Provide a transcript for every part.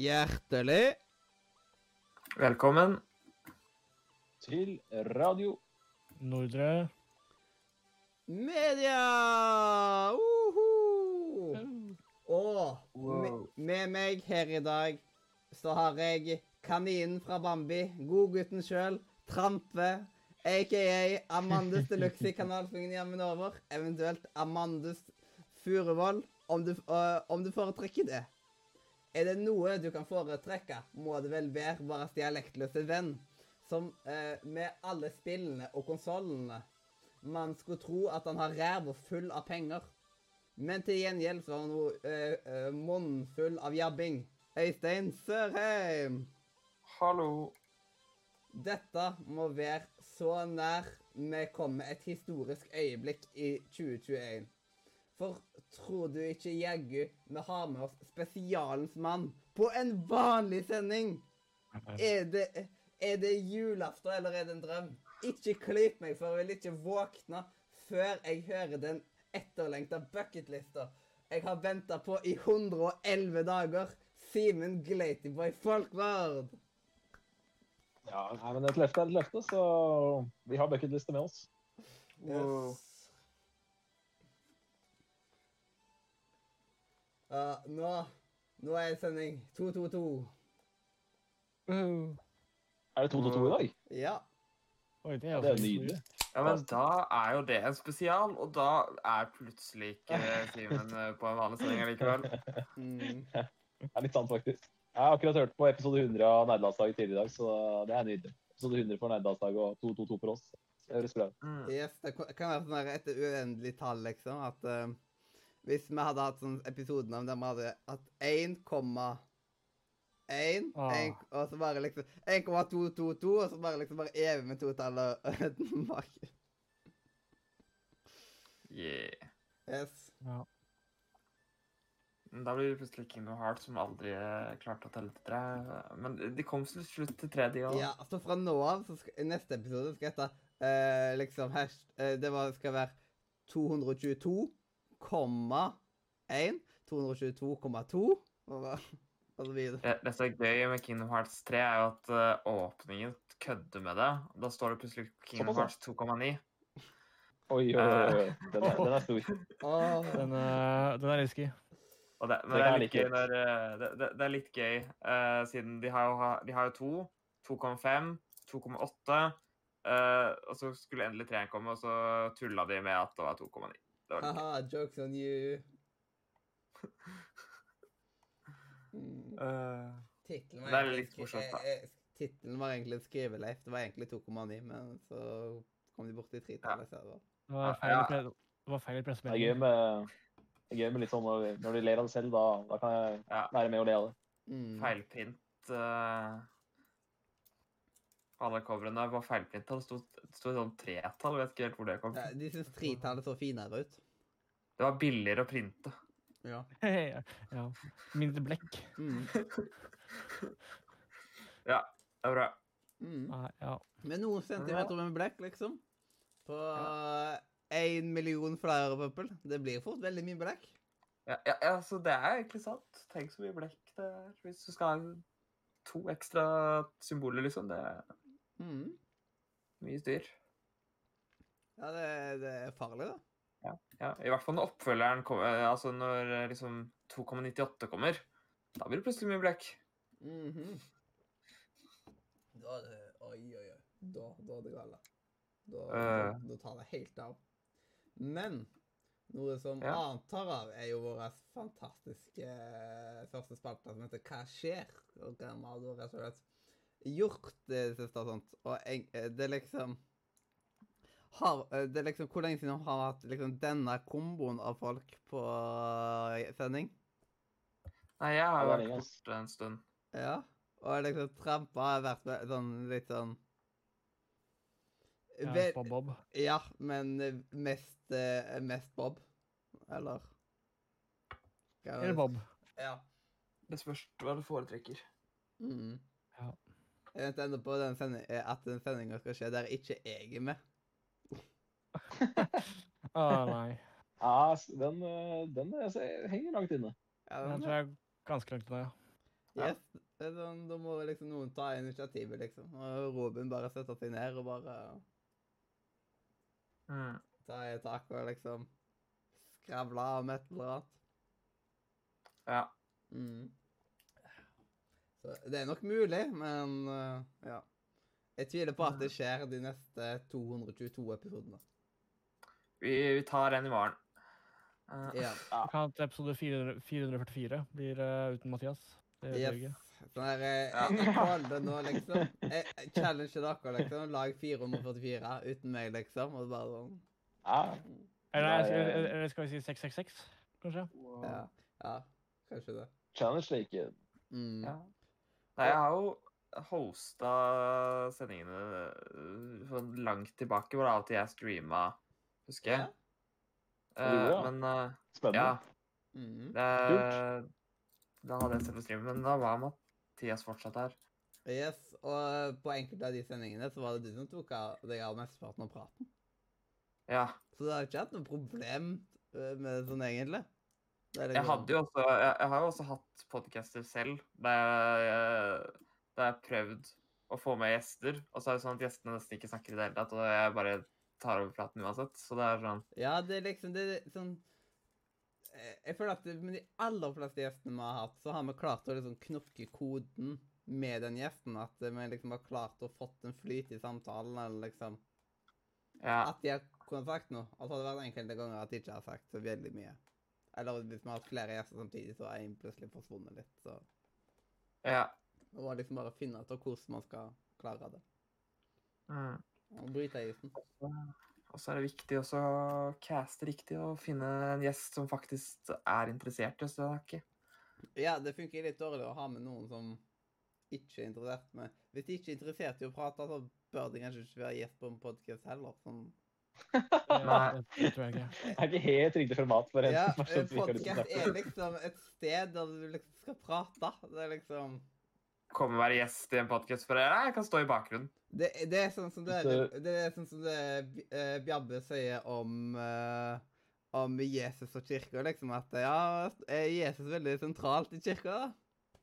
Hjertelig Velkommen. Til radio. Nordre. media! Uhu! Og med, Wow. med meg her i dag så har jeg kaninen fra Bambi, godgutten sjøl, Trampe, aka Amandus Deluxe i kanalfingen jammen over, eventuelt Amandus Furuvoll, om du, øh, om du foretrekker det. Er det noe du kan foretrekke, må det vel være vår dialektløse venn, som eh, med alle spillene og konsollene Man skulle tro at han har ræva full av penger. Men til gjengjeld så har han noe eh, eh, munnfull av jabbing. Øystein Sørheim. Hallo. Dette må være så nær vi kommer et historisk øyeblikk i 2021. For tror du ikke jaggu vi har med oss spesialens mann på en vanlig sending? Er det, er det julaften, eller er det en drøm? Ikke klyp meg, for jeg vil ikke våkne før jeg hører den etterlengta bucketlista jeg har venta på i 111 dager. Simen Glatyboy Folkvard. Ja, men et løfte er et løfte, så vi har bucketliste med oss. Yes. Ja, nå Nå er sending 222. Er det 2 til 2 i dag? Ja. Oi, det er, det er nydelig. Ja, men da er jo det en spesial, og da er plutselig ikke Simen eh, på en vanlig sending likevel. Mm. Det er litt sant, faktisk. Jeg har akkurat hørt på episode 100 av Nerdelandslaget tidligere i dag, så det er nydelig. Episode 100 for Nerdelandslaget og 222 for oss. Det høres bra ut. Mm. Yes, det kan være sånn der et uendelig tall, liksom. At eh, hvis vi hadde hatt sånn episoden om der vi hadde hatt 1,1 Ah. og så bare liksom 1,222, og så bare liksom bare evig med to totallet bak. Yeah. Yes. Ja. Da blir det plutselig Kingdom Hearts som aldri eh, klarte å telle til tre. Men de kom til slutt til tre, de òg. Ja, så fra nå av, så skal, i neste episode skal jeg hete uh, liksom hash, uh, Det var, skal være 222,1, 222,2 og, så videre. Det, som er gøy med Kingdom Hearts 3, er jo at eh, åpningen kødder med det. Da står det plutselig Kingdom Hearts 2,9. Oi, oi, oi. oi. Den er, den er stor. Åh, Den, eh, den er risky. Og det, Det det, er litt gøy når, eh, det, det, det er litt gøy, eh, siden de har jo, de har jo to. 2,5, 2,8. Uh, og så skulle endelig 3 komme, og så tulla de med at det var 2,9. Haha, jokes on you. Mm. Uh, Tittelen var, eh, eh, var egentlig en skriveleif. Det var egentlig 2,9, men så kom de borti tretallet stedet. Det var Ja, feil, ja. det var feil pressemelding. Det er gøy med, litt sånn når, når de ler av det selv, da, da kan jeg ja, være med og le av det. Mm. feilprint uh, Alle coverene var feilprinta. Det sto et sånn tretall. Vet ikke helt hvor det kom Ja, fra. de syns tretallet så finere ut. Det var billigere å printe. Ja. ja. Mindre blekk. Mm. Det er bra. Mm. Nei, ja. Med noen centimeter med blekk, liksom. På én million flere pøppel. Det blir fort veldig mye blekk. Ja, ja, ja, så det er egentlig sant. Tenk så mye blekk det er. Hvis du skal ha to ekstra symboler, liksom. Det er Mm. mye styr. Ja, det, det er farlig, da. Ja, I hvert fall når oppfølgeren kommer, altså når eh, liksom 2,98 kommer. Da blir det plutselig mye blekk. Mhm. Da er det Oi, oi, oi. Da, da er det galt. Da, Eh. da tar det helt av. Men noe som Ja. annet tar av, er jo vår fantastiske eh, første spalte som heter Hva skjer? Og hva har da rett og slett gjort det siste og sånt. Og jeg, eh, det er liksom har, eh, det er liksom Hvor lenge siden har vi hatt liksom denne komboen av folk på eh, sending? Nei, jeg har jo vært borte en stund. Ja. Og liksom trampa har vært sånn litt sånn ja Vel- på Bob. Ja, men mest, mest Bob. Eller er? Eller Bob. Ja. Det spørs hva du foretrekker. Mm. Jeg venter ennå på den sending, eh, at den sendinga skal skje der ikke jeg er med. Å nei. Ja, den, eh, den eh, henger langt inne. Ja, Den den, tror jeg er ganske langt inne, ja. Ja. Yes, sånn, Da må liksom noen ta initiativet, liksom. Og Robin bare setter seg ned og bare Mm. ta i tak og liksom skravle om et eller annet. Ja. Mm. Så det er nok mulig, men uh, ja. Jeg tviler på at det skjer de neste 222 episodene. Vi, vi tar en i morgen. Uh, Ja. ja. kan at episode 400 444 blir uh, uten Mathias. Det Yes. ikke. Sånn her jeg, Ja. Jeg kaller det nå, liksom. Jeg, jeg challenger dere, liksom. Lag 444 uten meg, liksom. Og bare sånn Ja, Eller, skal, eh, eller skal vi si 666, kanskje? Ja. ja kanskje det. challenge like. Mm. Ja. Nei, jeg har jo hosta sendingene øh, sånn langt tilbake, hvor av og til jeg streama, husker jeg. Ja. Uh, gjorde ja. Eh, men uh, Spennende. ja, Mm. det, da hadde jeg sett på stream, men da var Mathias fortsatt her. Yes, og på enkelte av de sendingene så var det du som tok av deg av mesteparten av praten. Ja. Så det har ikke hatt noe problem eh, med det sånn, egentlig. Jeg hadde jo også Jeg, jeg har jo også hatt podcaster selv, der jeg, der jeg har prøvd å få med gjester, og så er det sånn at gjestene nesten ikke snakker i det hele tatt, og jeg bare tar over praten uansett. Så det er sånn Ja, det er liksom det er sånn eh, Jeg føler at med de aller fleste gjestene vi har hatt, så har vi klart å liksom knokke koden med den gjesten. At vi liksom har klart å fått en flyt i samtalen, eller liksom Ja. At de har kunnet sagt noe. Og så har det vært enkelte ganger at de ikke har sagt så veldig mye. Eller hvis vi har hatt flere gjester samtidig, så er en plutselig forsvunnet litt. Så ja. det må liksom bare finne ut hvordan man skal klare det. Mm. Og bryte isen. Og så er det viktig også å caste riktig og finne en gjest som faktisk er interessert i å snakke. Ja, det funker litt dårlig å ha med noen som ikke er interessert med Hvis de ikke er interessert i å prate, så bør de kanskje ikke være gjest på en podkast heller. Sånn. Nei. det, tror jeg ikke. Det er ikke helt riktig format for en Ja, podkast er liksom et sted der du liksom skal prate. Det er liksom Komme og være gjest i en podkast for dere. Jeg kan stå i bakgrunnen. Det, det er sånn som det, det, det er sånn som det uh, Bjabbe sier om uh, om Jesus og kirka, liksom at ja, er Jesus veldig sentralt i kirka? da?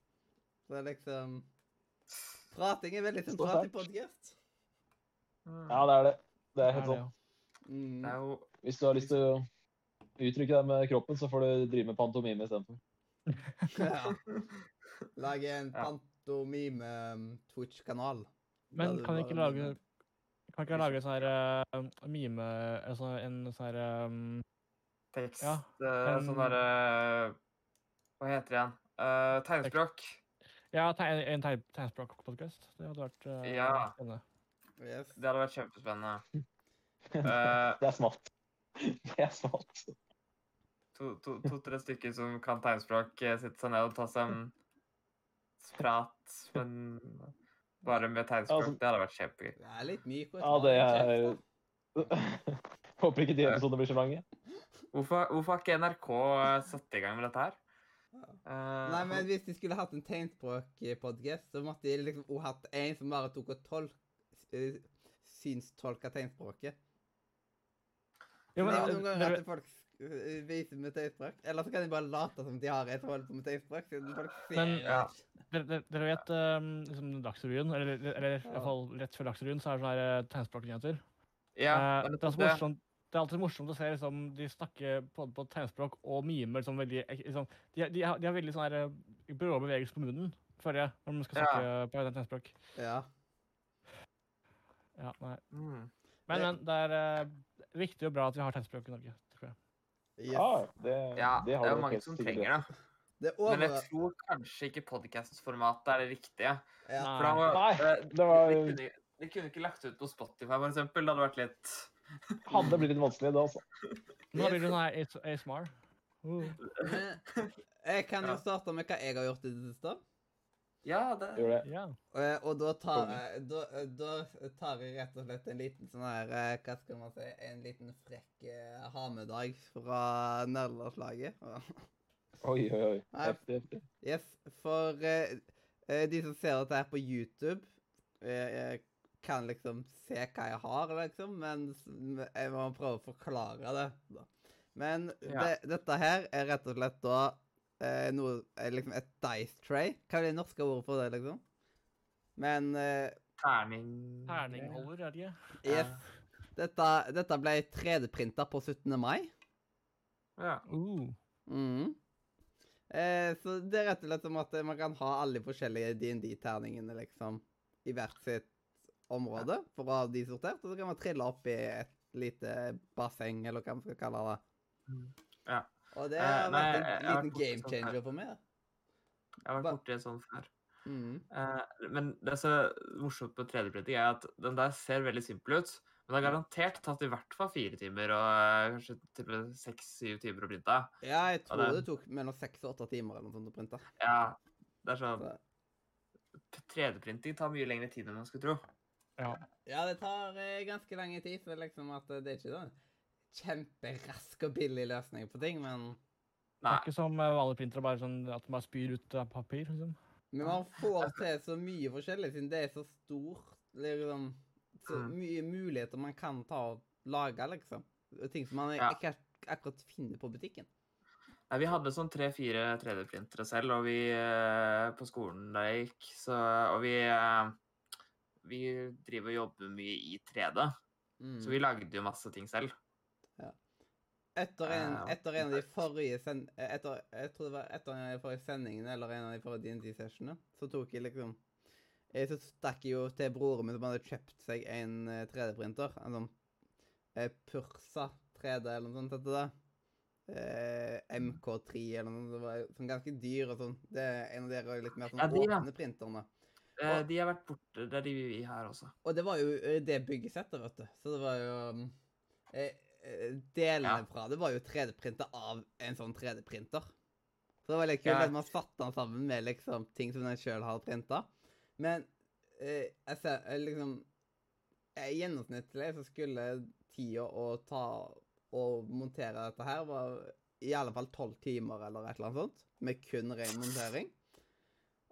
Så det er liksom Prating er veldig sentralt i podkast. Ja, det er det. Det er helt sånn. Mm. Det er jo Hvis du har lyst til å uttrykke deg med kroppen, så får du drive med pantomime istedenfor. ja. Lage en Ja. pantomime-Twitch-kanal. Men kan ikke lage Kan ikke jeg lage sånn her uh, mime altså En sånn her um, tekst Ja, en, men- Sånn derre Hva heter det igjen? Uh, tegnspråk. Ja, te en tegn, tegnspråkpodkast. Det hadde vært uh, Ja. spennende. Yes. Det hadde vært kjempespennende. Eh, Det er smart. Det er smart. To-tre to, to, tre stykker som kan tegnspråk, eh, sitte seg ned og ta seg en prat, men bare med tegnspråk. Altså- Det hadde vært kjempegøy. Det er litt myk og Ja, det kjeft, er. Håper ikke de episodene blir så lange. Hvorfor, hvorfor har ikke NRK eh, satt i gang med dette her? Eh, Nei, men hvis de skulle hatt en tegnspråkpodkast, så måtte de liksom hatt en som bare tok og tolk, synstolka tegnspråket. Jo, men, er noen ganger at folk eh, viser med tegnspråk. Eller så kan de bare late som de har et hold på med tegnspråk. siden folk ser Men- Ja. Dere, dere, vet um, liksom Dagsrevyen, eller, eller i hvert fall rett før Dagsrevyen, så er det sånne her, eh, tegnspråknyheter. Ja, Eh, det er det, er morsomt, det er alltid morsomt å se liksom, de snakker både på tegnspråk og mimer liksom, veldig, liksom, de, har- de, har, de har veldig sånn her, brå bevegelser på munnen, føler jeg, når de skal Ja. snakke på tegnspråk. Ja. Ja, nei. Mm. Men, Det- men det er eh, viktig og bra at vi har tegnspråk i Norge, tror jeg. Yes. Ja, det, Ja, det har er jo mange som trenger det. Det er Men jeg tror kanskje ikke podcast-formatet er det riktige. Ja. For da må, Nei, eh, det var- de, kunne, de kunne ikke lagt ut på Spotify, for eksempel. Det hadde vært litt. Hadde blitt litt vanskelig, det altså. Nå blir det sånn ASMR. Uh. Jeg kan jo starte med hva jeg har gjort i det siste. Ja, det Gjør det. Ja. Og, Og da tar, da, eh, da tar jeg rett og slett en liten sånn her eh, Hva skal man si En liten frekk eh, ha-med-dag fra nerdelandslaget. Oi, oi, oi. Heftig, heftig. Yes, for eh, eh, de som ser dette her på YouTube, eh, eh, kan liksom se hva jeg har, liksom, men jeg må prøve å forklare det. da. Men Ja. det, dette her er rett og slett da eh, noe eh, Liksom et dice tray. Hva er det norske ordet for det, liksom? Men eh, Terning Terningholder, er det ikke? yes. Dette, dette ble 3D-printa på 17. mai. Ja. Uh. Mm. Eh, så det er rett og slett som at eh, man kan ha alle de forskjellige DND-terningene liksom i hvert sitt område for å ha de sortert, og så kan man trille opp i et lite basseng, eller hva man skal kalle det. Ja. Og det Eh, har vært en liten vært game sånn changer for meg. da. Jeg har vært borti en sånn før. Mm. Eh, men det som er morsomt på 3D-printing, er at den der ser veldig simpel ut. Men det har garantert tatt i hvert fall fire timer og eh, kanskje seks-syv timer å printe. Ja, jeg tror det- det tok mellom seks og åtte timer eller noe sånt å printe. Ja, det er sånn 3D-printing tar mye lengre tid enn man skulle tro. Ja. Ja, det tar eh, ganske lang tid, så liksom at det er ikke sånn kjemperask og billig løsning på ting, men Det er ikke som eh, vanlige bare sånn at man bare spyr ut papir. liksom. Men man får til så mye forskjellig, siden det er så stort. Liksom, så Mm. mye muligheter man kan ta og lage, liksom. Ting som man Ja. ikke ak- akkurat finner på butikken. Nei, vi hadde sånn tre-fire 3D-printere selv, og vi eh, på skolen da jeg gikk, så Og vi eh, Vi driver og jobber mye i 3D, Mm. så vi lagde jo masse ting selv. Etter en, Eh, etter en av de forrige send, eh, etter, Jeg tror det var etter en av de forrige sendingene, eller en av de forrige DND-sessionene, så tok jeg liksom jeg Så stakk jeg jo til broren min som hadde kjøpt seg en eh, 3D-printer. En sånn eh, Pursa 3D eller noe sånt heter det. Eh, MK3 eller noe sånt. Det var sånn ganske dyr og sånn. Det er en av de litt mer sånn Ja, de, ja. åpne printerne. Eh, Og- de har vært borte. Det er de vi har også. Og det var jo eh, det byggesettet, vet du. Så det var jo eh, eh, Delene Ja. fra det var jo 3D-printa av en sånn 3D-printer. Så det var litt kult Ja. at man satte den sammen med liksom ting som den sjøl har printa. Men eh, jeg ser eh, liksom eh, Gjennomsnittlig så skulle tida å ta og montere dette her var i alle fall tolv timer eller et eller annet sånt. Med kun ren montering.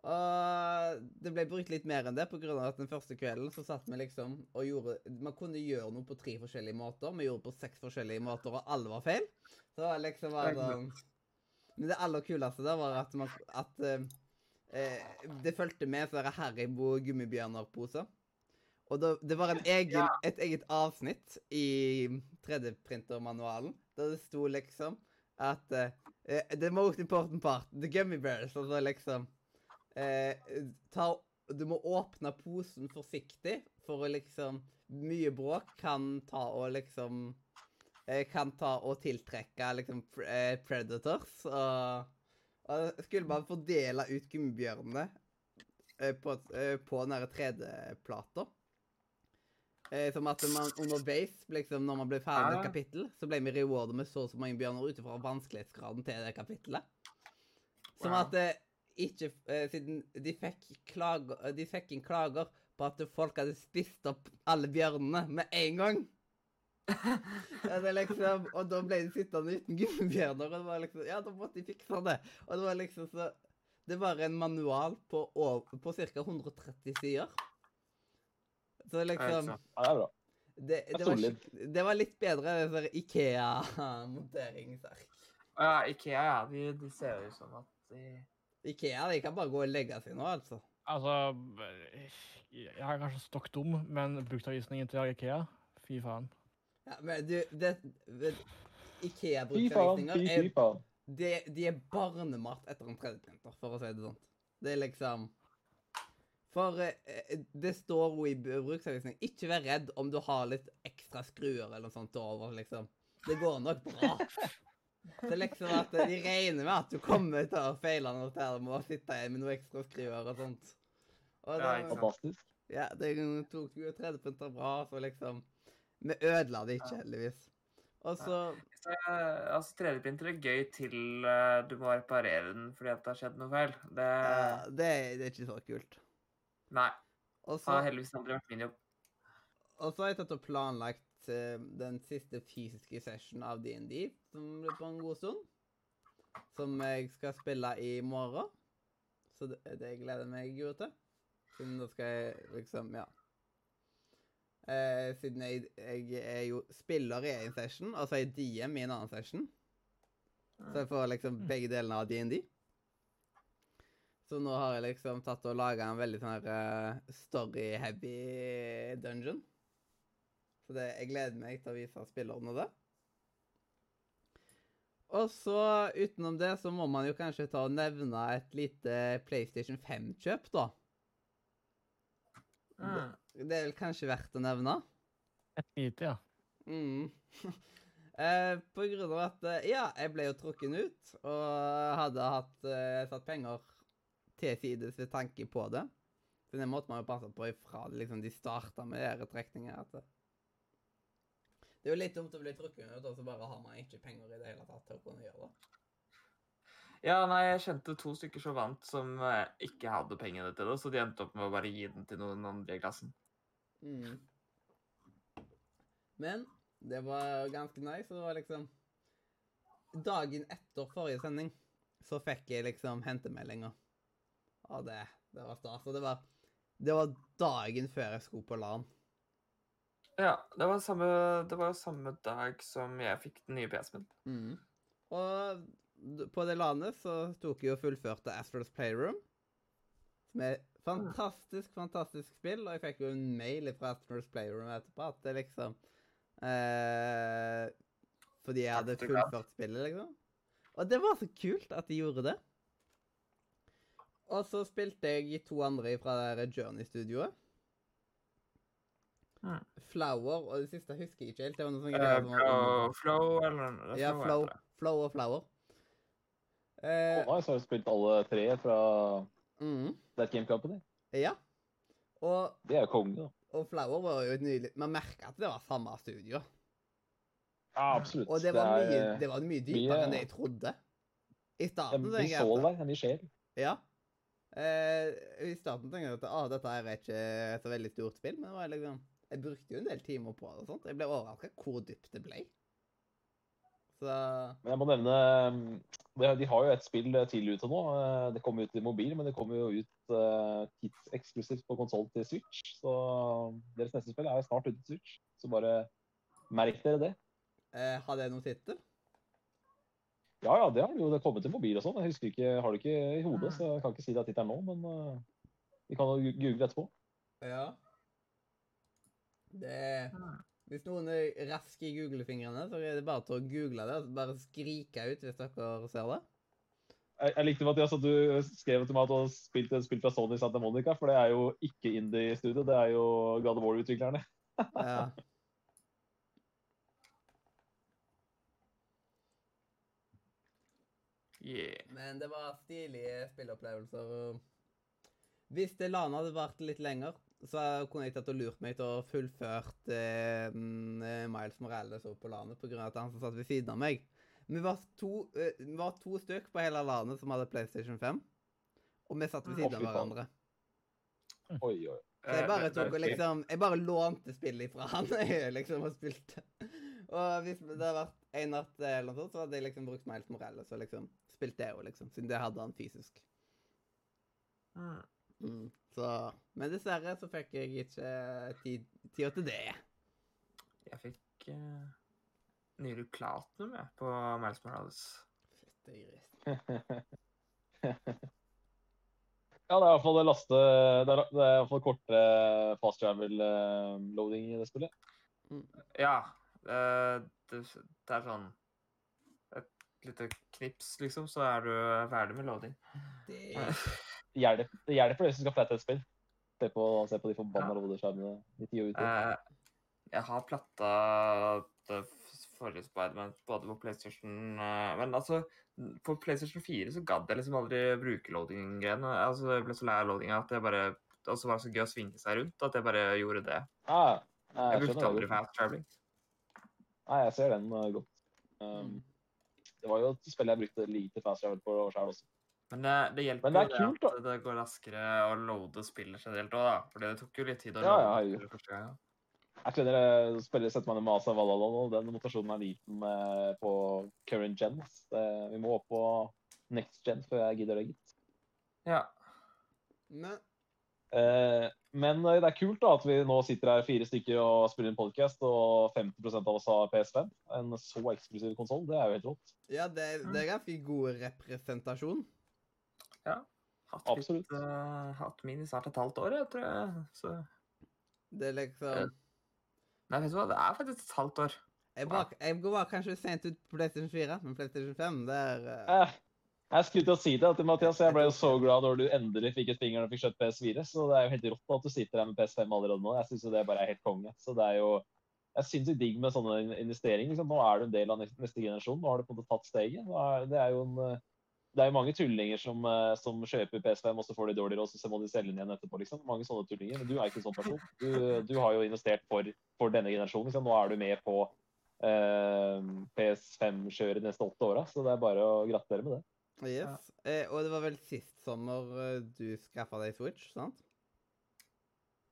Og det ble brukt litt mer enn det, på grunn av at den første kvelden så satt vi liksom og gjorde Man kunne gjøre noe på tre forskjellige måter. Vi gjorde det på seks forskjellige måter, og alle var feil. Så det var liksom bare sånn Men det aller kuleste der var at, man, at eh, det fulgte med sånne Haribo gummibjørner-poser. Og da, det var en egen, Ja. et eget avsnitt i 3D-printermanualen der det sto liksom at eh, eh, The most important part, the gummy bears. Altså liksom eh, ta, Du må åpne posen forsiktig, for å liksom Mye bråk kan ta og liksom eh, Kan ta og tiltrekke liksom eh, predators. Og, og skulle man fordele ut gummibjørnene eh, på, eh, på den der 3D-plata. Eh, som at man underveis, liksom, når man ble ferdig med et kapittel, så ble vi rewardet med så og så mange bjørner ut ifra vanskelighetsgraden til det kapittelet. Som Wow. at ikke eh, Siden de fikk, klager, de fikk inn klager på at folk hadde spist opp alle bjørnene med en gang. ja, det liksom, og da ble de sittende uten gummibjørner, og det var liksom Ja, da måtte de fikse det. Og det var liksom så Det var en manual på, over- på ca. 130 sider. Så liksom. Ja, det er bra. det, det, var, det var litt bedre enn sånn Ikea-monteringsark. Ja, Ikea, ja. De, de ser jo ut som at de Ikea de kan bare gå og legge seg nå, altså. Altså Jeg er kanskje stokk dum, men bruksanvisningen til Ikea Fy faen. Ja, men du, det, det Ikea-bruksanvisninger er de, de er barnemat etter en 3D-printer, for å si det sånn. Det er liksom For eh, det står jo i bruksanvisningen Ikke vær redd om du har litt ekstra skruer eller noe sånt over, liksom. Det går nok bra. Så liksom at de regner med at du kommer til å feile noe der med å sitte igjen med noe ekstra skriver og sånt. Og Ja, det, ikke. Fantastisk. ja, det tok jo 3D-printer bra, så liksom Vi ødela det ikke, heldigvis. Og så Så, eh, altså, 3D-printer er gøy til eh, du må reparere den fordi at det har skjedd noe feil. Det ja, det, det er ikke så kult. Nei. Og så, har heldigvis aldri vært min jobb. og så har jeg tatt og planlagt eh, den siste fysiske session av DND, som blir på en god stund. Som jeg skal spille i morgen. Så det, det gleder meg jo til. Siden da skal jeg liksom Ja. Eh, siden jeg, jeg er jo spiller i en session, og så er jeg DM i en annen session. Så jeg får liksom begge delene av DND. Så nå har jeg liksom tatt og laga en veldig sånn her eh, story-heavy dungeon. Så det, jeg gleder meg til å vise spillerne det. Og så utenom det så må man jo kanskje ta og nevne et lite PlayStation 5-kjøp, da. Mm. Det er vel kanskje verdt å nevne. Et lite, ja. Mm. eh, på grunn av at eh, Ja, jeg ble jo trukken ut, og hadde hatt eh, satt penger til sides ved tanke på det. Så det måtte man jo passe på ifra liksom, de starta med de trekningene. Det er jo litt dumt å bli trukket ut, og så bare har man ikke penger i det hele tatt til å kunne gjøre det. Ja, nei, jeg kjente to stykker som vant, som eh, ikke hadde pengene til det, så de endte opp med å bare gi den til noen andre i klassen. Mm. Men det var ganske nice, og det var liksom Dagen etter forrige sending så fikk jeg liksom hentemeldinger. Og det, det var stas. Og det var, det var dagen før jeg skulle på LAN. Ja, det var samme, det var samme dag som jeg fikk den nye PC-en min. Mm. Og på det LAN-et så tok jeg og fullførte Astros Playroom. Som er fantastisk, fantastisk spill. Og jeg fikk jo en mail fra Astros Playroom etterpå at det liksom eh, Fordi jeg hadde fullført spillet, liksom. Og det var så kult at de gjorde det. Og så spilte jeg to andre fra Journey-studioet. Mm. Flower, og det siste jeg husker jeg ikke helt. Det var noe sånn uh, som Flow, flow, eller er Ja, Flow Flow, og Flower. Uh, Og nice, har du spilt alle tre fra mm, That Game Company? ja. Og, Det er jo konge, da. og Flower var jo et nydelig Man merka at det var samme studio. Ja, absolutt. Og det var, er, mye, det var mye dypere mye- enn det jeg trodde. I starten er mye jeg at, der. Det er mye sjel. ja. Eh, I starten tenkte jeg at ah, dette er ikke et så veldig stort spill, men det var liksom, jeg brukte jo en del timer på det. og sånt. Jeg ble overraska hvor dypt det ble. Så Men jeg må nevne um, De har jo et spill tidlig ute nå. Eh, Det kommer ut i mobil, men det kommer jo ut eh, tidseksklusivt på konsoll til Switch. Så deres neste spill er snart ute til Switch. Så bare merk dere det. eh, har det noen tittel? Ja, ja, det har det jo det kommet til mobil og sånn. Jeg husker ikke, har det ikke i hodet, så jeg kan ikke si det er tittelen nå. Men eh, vi kan jo google etterpå. Ja. Det Hvis noen er raske i googlefingrene, så er det bare til å google det. og Bare skrike ut hvis dere ser det. Jeg, jeg likte Mathias, at du skrev til meg at du hadde spilt et spill fra Sony Santa Monica, for det er jo ikke indie-studio, det er jo God of War-utviklerne. Ja. Yeah. Men det var stilige spilleopplevelser. Hvis det landet hadde vært litt lenger, så kunne jeg tatt og lurt meg til å fullført eh, mm, eh, Miles Morales opp på landet pga. at han som satt ved siden av meg. Vi var to, eh, vi var to stykk på hele LAN-et som hadde PlayStation 5. Og vi satt ved Mm. siden av hverandre. Oi, oi. Så jeg Eh, bare er tok og liksom Jeg bare lånte spillet fra han jeg liksom og spilte. Og hvis det hadde vært en natt eller noe sånt, så hadde jeg liksom brukt Miles Morales og liksom spilt det òg, liksom. Siden det hadde han fysisk. Mm. Mm. Så Men dessverre så fikk jeg ikke tid, tida til det. Jeg fikk uh, nylig platinum jeg, på Miles Morales. Fytte gris. Ja, det er i hvert fall det laste Det er, det er i hvert fall kortere fast travel-loading i det spillet. Ja. eh, det, det er sånn Et lite knips, liksom, så er du ferdig med loading. Det Det hjelper, det hjelper det hvis du skal flette et spill. Se på, se på de forbanna Ja. loaderskjermene i tide og utide. Eh, jeg har platta det forrige Spiderman både på PlayStation eh, Men altså, på PlayStation 4 så gadd jeg liksom aldri bruke loading-greiene. Altså, jeg ble så lei av loadinga at det bare Og så var det så gøy å svinge seg rundt at jeg bare gjorde det. Ah, nei, Jeg jeg brukte aldri fast traveling. Nei, jeg ser den eh, godt. Um, Mm. det var jo et spill jeg brukte lite fast travel på sjøl også. Men det, det hjelper Men det er kult, at det går raskere å loade spillet generelt òg, da. For det tok jo litt tid å Ja, loade ja, første gang. Jeg skjønner spiller setter man en masa Asa Valhalla nå. den motasjonen er liten på current gen. Vi må opp på next gen før jeg gidder det, gitt. Ja. Men Eh, men eh, det er kult da at vi nå sitter her fire stykker og spiller en podcast, og 50% av oss har PS5. En så eksklusiv konsoll, det er jo helt rått. ja, det, det er ganske god representasjon. Hatt, Absolutt. litt, uh, hatt min i snart et halvt år, jeg tror jeg. Så Det er liksom Nei, vet du hva, det er faktisk et halvt år. Jeg, bak, jeg går bare kanskje sent ut på PlayStation 4, men PlayStation 5, det er uh... Eh, Jeg skulle til å si det til Mathias. Jeg ble jo så glad når du endelig fikk et finger og fikk kjøpt PS4. Så det er jo helt rått at du sitter her med PS5 allerede nå. Jeg syns jo det bare er helt konge. Så det er jo jeg er sinnssykt digg med sånne investeringer. Liksom. Nå er du en del av neste generasjon. Nå har du på en måte tatt steget. Er, det er jo en eh, det er jo mange tullinger som, eh, som kjøper PS5, og så får de dårligere, og så må de selge den igjen etterpå. liksom. Mange sånne tullinger. Men du er ikke en sånn person. Du, du har jo investert for, for denne generasjonen. liksom. Nå er du med på eh, PS5-kjøret de neste åtte åra, så det er bare å gratulere med det. Yes. Eh, og det var vel sist sommer eh, du skaffa deg Switch, sant?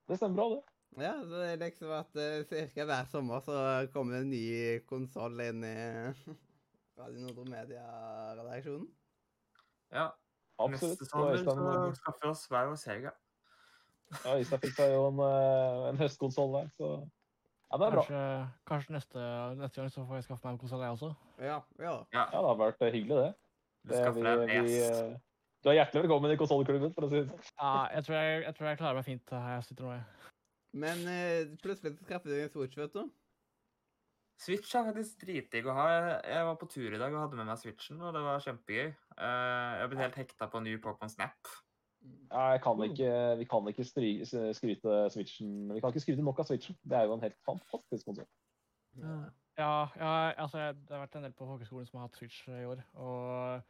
Det stemmer bra, det. Ja, så det er liksom at uh, ca. hver sommer så kommer en ny konsoll inn i Radio Nordre Media-redaksjonen. Ja, Absolutt. neste sommer så skaffer vi oss hver vår Sega. ja, Øystein fikk seg jo en, eh, en høstkonsoll der, så ja, det er bra. Kanskje, kanskje neste, neste gang så får jeg skaffe meg en konsoll, jeg også. Ja, ja. Ja, det har vært eh, hyggelig, det. Du det en vi, eh, du er hjertelig velkommen i konsollklubben, for å si det sånn. Ja, jeg tror jeg, jeg tror jeg klarer meg fint her jeg sitter nå. Men eh, plutselig skaffer du deg en Switch, vet du. Switch er faktisk dritdigg å ha. Jeg- Jeg var på tur i dag og hadde med meg Switchen, og det var kjempegøy. Eh, Jeg har blitt helt hekta på en ny Pokémon Snap. Nei, jeg kan ikke, vi kan ikke stry, skryte Switchen Vi kan ikke skryte nok av Switchen. Det er jo en helt fantastisk konsoll. Ja, ja altså, jeg, det har vært en del på folkeskolen som har hatt Switch i år. Og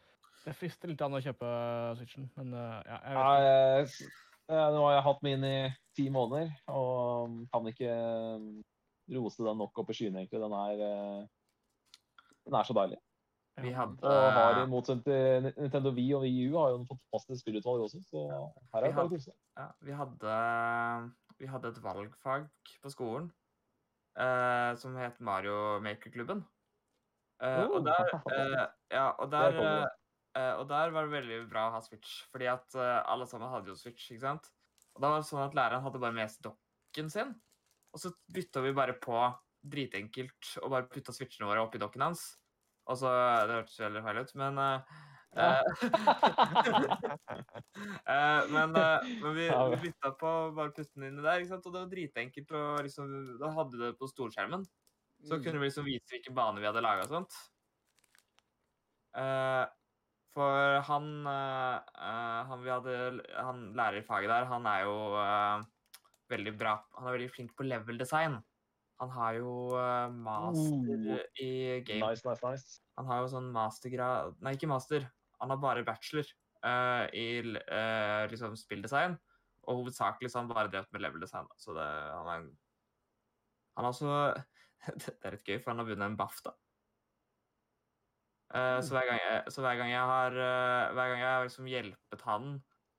det frister litt an å kjøpe Switchen, men eh, ja, jeg vet ikke. jeg, eh, nå har jeg hatt min i ti måneder, og kan ikke eh, rose den nok opp i skyene, egentlig. Den er, eh, den er så deilig. Vi hadde Og har i motsetning til Nintendo Wii og Wii U har jo en fantastisk spillutvalg også, så her er det bare å kose. Ja, vi hadde, vi hadde et valgfag på skolen eh, som het Mario Maker-klubben. Eh, Oh, og, der, eh, ja, og, er der, konge. eh, og der var det veldig bra å ha Switch, fordi at eh, alle sammen hadde jo Switch, ikke sant? Og da var det sånn at læreren hadde bare med seg dokken sin, og så bytta vi bare på dritenkelt og bare putta switchene våre oppi dokken hans. Og så Det hørtes veldig feil ut, men uh, Ja. Eh, men, uh, men vi, vi bytta på bare putte den inni der, ikke sant? og det var dritenkelt. Og liksom, da hadde vi det på storskjermen. Så Mm. kunne vi liksom vise hvilken bane vi hadde laga og sånt. Uh, for han, han vi hadde Han lærer i faget der, han er jo veldig bra Han er veldig flink på level design. Han har jo eh, master Oh. i game. Nice, nice, nice. Han har jo sånn mastergrad Nei, ikke master. Han har bare bachelor uh, i eh, liksom spilldesign. Og hovedsakelig så har han bare drevet med level design. Så det, han er en- Han har også Det er litt gøy, for han har vunnet en BAFTA. Uh, så, hver jeg, så hver gang jeg har Hver gang jeg har liksom hjulpet han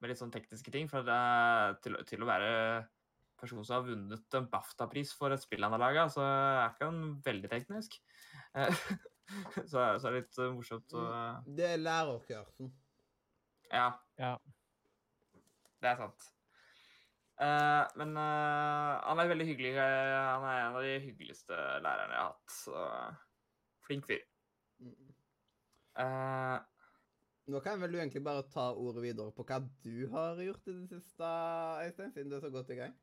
med litt sånn tekniske ting for det, til, til å være person som har vunnet en BAFTA-pris for et spill han har laga, så er ikke han veldig teknisk. Eh, så, så er det litt eh, morsomt å Det er lærerkursen. Ja, Ja. det er sant. Uh, men uh, han er veldig hyggelig. Han er en av de hyggeligste lærerne jeg har hatt. Så flink fyr. Mm. Eh, Nå kan vel du egentlig bare ta ordet videre på hva du har gjort i det siste, Øystein, siden du er så godt i gang.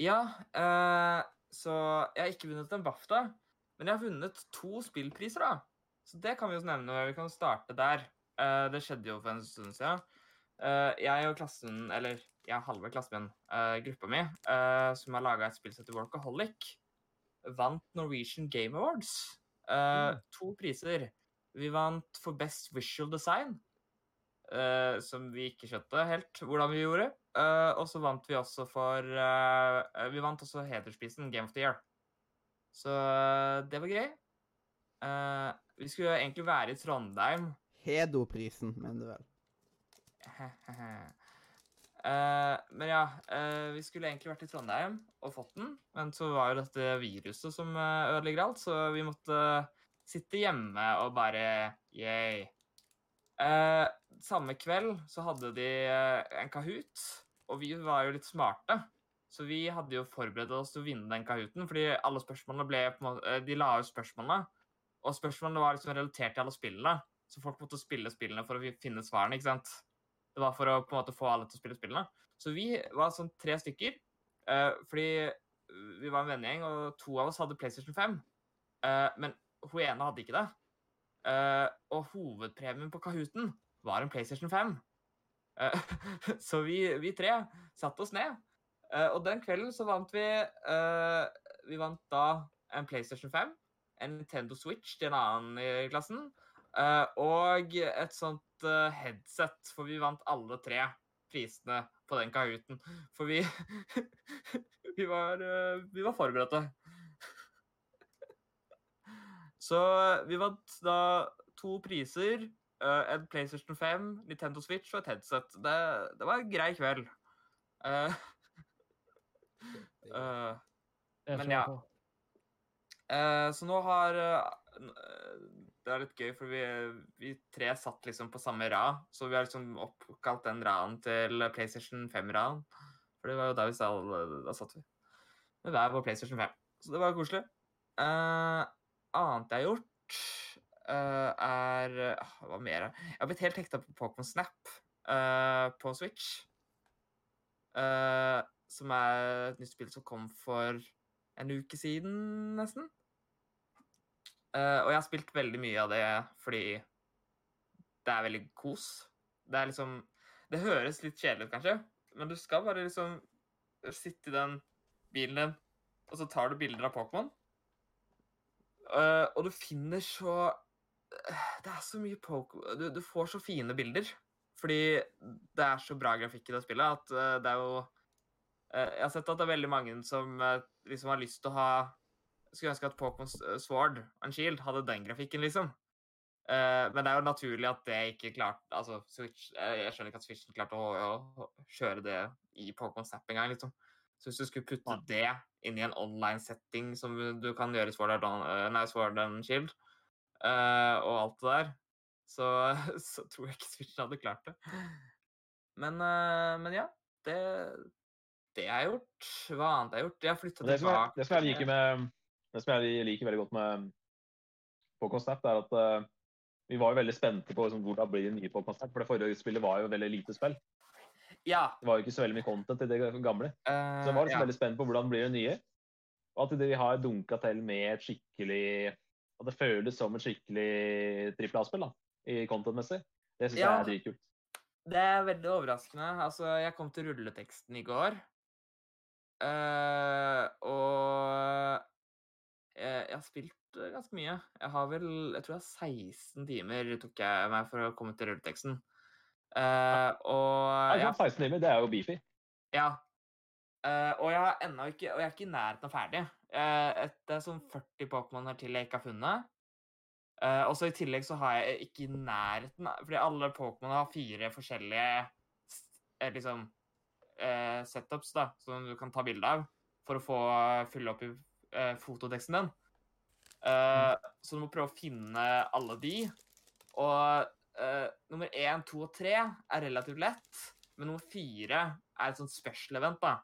Ja, eh, så jeg har ikke vunnet en BAFTA, men jeg har vunnet to spillpriser, da. Så det kan vi jo nevne. Vi kan starte der. Eh, det skjedde jo for en stund siden. Eh, jeg og klassen, eller jeg er halve klassen min, eh, gruppa mi, eh, som har laga et spill som heter Workaholic, vant Norwegian Game Awards. Eh, To priser. Vi vant for Best Visual Design, eh, som vi ikke skjønte helt hvordan vi gjorde. Uh, og så vant vi også for uh, Vi vant også hedersprisen Game of the Year. Så det var. Eh, vi skulle egentlig være i Trondheim Hedoprisen, mener du vel. Men ja, vi skulle egentlig vært i Trondheim og fått den, men så var jo dette viruset som ødelegger alt, så vi måtte sitte hjemme og bare yay. Eh, samme kveld så hadde de eh, en Kahoot, og vi var jo litt smarte. Så vi hadde jo forberedt oss til å vinne den Kahooten, fordi alle spørsmålene ble måte, eh, De la ut spørsmålene, og spørsmålene var liksom relatert til alle spillene. Så folk måtte spille spillene for å finne svarene, ikke sant? Det var for å på en måte få alle til å spille spillene. Så vi var sånn tre stykker. eh, fordi vi var en vennegjeng, og to av oss hadde PlayStation 5. Eh, men hun ene hadde ikke det. Eh, og hovedpremien på Kahooten var en PlayStation 5. Eh, så vi, vi tre satte oss ned. Eh, og den kvelden så vant vi Vi vant da en PlayStation 5, en Nintendo Switch til en annen i klassen, og et sånt headset, for vi vant alle tre prisene på den Kahooten. For vi vi, var, vi var forberedte. Så vi vant da to priser. eh, en PlayStation 5, Nintendo Switch og et headset. Det, det var en grei kveld. Uh, uh, Men ja. Eh, så nå har eh, eh, Det er litt gøy, for vi, vi tre satt liksom på samme rad. Så vi har liksom oppkalt den raden til PlayStation 5-raden. For det var jo der vi sa Da satt vi med hver vår PlayStation 5. Så det var koselig. Eh, annet jeg har gjort, uh, er uh, Hva mer? Jeg har blitt helt hekta på Pokémon Snap uh, på Switch. Eh, som er et nytt spill som kom for en uke siden, nesten. Og jeg har spilt veldig mye av det fordi det er veldig kos. Det er liksom Det høres litt kjedelig ut, kanskje, men du skal bare liksom sitte i den bilen din, og så tar du bilder av Pokémon. Eh, og du finner så Det er så mye Pokémon du, du får så fine bilder. Fordi det er så bra grafikk i det spillet at uh, det er jo uh, Jeg har sett at det er veldig mange som eh, liksom har lyst til å ha Skulle ønske at Pokémon eh, Sword and Shield hadde den grafikken, liksom. Eh, Men det er jo naturlig at det ikke klarte Altså, Switch eh, Jeg skjønner ikke at Switchen klarte å, å, å kjøre det i Pokémon Snap engang, liksom. Så hvis du skulle putte det inn i en online-setting som du kan gjøre i Sword eh, nei, Sword and Shield, uh, og alt det der, så, så tror jeg ikke Switchen hadde klart det. Men, uh, men ja. Det, det jeg har gjort. Hva annet jeg har gjort? Jeg har flytta tilbake det som jeg liker med det som jeg liker veldig godt med Pokémon Snap, er at uh, vi var jo veldig spente på liksom, hvordan blir det nye Pokémon Snap. For det forrige spillet var jo veldig lite spill. Ja. Det var jo ikke så veldig mye content i det gamle. Uh, Så jeg var liksom ja. veldig spent på hvordan blir det nye. Og at de har dunka til med et skikkelig At det føles som et skikkelig trippel A-spill content-messig. Det syns Ja. jeg er dritkult. Det er veldig overraskende. Altså, jeg kom til rulleteksten i går. Uh, og jeg, jeg har spilt eh, ganske mye. Jeg har vel Jeg tror jeg har 16 timer tok jeg meg for å komme til rulleteksten. Eh, og Ja, sånn 16 det er jo beefy. Ja. Uh, og jeg har ennå ikke Og jeg er ikke i nærheten av ferdig. Uh, det er sånn 40 Pokémon her til jeg ikke har funnet. Uh, og så i tillegg så har jeg ikke i nærheten Fordi alle Pokémon har fire forskjellige liksom uh, setups da, som du kan ta bilde av for å få fylle opp i uh, fototeksten din. Mm. Så du må prøve å finne alle de. Og eh, nummer én, to og tre er relativt lett. Men nummer fire er et sånt special event, da.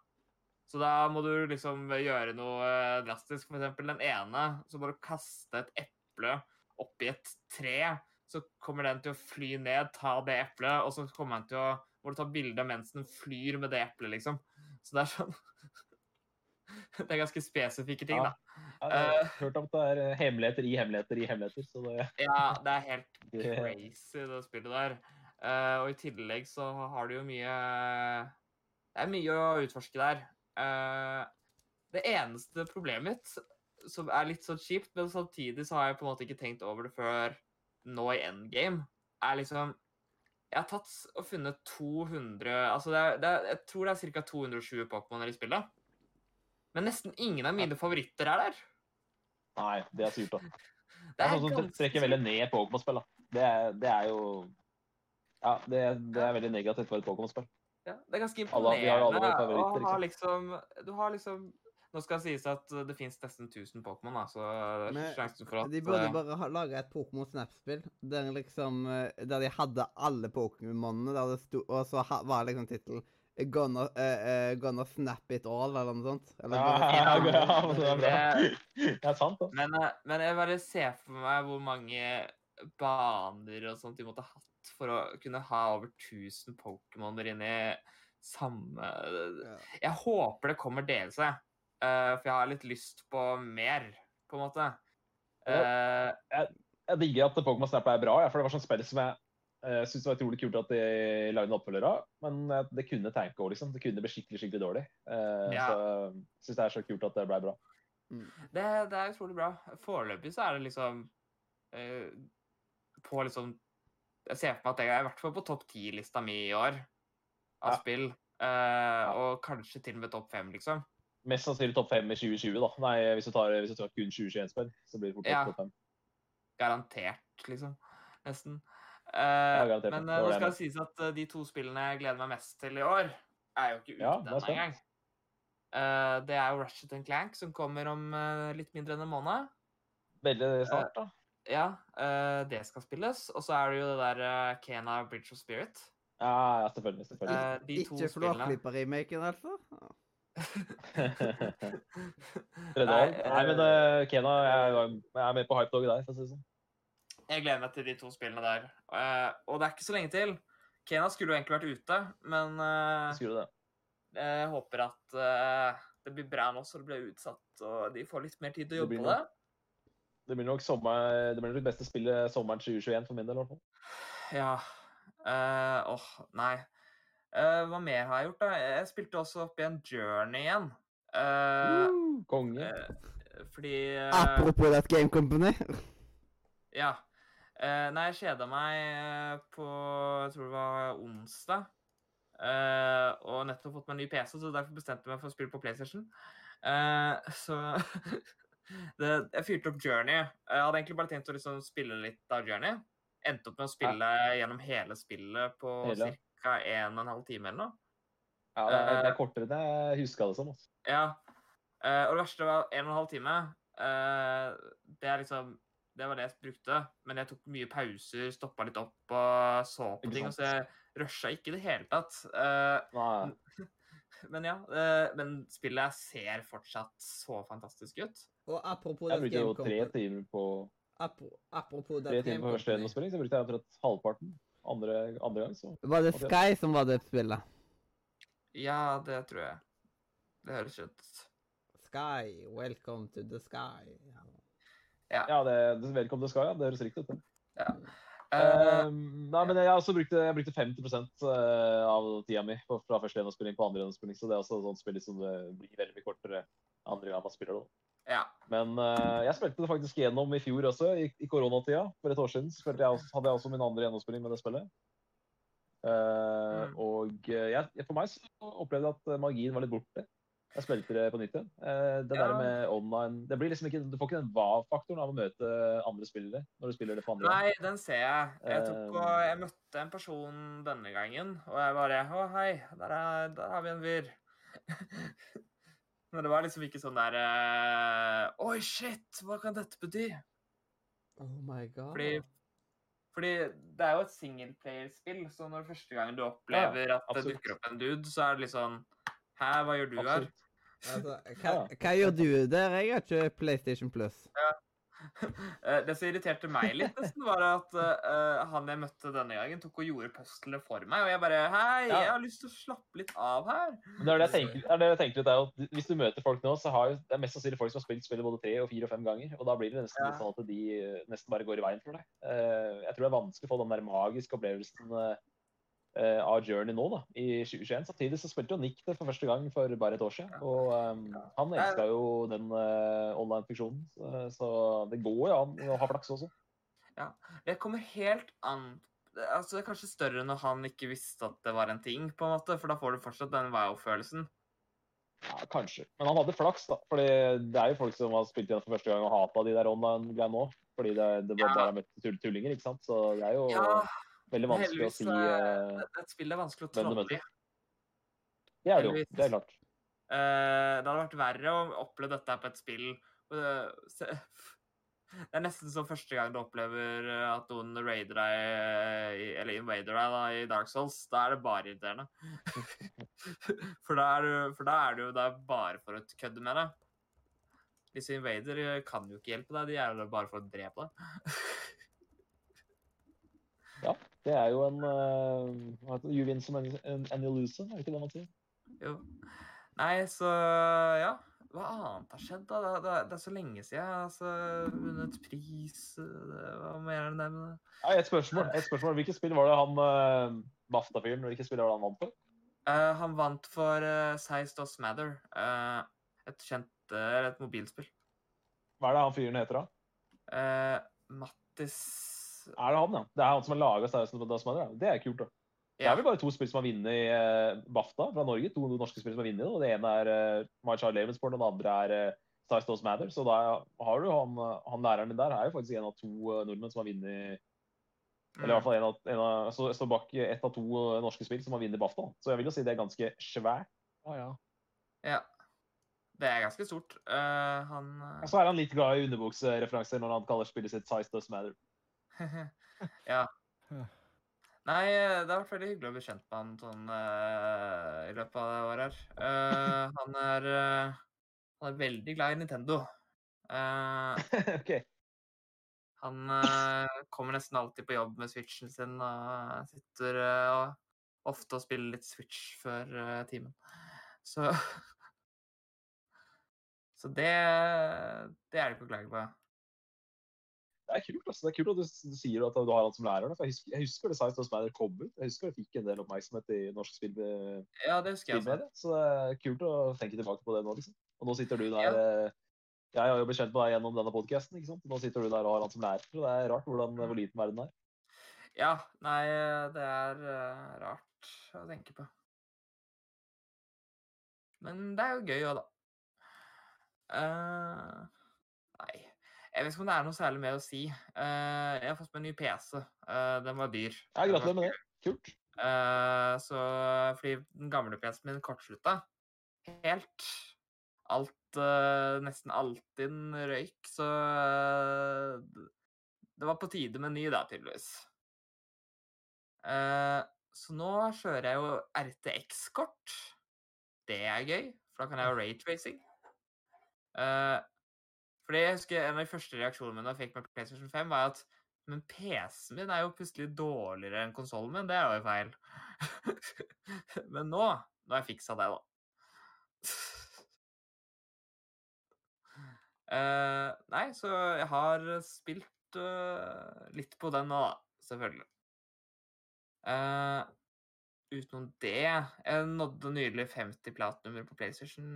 Så da må du liksom gjøre noe eh, drastisk. For eksempel den ene, så må du kaste et eple oppi et tre. Så kommer den til å fly ned, ta det eplet, og så kommer den til å må du ta bilde mens den flyr med det eplet, liksom. Så det er sånn Det er ganske spesifikke ting, Ja. da. Jeg har Eh. hørt om det er eh, hemmeligheter i hemmeligheter i hemmeligheter. Så det, Ja, det er helt crazy, det spillet der. Uh, og i tillegg så har du jo mye Det er mye å utforske der. Uh, det eneste problemet mitt, som er litt sånn kjipt, men samtidig så har jeg på en måte ikke tenkt over det før nå i endgame, er liksom Jeg har tatt og funnet 200 Altså, det er, det er, jeg tror det er ca. 220 Pokémoner i spillet. Men nesten ingen av mine favoritter er der. Nei, det er surt, da. Det Det er sånn som trekker veldig ned Pokémon-spill. Det, det er jo Ja, det, det er veldig negativt for et Pokémon-spill. Ja, det er ganske Alle- vi har imponerende favoritter, å ha liksom Du har liksom Nå skal det sies at det finnes nesten 1000 Pokémon, da, så Men sjansen for at De burde eh, bare ha laga et Pokémon Snap-spill der liksom eh, Der de hadde alle Pokémonene, Og så var var liksom tittelen Gonna, uh, eh, gonna snap it all, eller noe sånt. Eller Ja, ja, ja, det er bra. Det er sant, da. men, eh, men jeg bare ser for meg hvor mange baner og sånt de måtte ha hatt for å kunne ha over 1000 Pokémoner inn i samme Ja. Jeg håper det kommer delelse, uh, for jeg har litt lyst på mer, på en måte. Uh, Jeg digger at Pokémon Snap er bra, for det var sånn spill som jeg uh, det var utrolig kult at de lagde en oppfølger av. Men eh, det kunne tanke òg, liksom. Det kunne bli skikkelig skikkelig dårlig. Eh, Ja. Så jeg syns det er så kult at det ble bra. det, det er utrolig bra. Foreløpig så er det liksom eh, På liksom Jeg ser for meg at jeg er i hvert fall på topp ti-lista mi i år av Ja. spill. eh, Og kanskje til og med topp fem, liksom. Mest sannsynlig topp fem i 2020, da. Nei, hvis du tar, hvis du tar kun 2021-spill, så blir det fort Ja. topp fem. Garantert, liksom. Nesten. Eh, men Det eh, nå skal det sies at eh, de to spillene jeg gleder meg mest til i år, er jo ikke ute Ja, denne engang. Eh, det er jo Ratchet and Clank, som kommer om litt mindre enn en måned. Veldig snart, da. Ja, eh, det skal spilles. Og så er det jo det der uh, Kena Bridge of Spirit. Ja, ja, selvfølgelig. selvfølgelig. De to Ikke. Flåklypa-remaken, altså? Ja. Nei, men Kena jeg, jeg er med på hype-toget der, for å si det sånn. Jeg gleder meg til de to spillene der. Uh, og det er ikke så lenge til. Kena skulle jo egentlig vært ute, men uh, Skulle det. jeg håper at uh, det blir bra nå, så det blir utsatt, og de får litt mer tid til å jobbe på det. Det blir nok sommer, det blir nok beste spillet sommeren 2021 for min del, i hvert fall. Ja. Uh, Åh, nei. Uh, hva mer har jeg gjort, da? Jeg spilte også opp igjen Journey igjen. Uh, Konge. fordi Apropos That Game Company. Ja. Eh, nei, jeg kjeda meg eh, på Jeg tror det var onsdag. Uh, og nettopp fått meg en ny PC, så derfor bestemte jeg meg for å spille på PlayStation. Uh, så det, Jeg fyrte opp Journey. Jeg hadde egentlig bare tenkt å liksom spille litt av Journey. Endte opp med å spille gjennom hele spillet på ca. 1 12 time eller noe. Ja, det, er, det er kortere enn jeg huska det som. Altså. Ja. Og det verste var 1 12 time. Det er liksom Det var det jeg brukte. Men jeg tok mye pauser, stoppa litt opp og så på Ikke ting. sant. Så jeg rusha ikke i det hele tatt. Uh, men ja. Uh, men spillet ser fortsatt så fantastisk ut. Og apropos jeg brukte jo tre timer på, apropos tre timer på første gjennomspilling, så brukte jeg akkurat halvparten andre, andre gang. Så Var det Sky som var det spillet? Ja, det tror jeg. Det høres ut. Sky, welcome to the sky. Ja. Ja, det, det vedkommende skal, ja. Det høres riktig ut. det. Eh, Uh, nei, men jeg, også brukte, jeg brukte 50 eh, av tida mi på, fra første gjennomspilling på andre gjennomspilling, så det er også sånn spill som det blir veldig mye kortere andre gang man spiller det. ja. Men uh, jeg spilte det faktisk gjennom i fjor også, i, i koronatida. For et år siden jeg også, hadde jeg også min andre gjennomspilling med det spillet. Uh, Mm. Og eh, jeg, for meg så opplevde jeg at eh, magien var litt borte. Jeg spilte det på nytt igjen. Eh, det der med online det blir liksom ikke, Du får ikke den hva-faktoren av å møte andre spillere når du spiller det på andre gang. Nei, den ser jeg. Jeg, tok og, Eh. jeg møtte en person denne gangen, og jeg bare Å, hei, der, er, der har vi en fyr. Men det var liksom ikke sånn der eh, Oi, shit, hva kan dette bety? Oh my god. Fordi, fordi det er jo et singleplayerspill, så når første gangen du opplever at det dukker opp en dude, så er det litt sånn Hæ, hva gjør du her? Altså, hva, hva gjør du der? Jeg har ikke PlayStation Plus. Ja. Det som irriterte meg litt, nesten, var at uh, han jeg møtte denne gangen, tok og gjorde puzzlene for meg. Og jeg bare Hei, Ja. jeg har lyst til å slappe litt av her. Men det er det jeg tenker, det er det jeg tenker litt, er at Hvis du møter folk nå, så har jo, det er mest sannsynlig folk som har spilt spillet både tre og fire og fem ganger. Og da blir det nesten Ja. sånn at de eh, nesten bare går i veien for deg. Uh, Jeg tror det er vanskelig å få den der magiske opplevelsen eh, eh, av Journey nå, da, i 2021. Samtidig så spilte jo Nick det for første gang for bare et år siden. Og eh, han elska jo den uh, online-fiksjonen. Så, så det går jo an å ha flaks også. Ja. Det kommer helt an Altså, Det er kanskje større når han ikke visste at det var en ting, på en måte, for da får du fortsatt den wow-følelsen. Ja, kanskje. Men han hadde flaks, da. Fordi det er jo folk som har spilt igjen for første gang og hata de der online-greiene nå. Fordi det, det var Ja. bare møtt tullinger, ikke sant. Så det er jo Ja, veldig vanskelig vanskelig å si uh, det- et spill er vanskelig å trolle i. Det det jo. Det er klart. Uh, det hadde vært verre å oppleve dette på et spill uh, det- Det er nesten som første gang du opplever at noen raider deg, eh, eller invader deg da, i Dark Souls. Da er det bare irriterende. for, da er du, for da er du jo der bare for å kødde med deg. Disse invader kan jo ikke hjelpe deg, de er der bare for å drepe deg. Det er jo en uh, You win som and and you lose er det ikke det man sier? Jo. Nei, så ja. Hva annet har skjedd, da? Det, det, det er så lenge siden. jeg Altså, vunnet pris det- Hva mer er det der? Ja, et spørsmål. et spørsmål. Hvilket spill var det han uh, BAFTA-fyren hvilket spill var det han vant for? Uh, han vant for uh, Size Does Matter. Uh, et kjent uh, et mobilspill. Hva er det han fyren heter, da? Mattis Er det han, ja? Det er han som har laga Sausen på Dasmader? Ja. Det er kult, da. Det er vel bare to spill som har vunnet i BAFTA fra Norge. To norske spill som har vunnet det. og Det ene er uh, My Child Lavensport, og det andre er uh, Size Does Matter. Så da har du han, eh, han læreren din der er jo faktisk en av to eh, nordmenn som har vunnet Eller i hvert fall en av, en av, så, står bak ett av to eh, norske spill som har vunnet BAFTA. Så jeg vil jo si det er ganske svært. Ah, ja. Ja. Det er ganske stort. Uh, han eh, Og så er han litt glad i underbuksereferanser når han kaller spillet sitt Size Does Matter. ja. Nei, eh, det har vært veldig hyggelig å bli kjent med han sånn uh, i løpet av det året her. Uh, han er uh, han er veldig glad i Nintendo. Eh, OK. han kommer nesten alltid på jobb med Switchen sin og sitter og ofte og spiller litt Switch før timen. Så Så det Det er det ikke å klage på. Det er kult altså. det er kult at du, du sier at du har han som lærer. da, for Jeg husker, jeg husker det Science Does Matter kom ut. Jeg husker det fikk en del oppmerksomhet i norsk spill, Ja, det husker jeg også. Så det er kult å tenke tilbake på det nå, liksom. Og nå sitter du der Ja. eh, Jeg har jo blitt kjent med deg gjennom denne podkasten. Nå sitter du der og har han som lærer. Og det er rart hvordan, hvor liten verden er. Ja, nei, det er uh, rart å tenke på. Men det er jo gøy òg, da. Uh, nei, jeg vet ikke om det er noe særlig mer å si. Eh, jeg har fått meg en ny PC. Eh, den var dyr. Ja, gratulerer med det. Kult. Eh, så fordi den gamle PC-en min kortslutta helt. Alt Nesten alltid en røyk, så Det var på tide med en ny, da, tydeligvis. Så nå kjører jeg jo RTX-kort. Det er gøy, for da kan jeg jo raytracing. Fordi jeg husker En av de første reaksjonene mine jeg fikk med PlayStation 5, var at men PC-en min er jo plutselig dårligere enn konsollen min. Det er jo feil. men nå Nå har jeg fiksa det, da. uh, nei, så jeg har spilt uh, litt på den nå, da. Selvfølgelig. Uh, utenom det Jeg nådde nylig 50 platinummer på PlayStation,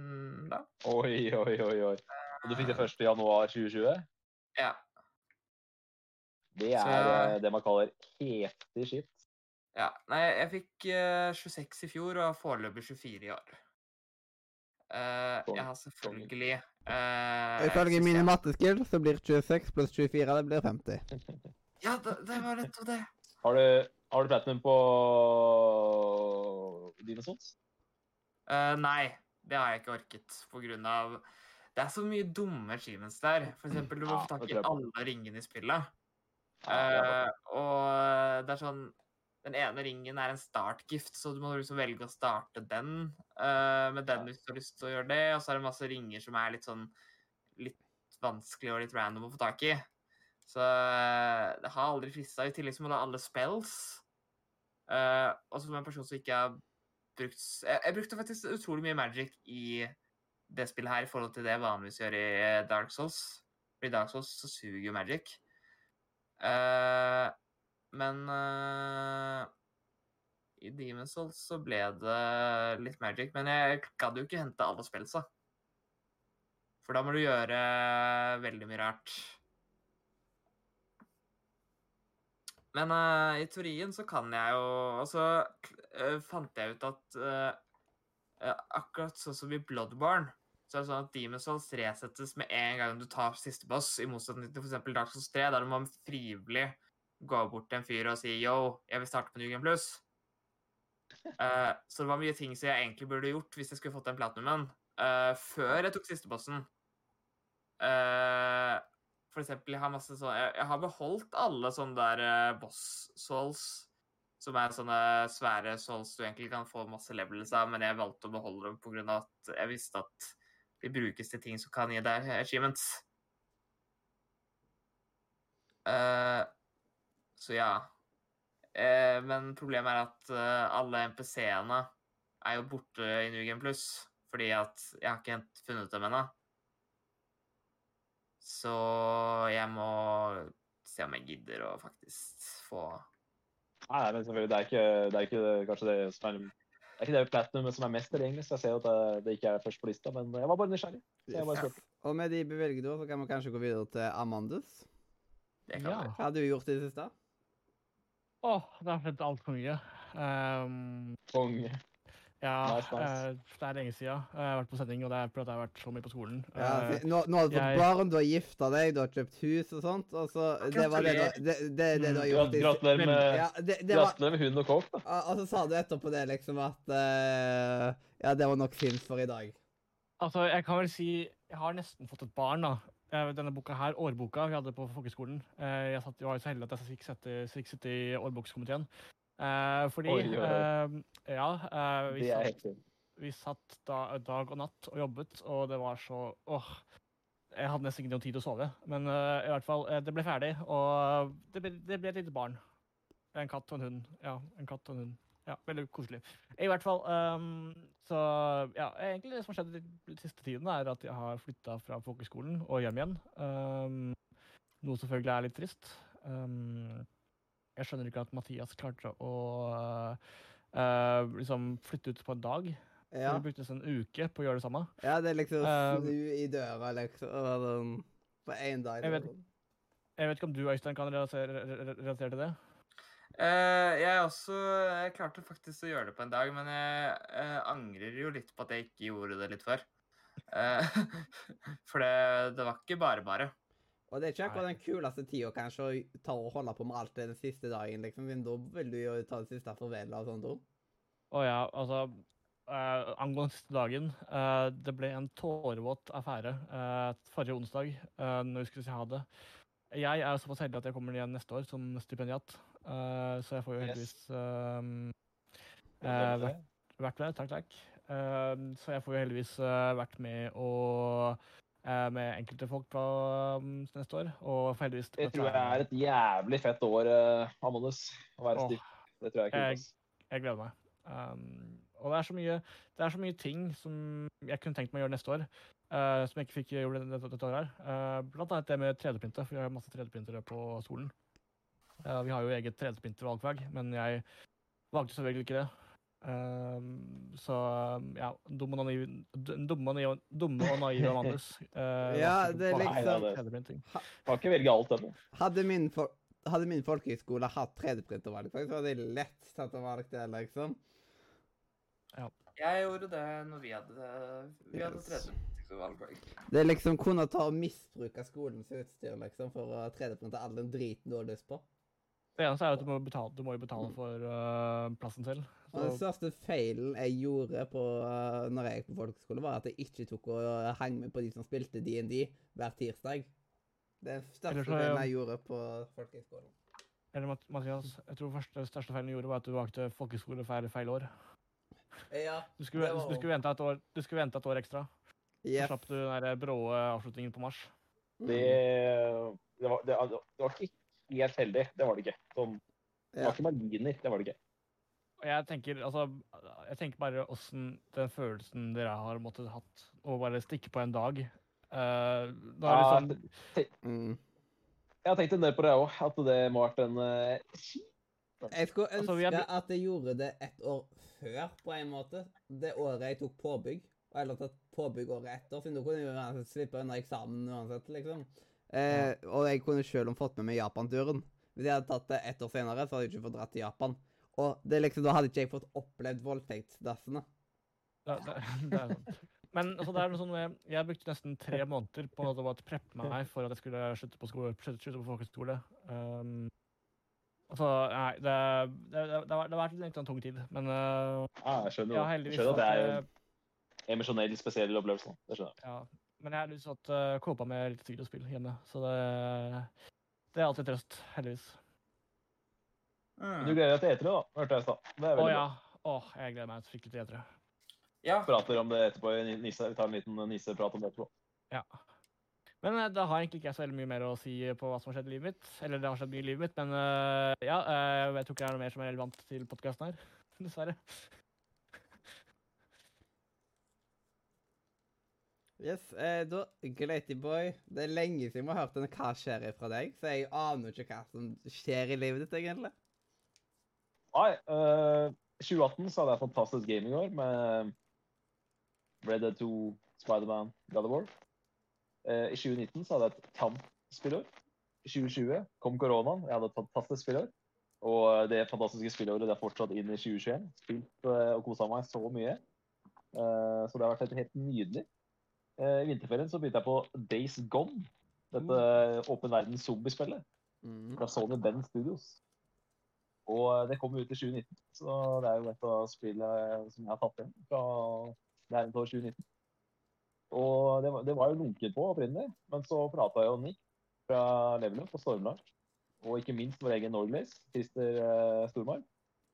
da. Oi, oi, oi. oi. Og du fikk det første i januar 2020? Ja. Det er eh, det man kaller heftig skitt. ja. Nei, jeg fikk uh, 26 i fjor og foreløpig 24 i år. Uh, jeg har selvfølgelig uh, Ifølge mine matteskills så blir 26 pluss 24 det blir 50. Ja, det, det var nettopp det. Har du, har du platinum på dine sånt? Eh, nei, det har jeg ikke orket på grunn av Det er så mye dumme achievements der. For eksempel, du må få tak i alle ringene i spillet. Eh, og det er sånn Den ene ringen er en startgift, så du må liksom velge å starte den uh, med den hvis du har lyst til å gjøre det. Og så er det masse ringer som er litt sånn litt vanskelig og litt random å få tak i. Så eh, det har aldri frista. I tillegg så må du ha alle spells. Uh, og som en person som ikke har brukt jeg, jeg brukte faktisk utrolig mye magic i det spillet her i forhold til det vanligvis gjør i eh, Dark Souls. For i Dark Souls så suger jo magic. Uh, men uh, i Demon's Souls så ble det litt magic. Men jeg gadd jo ikke hente alle spillsa. For da må du gjøre veldig mye rart. Men uh, i teorien så kan jeg jo Og så uh, fant jeg ut at uh, akkurat sånn som i Bloodborne, så er det sånn at Demon's Souls resettes med en gang du tar siste boss, i motsetning til f.eks. Dark Souls 3, der du må frivillig gå bort til en fyr og si yo, jeg vil starte på New Game Plus. Uh, så det var mye ting som jeg egentlig burde gjort hvis jeg skulle fått den platinumen, uh, før jeg tok siste bossen. Uh, for eksempel, jeg har masse sånn Jeg, jeg har beholdt alle sånne der eh, boss souls, som er sånne svære souls du egentlig kan få masse levels av, men jeg valgte å beholde dem av at jeg visste at de brukes til ting som kan gi deg achievements. Uh, så ja. Uh, men problemet er at uh, alle MPC-ene er jo borte i Game Plus, fordi at jeg har ikke helt funnet dem ennå. Så jeg må se om jeg gidder å faktisk få Nei, men selvfølgelig, det er ikke, det er ikke kanskje det som er er ikke det Platinum som er mest tilgjengelig, så jeg ser at det, det ikke er først på lista. Men jeg var bare nysgjerrig. Så jeg bare Ja. Og med de bevilgede ord så kan vi kanskje gå videre til Amandus. Det kan Ja. Hva har du gjort i det siste? Åh, det har skjedd altfor mye. Um, Konge. Ja, Nice, nice. eh, det er lenge siden. Jeg har vært på sending, og det er fordi jeg har vært så mye på skolen. Ja, Eh, nå, nå har du fått jeg- barn, du har gifta deg, du har kjøpt hus og sånt. Og så, det var det, du, det, det, det du har gjort. Gratulerer med, Ja, det, det var, med hund og kåk, da. og og så sa du etterpå det liksom at uh, Ja, det var nok Sims for i dag. Altså, jeg kan vel si Jeg har nesten fått et barn, da. Denne boka her, årboka vi hadde på folkeskolen. eh, Jeg, satt, jeg var jo så heldig at jeg fikk sitte i årbokskomiteen. Eh, fordi Oi, eh, Ja. eh, vi, satt, vi satt da, dag og natt og jobbet, og det var så Åh. Jeg hadde nesten ikke noe tid til å sove. Men i hvert fall, det ble ferdig, og det ble, det ble et lite barn. En katt og en hund. Ja, en katt og en hund. Ja, Veldig koselig. I hvert fall um, Så ja, egentlig det som har skjedd den siste tiden, er at jeg har flytta fra folkeskolen og hjem igjen. Um, noe selvfølgelig er litt trist. Ehm, jeg skjønner ikke at Mathias klarte å uh, liksom flytte ut på en dag. Ja, Vi brukte nesten en uke på å gjøre det samme. ja det er liksom Um, snu i døra, liksom. og sånn, På én dag. Jeg vet- liksom. Jeg vet ikke om du, Øystein, kan relatere, relatere til det? Uh, jeg også jeg klarte faktisk å gjøre det på en dag, men jeg uh, angrer jo litt på at jeg ikke gjorde det litt før. Uh, for det, det var ikke bare bare. Og det er ikke akkurat den kuleste tida kanskje å ta og holde på med alt det den siste dagen, liksom. Men Da vil du jo ta det siste farvelet og sånt. også. Å ja, altså eh, Angående siste dagen. eh, det ble en tårevåt affære eh, forrige onsdag uh, når vi skulle si ha det. Jeg er såpass heldig at jeg kommer igjen neste år som stipendiat. eh, så jeg får jo Yes. heldigvis ehm, eh, vært, vært med. Takk, takk. Ehm, så jeg får jo heldigvis eh, vært med og med enkelte folk på um, neste år. Og heldigvis Det tror jeg er et jævlig fett år, uh, Amanus. Å være stiv. Det tror jeg er kult. Jeg- Jeg gleder meg. Um, og det er, så mye, det er så mye ting som jeg kunne tenkt meg å gjøre neste år, uh, som jeg ikke fikk gjort dette, dette året. her. Uh, blant annet det med 3D-printer, for vi har masse 3D-printere på skolen. Uh, vi har jo eget 3D-printervalgfag, men jeg valgte selvfølgelig ikke det. Um, så ja, dumme og naive, d- dumme og eh, Ja, det er liksom- 3D-printing. Kan ikke velge alt ennå. Hadde min, for, hadde min folkehøyskole hatt 3D-printervalg, så hadde jeg lett tatt og valgt det, liksom. Jeg gjorde det når vi hadde, vi hadde 3D-printervalg. Det er liksom kunne ta og misbruke skolens utstyr, liksom, for å 3D-printe all den driten du har lyst på. Det eneste er at du må, betale, du må betale for uh, plassen selv. Og den største feilen jeg gjorde på, uh, når jeg gikk på folkeskole, var at jeg ikke tok å henge med på de som spilte DND hver tirsdag. Det er største så feilen jeg gjorde på folkehøyskolen. eller Mathias, jeg tror første største feilen du gjorde, var at du valgte folkeskole feil, feil år. Ja. Du skulle, Det var- du skulle, vente, et år, du skulle vente et år ekstra. Så slapp du den der brå avslutningen på mars. Mm. Det, det, var, det, det var ikke helt heldig. Det var det ikke. Sånn, det var ikke marginer. Det var det ikke. Og jeg tenker, altså, jeg tenker bare åssen den følelsen dere har måttet hatt, å bare stikke på en dag. Uh, da er Ja, liksom, Mm. Jeg har tenkt en del på det òg, at det må ha vært en uh... Jeg skulle ønske Altså, vi at jeg gjorde det et år før, på en måte. Det året jeg tok påbygg. Og Eller tatt påbygg året etter, for da kunne jeg uansett slippe unna eksamen uansett, liksom. Eh, og jeg kunne selv om fått med meg Japan-turen. Hvis jeg hadde tatt det ett år senere, så hadde jeg ikke fått dratt til Japan. Og det er liksom, da hadde ikke jeg fått opplevd voldtektsdassene. det, det, det er sant. Men altså, det er noe sånn jeg, jeg brukte nesten tre måneder på å bare preppe meg for at jeg skulle slutte på, skole, slutte, slutte på folkehøyskole. Um, altså, nei, det, det, det, det, har, det har vært en sånn tung tid, men uh, ah, jeg skjønner, ja, jeg skjønner at det er en emosjonell, spesiell opplevelse. Det skjønner jeg. Ja, men jeg har lyst til at uh, kåpe med litt sikkerhetsspill hjemme, så det, det er alltid trøst, heldigvis. Men Du gleder deg til E3, da, hørte jeg i stad. Å ja. Å, jeg gleder meg skikkelig til E3. Ja. Prater om det etterpå. i Nisse, vi tar en liten nisseprat om det etterpå. Ja. Men eh, da har egentlig ikke jeg så veldig mye mer å si på hva som har skjedd i livet mitt. Eller det har skjedd mye i livet mitt, men uh, ja, uh, jeg tror ikke det er noe mer som er relevant til podkasten her. Dessverre. Yes, eh, da, Glatyboy, det er lenge siden vi har hørt en hva skjer fra deg, så jeg aner ikke hva som skjer i livet ditt, egentlig. Nei, uh, 2018 så hadde jeg fantastisk gaming-år med Red Dead 2, Spiderman, God of War. Uh, I 2019 så hadde jeg et tamt spillår. I 2020 kom koronaen. Jeg hadde et fantastisk spillår. Og det fantastiske spillåret det er fortsatt inn i 2021. Spilt uh, og kosa meg så mye. Uh, så det har vært helt, nydelig. Eh, I vinterferien så begynte jeg på Days Gone. Dette åpen verden zombiespillet Mm. fra Sony Ben Studios. Og eh, det kom ut i 2019, så det er jo et av spillene som jeg har tatt igjen fra nærmere år 2019. Og det var, det var jo lunket på opprinnelig, men så prata jo Nick fra Level Up og Stormlar, og ikke minst vår egen Norglace, Christer uh, Stormark,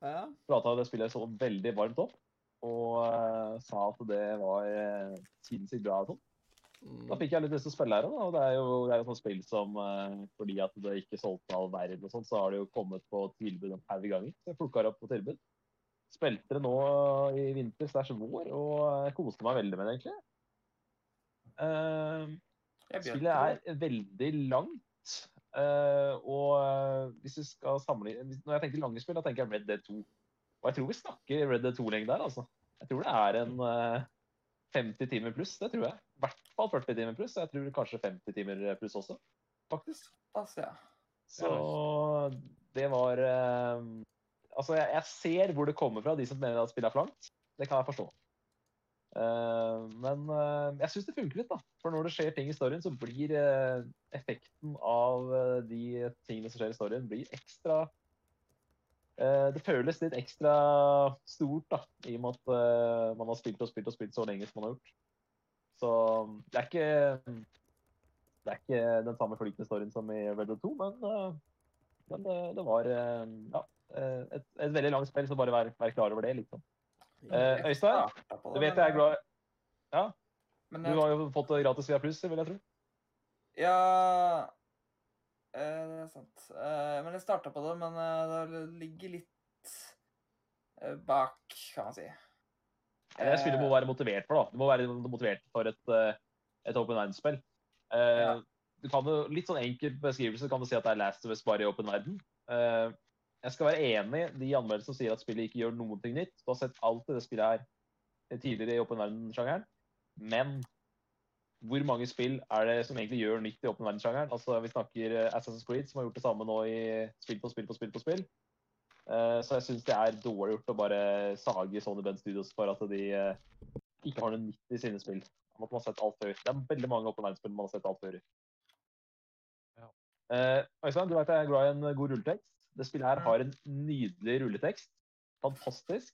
Ja. prata det spillet så veldig varmt opp, og eh, sa at det var uh, sinnssykt bra og sånn. Da fikk jeg litt lyst til å spille her òg, og det er jo det er jo sånn spill som eh, fordi at det ikke solgte all verden og sånn, så har det jo kommet på tilbud en haug ganger. Så jeg plukka det opp på tilbud. Spilte det nå i vinter slash vår, og koste meg veldig med det, egentlig. Eh, spillet er veldig langt. eh, og hvis vi skal sammenligne Når jeg tenker lange spill, da tenker jeg Red Dead 2. Og jeg tror vi snakker Red Dead 2-lengde der, altså. Jeg tror det er en eh, 50 timer pluss, det tror jeg. I hvert fall 40 timer pluss. Jeg tror kanskje 50 timer pluss også, faktisk. Altså, ja. Så det var eh, Altså, jeg, jeg ser hvor det kommer fra, de som mener at spillet er for langt. Det kan jeg forstå. Eh, men eh, jeg syns det funker litt, da. For når det skjer ting i storyen, så blir eh, effekten av eh, de tingene som skjer i storyen, blir ekstra eh, Det føles litt ekstra stort, da, i og med at man har spilt og spilt og spilt så lenge som man har gjort. Så det er ikke det er ikke den samme flytende storyen som i Red Dead 2, men, eh, men det, det var eh, ja, eh, et, et veldig langt spill, så bare vær, vær klar over det, liksom. Eh, Øystein, du vet jeg er glad Men Du har jo fått gratis via pluss, vil jeg tro. Ja Det er sant. Men jeg starta på det, men det ligger litt bak, kan man si. Det spillet må være motivert for, da. Du må være motivert for et, eh, et open verden-spill. Eh, Ja. Du kan jo, litt sånn enkel beskrivelse kan du si at det er Last of Us bare i åpen verden. Eh, jeg skal være enig i de anmeldelsene som sier at spillet ikke gjør noen ting nytt. Du har sett alt i det spillet her tidligere i åpen verden-sjangeren. Men hvor mange spill er det som egentlig gjør nytt i åpen verden-sjangeren? Altså, vi snakker Assassin's Creed, som har gjort det samme nå i spill på spill på spill på spill. Eh, Så jeg syns det er dårlig gjort å bare sage Sony Ben Studios for at de eh, ikke har noe nytt i sine spill. At man har sett alt før. Det er veldig mange open Line-spill man har sett alt før. Ja. Eh, Øystein, du vet jeg er glad i en god rulletekst. Det spillet her har en nydelig rulletekst. Fantastisk.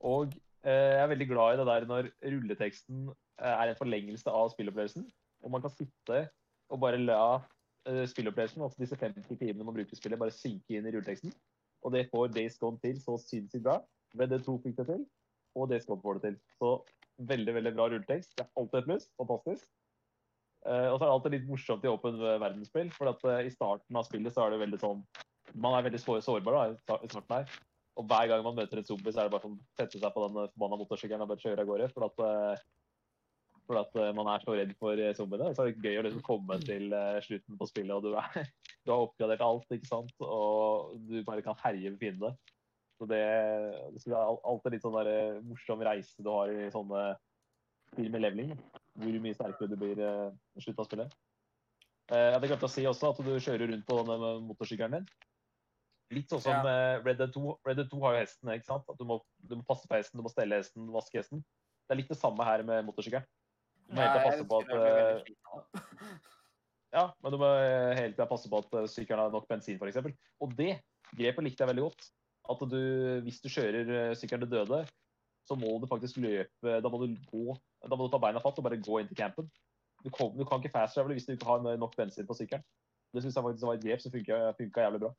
Og jeg er veldig glad i det der når rulleteksten er en forlengelse av spillopplevelsen. Og man kan sitte og bare la spillopplevelsen, altså disse 50 timene man bruker i spillet, bare synke inn i rulleteksten. Og det får Days Gone til så sinnssykt bra. Red Dead 2 fikk det til, og Days Gone får det til. Så veldig, veldig bra rulletekst. Det er alltid et pluss. Fantastisk. Uh, og så er det alltid litt morsomt i åpen verdensspill, for at uh, i starten av spillet så er det veldig sånn Man er veldig sår- sårbar da, i starten her. Og hver gang man møter en zombie, så er det bare sånn sette seg på den eh, forbanna motorsykkelen og bare kjøre av gårde. For at, eh, for at eh, man er så redd for eh, zombiene. Så er det gøy å liksom komme til eh, slutten på spillet, og du, er, du har oppgradert alt, ikke sant? Og du bare kan herje med fiendene. Så det, det er al- alltid litt sånn der eh, morsom reise du har i sånne spill med leveling. Hvor mye sterkere du blir eh, i slutten av spillet. Uh, Jeg hadde glemt å si også at du kjører rundt på denne motorsykkelen din. Litt sånn som Ja. Red Dead 2. Red Dead 2 har jo hesten, ikke sant? Du må, du må passe på hesten, du må stelle hesten, vaske hesten. Det er litt det samme her med motorsykkelen. Du må helt passe på at jeg ja, men du må eh, hele tida passe på at eh, sykkelen har nok bensin, f.eks. Og det grepet likte jeg veldig godt. At du, hvis du kjører eh, sykkelen til døde, så må du faktisk løpe Da må du gå Da må du ta beina fatt og bare gå inn til campen. Du, kom, du kan ikke fast travele hvis du ikke har nok bensin på sykkelen. Det syns jeg faktisk var et grep som funka, funka jævlig bra.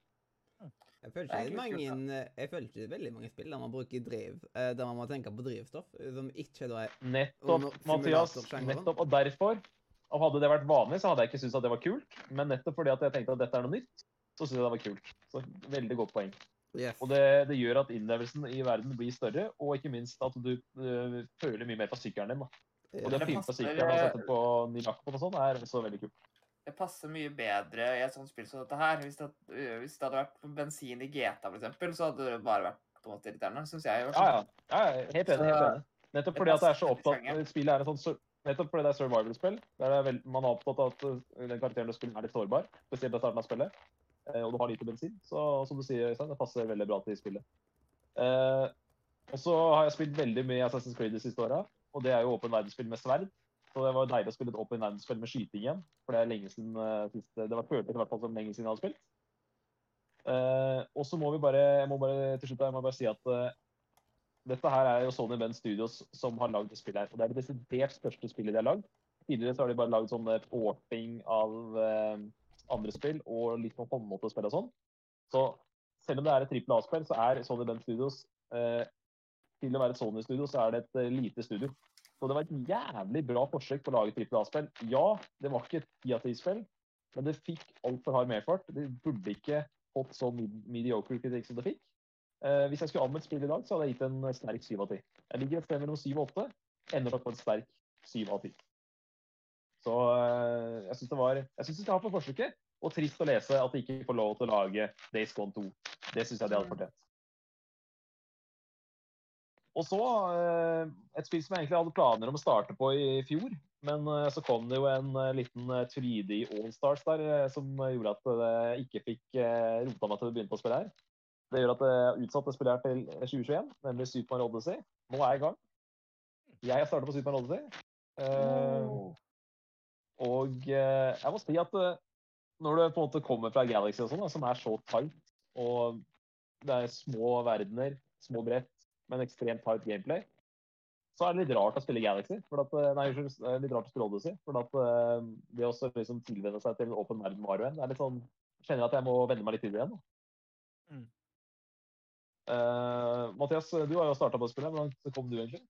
Jeg føler Det er ikke mange, kult, jeg føler ikke veldig mange spill der man bruker driv, der man må tenke på drivstoff, som ikke da er Nettopp, Mathias. Nettopp. Og derfor Og hadde det vært vanlig, så hadde jeg ikke syntes at det var kult. Men nettopp fordi at jeg tenkte at dette er noe nytt, så syntes jeg det var kult. Så veldig godt poeng. Yes. Og det, det gjør at innlevelsen i verden blir større, og ikke minst at du uh, føler mye mer på sykkelen din. da. Og det å det på sykkelen og sette på ny lakk på og sånn, er også veldig kult. Det passer mye bedre i et sånt spill som dette her. Hvis det, hvis det hadde vært bensin i GTA, for eksempel, så hadde det bare vært på en måte irriterende, syns jeg. i Ja, ja. ja ja, helt enig. helt enig. Nettopp fordi at det er så opptatt Spillet er en sånt sur- Nettopp fordi det er survival-spill, der er vel, man er opptatt av at øh, den karakteren du spiller, er litt sårbar. Spesielt i starten av spillet. Eh, og du har lite bensin. Så som du sier, det passer veldig bra til spillet. Eh, og så har jeg spilt veldig mye Assassin's Creed de siste åra. Og det er jo åpen verdensspill med sverd. Så det var deilig å spille et åpen verdensspill med skyting igjen. For det er lenge siden eh, Det var føltes i hvert fall som lenge siden jeg hadde spilt. Eh, og så må vi bare Jeg må bare til slutt jeg må bare si at eh, dette her er jo Sony Ben Studios som har lagd spillet her. Og det er det desidert største spillet de har lagd. Tidligere så har de bare lagd sånne porting av eh, andre spill og litt sånn håndmåtespill og sånn. Så selv om det er et trippel A-spill, så er Sony Ben Studios eh, Til å være et Sony-studio, så er det et eh, lite studio. Så det var et jævlig bra forsøk på å lage trippel A-spill. Ja, det var ikke et ti av ti-spill, men det fikk altfor hard medfart. Det burde ikke fått så mediocre kritikk som det fikk. Eh, hvis jeg skulle anmeldt spillet i dag, så hadde jeg gitt en sterk 7 av 10. Jeg ligger et sted mellom 7 og 8. Ender nok på en sterk 7 av 10. Så eh, jeg syns det var Jeg syns de skal ha for forsøket. Og trist å lese at de ikke får lov til å lage Days Gone 2. Det syns jeg de hadde fortjent. Og så eh, et spill som jeg egentlig hadde planer om å starte på i fjor. Men eh, så kom det jo en eh, liten eh, 3D Allstars der eh, som gjorde at jeg ikke fikk eh, rota meg til å begynne på spille her. Det gjør at jeg utsatte spillet her til 2021, nemlig Super Odyssey. Nå er jeg i gang. Jeg har startet på Super Odyssey. Eh, og uh, jeg må si at uh, når du på en måte kommer fra Galaxy og sånn, som er så tight, og det er små verdener, små brett, men ekstremt tight gameplay, så er det litt rart å spille Galaxy. For at, eh, nei, unnskyld, litt rart å spille Odyssey. For at eh, det å liksom tilvenne seg til en åpen verden Mario igjen, er litt sånn Kjenner at jeg må venne meg litt til det igjen. Mm. Eh, Mathias, du har jo starta på spillet. Hvordan kom du egentlig?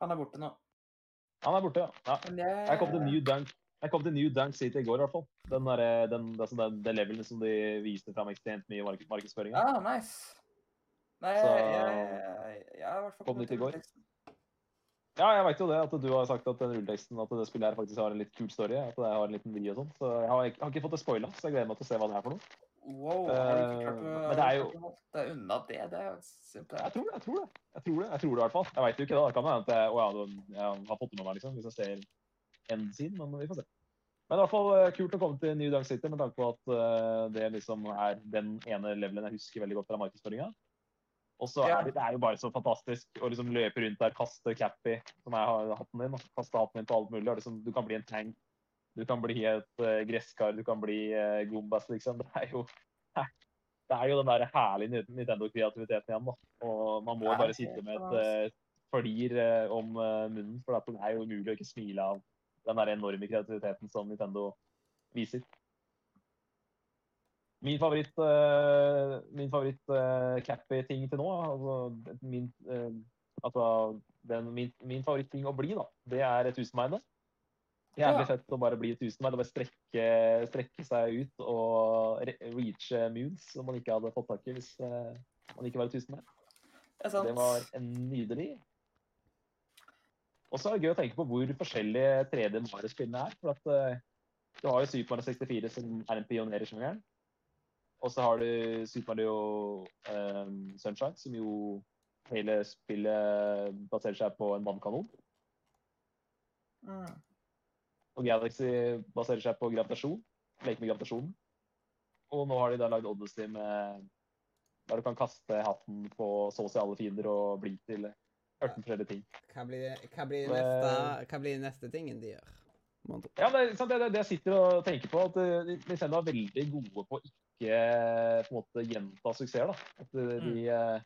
Han er borte nå. Han er borte, ja. ja. Jeg, kom til New Dunk, jeg kom til New Dunk City i går, i hvert fall. Den, der, den, altså den, den levelen som de viste fram ekstremt mye i mark markedsføringa. Ah, nice. Nei, Så- jeg, jeg, Kom dit i går. Ja, jeg veit jo det, at du har sagt at den rulleteksten at det spillet her faktisk har en litt kul story. At det har en liten vri og sånn. Så jeg har, ikke- har ikke fått det spoila, så jeg gleder meg til å se hva det er for noe. Wow, har du ikke klart å Eh, det er jo- holde deg unna det? Det er jo Jeg tror det, jeg tror det. Jeg tror det, jeg tror det i hvert fall. Jeg veit jo ikke det. Det kan hende jeg, å, ja, jeg har fått det med meg, liksom, hvis jeg ser end scene, men vi får se. Men i hvert fall eh, kult å komme til New Dunk City med tanke på at uh, det liksom er den ene levelen jeg husker veldig godt fra markedsføringa. Og så er det, det er jo bare så fantastisk å liksom løpe rundt der, kaste Cappy, som jeg har hatten din, kaste hatten din på alt mulig. Liksom, du kan bli en tank, du kan bli et uh, gresskar, du kan bli uh, Goombas, liksom. Det er jo det er jo den der herlige Nintendo-kreativiteten igjen, da. Og man må bare sitte med et flir eh, om eh, munnen, for det er jo umulig å ikke smile av den der enorme kreativiteten som Nintendo viser. Min favoritt, uh, min favoritt uh, Cappy-ting til nå, altså, min, uh, altså den, min, min favoritt-ting å bli, da, det er tusenbeine. Jævlig fett å bare bli tusenbein og bare strekke, strekke seg ut og re reache moons som man ikke hadde fått tak i hvis eh, man ikke var et tusenbein. Det sant. Det var en nydelig. Og så er det gøy å tenke på hvor forskjellige 3D Mario-spillene er. For at uh, du har jo Super Mario 64 som er en pioner i sjangeren. Og så har du Super Mario um, Sunshine, som jo hele spillet baserer seg på en vannkanon. Mm. Og Galaxy baserer seg på gravitasjon. Leker med gravitasjonen. Og nå har de da lagd Odyssey med der du kan kaste hatten på så å si alle fiender og bli til 18 forskjellige ting. Hva blir, hva blir, neste, hva blir neste tingen de gjør? Ja, det, er sant, det, det, jeg sitter og tenker på, at de Nintendo er veldig gode på å ikke på en måte gjenta suksesser. da. At mm. de, eh,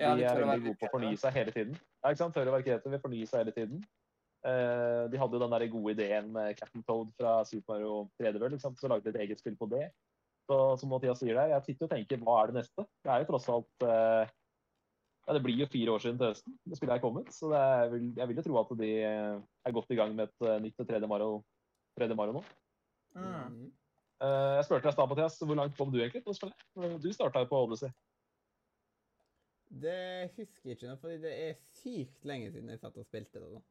Ja, de de er veldig gode på å fornye seg hele tiden. Ja, ikke sant? Tør å være kreative, fornye seg hele tiden. Eh, de hadde jo den der gode ideen med Captain Toad fra Super Mario 3D World, liksom, så lagde de et eget spill på det. Så som Mathias sier der, jeg sitter og tenker hva er det neste? Det er jo tross alt eh, ja, Det blir jo fire år siden til høsten det spillet er kommet, så det er, jeg vil jo tro at de er godt i gang med et eh, nytt 3D Mario, 3D Mario nå. Mm. Jeg spurte deg i stad, Mathias, hvor langt kom du egentlig på å spille? Du starta jo på Odyssey. Det husker jeg ikke nå, fordi det er sykt lenge siden jeg satt og spilte det. da.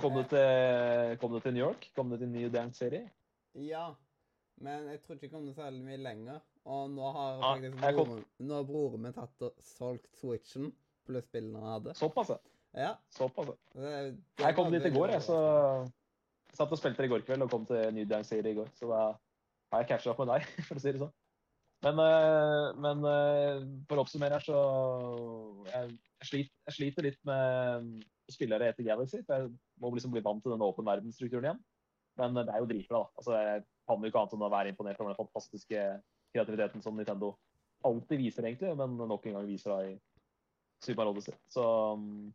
Kom du til, kom du til New York? Kom du til New Dance City? Ja, men jeg tror ikke jeg kom noe særlig mye lenger. Og nå har Ja, faktisk jeg kom- broren, nå har broren min tatt og solgt Switchen pluss spillene han hadde. Såpass, ja. Såpass. Det, det Jeg kom dit i går, jeg, så jeg satt og spilte i går kveld og kom til New Dance City i går. Så da har jeg catcha opp med deg, for å si det sånn. Men, eh, men eh, for å oppsummere her, så jeg, jeg, sliter, jeg sliter litt med spillere etter Galaxy. For jeg må liksom bli vant til den åpen verdensstrukturen igjen. Men det er jo dritbra, da. Altså, jeg kan jo ikke annet enn å være imponert over den fantastiske kreativiteten som Nintendo alltid viser, egentlig, men nok en gang viser da i Super Mario Odyssey. Så um,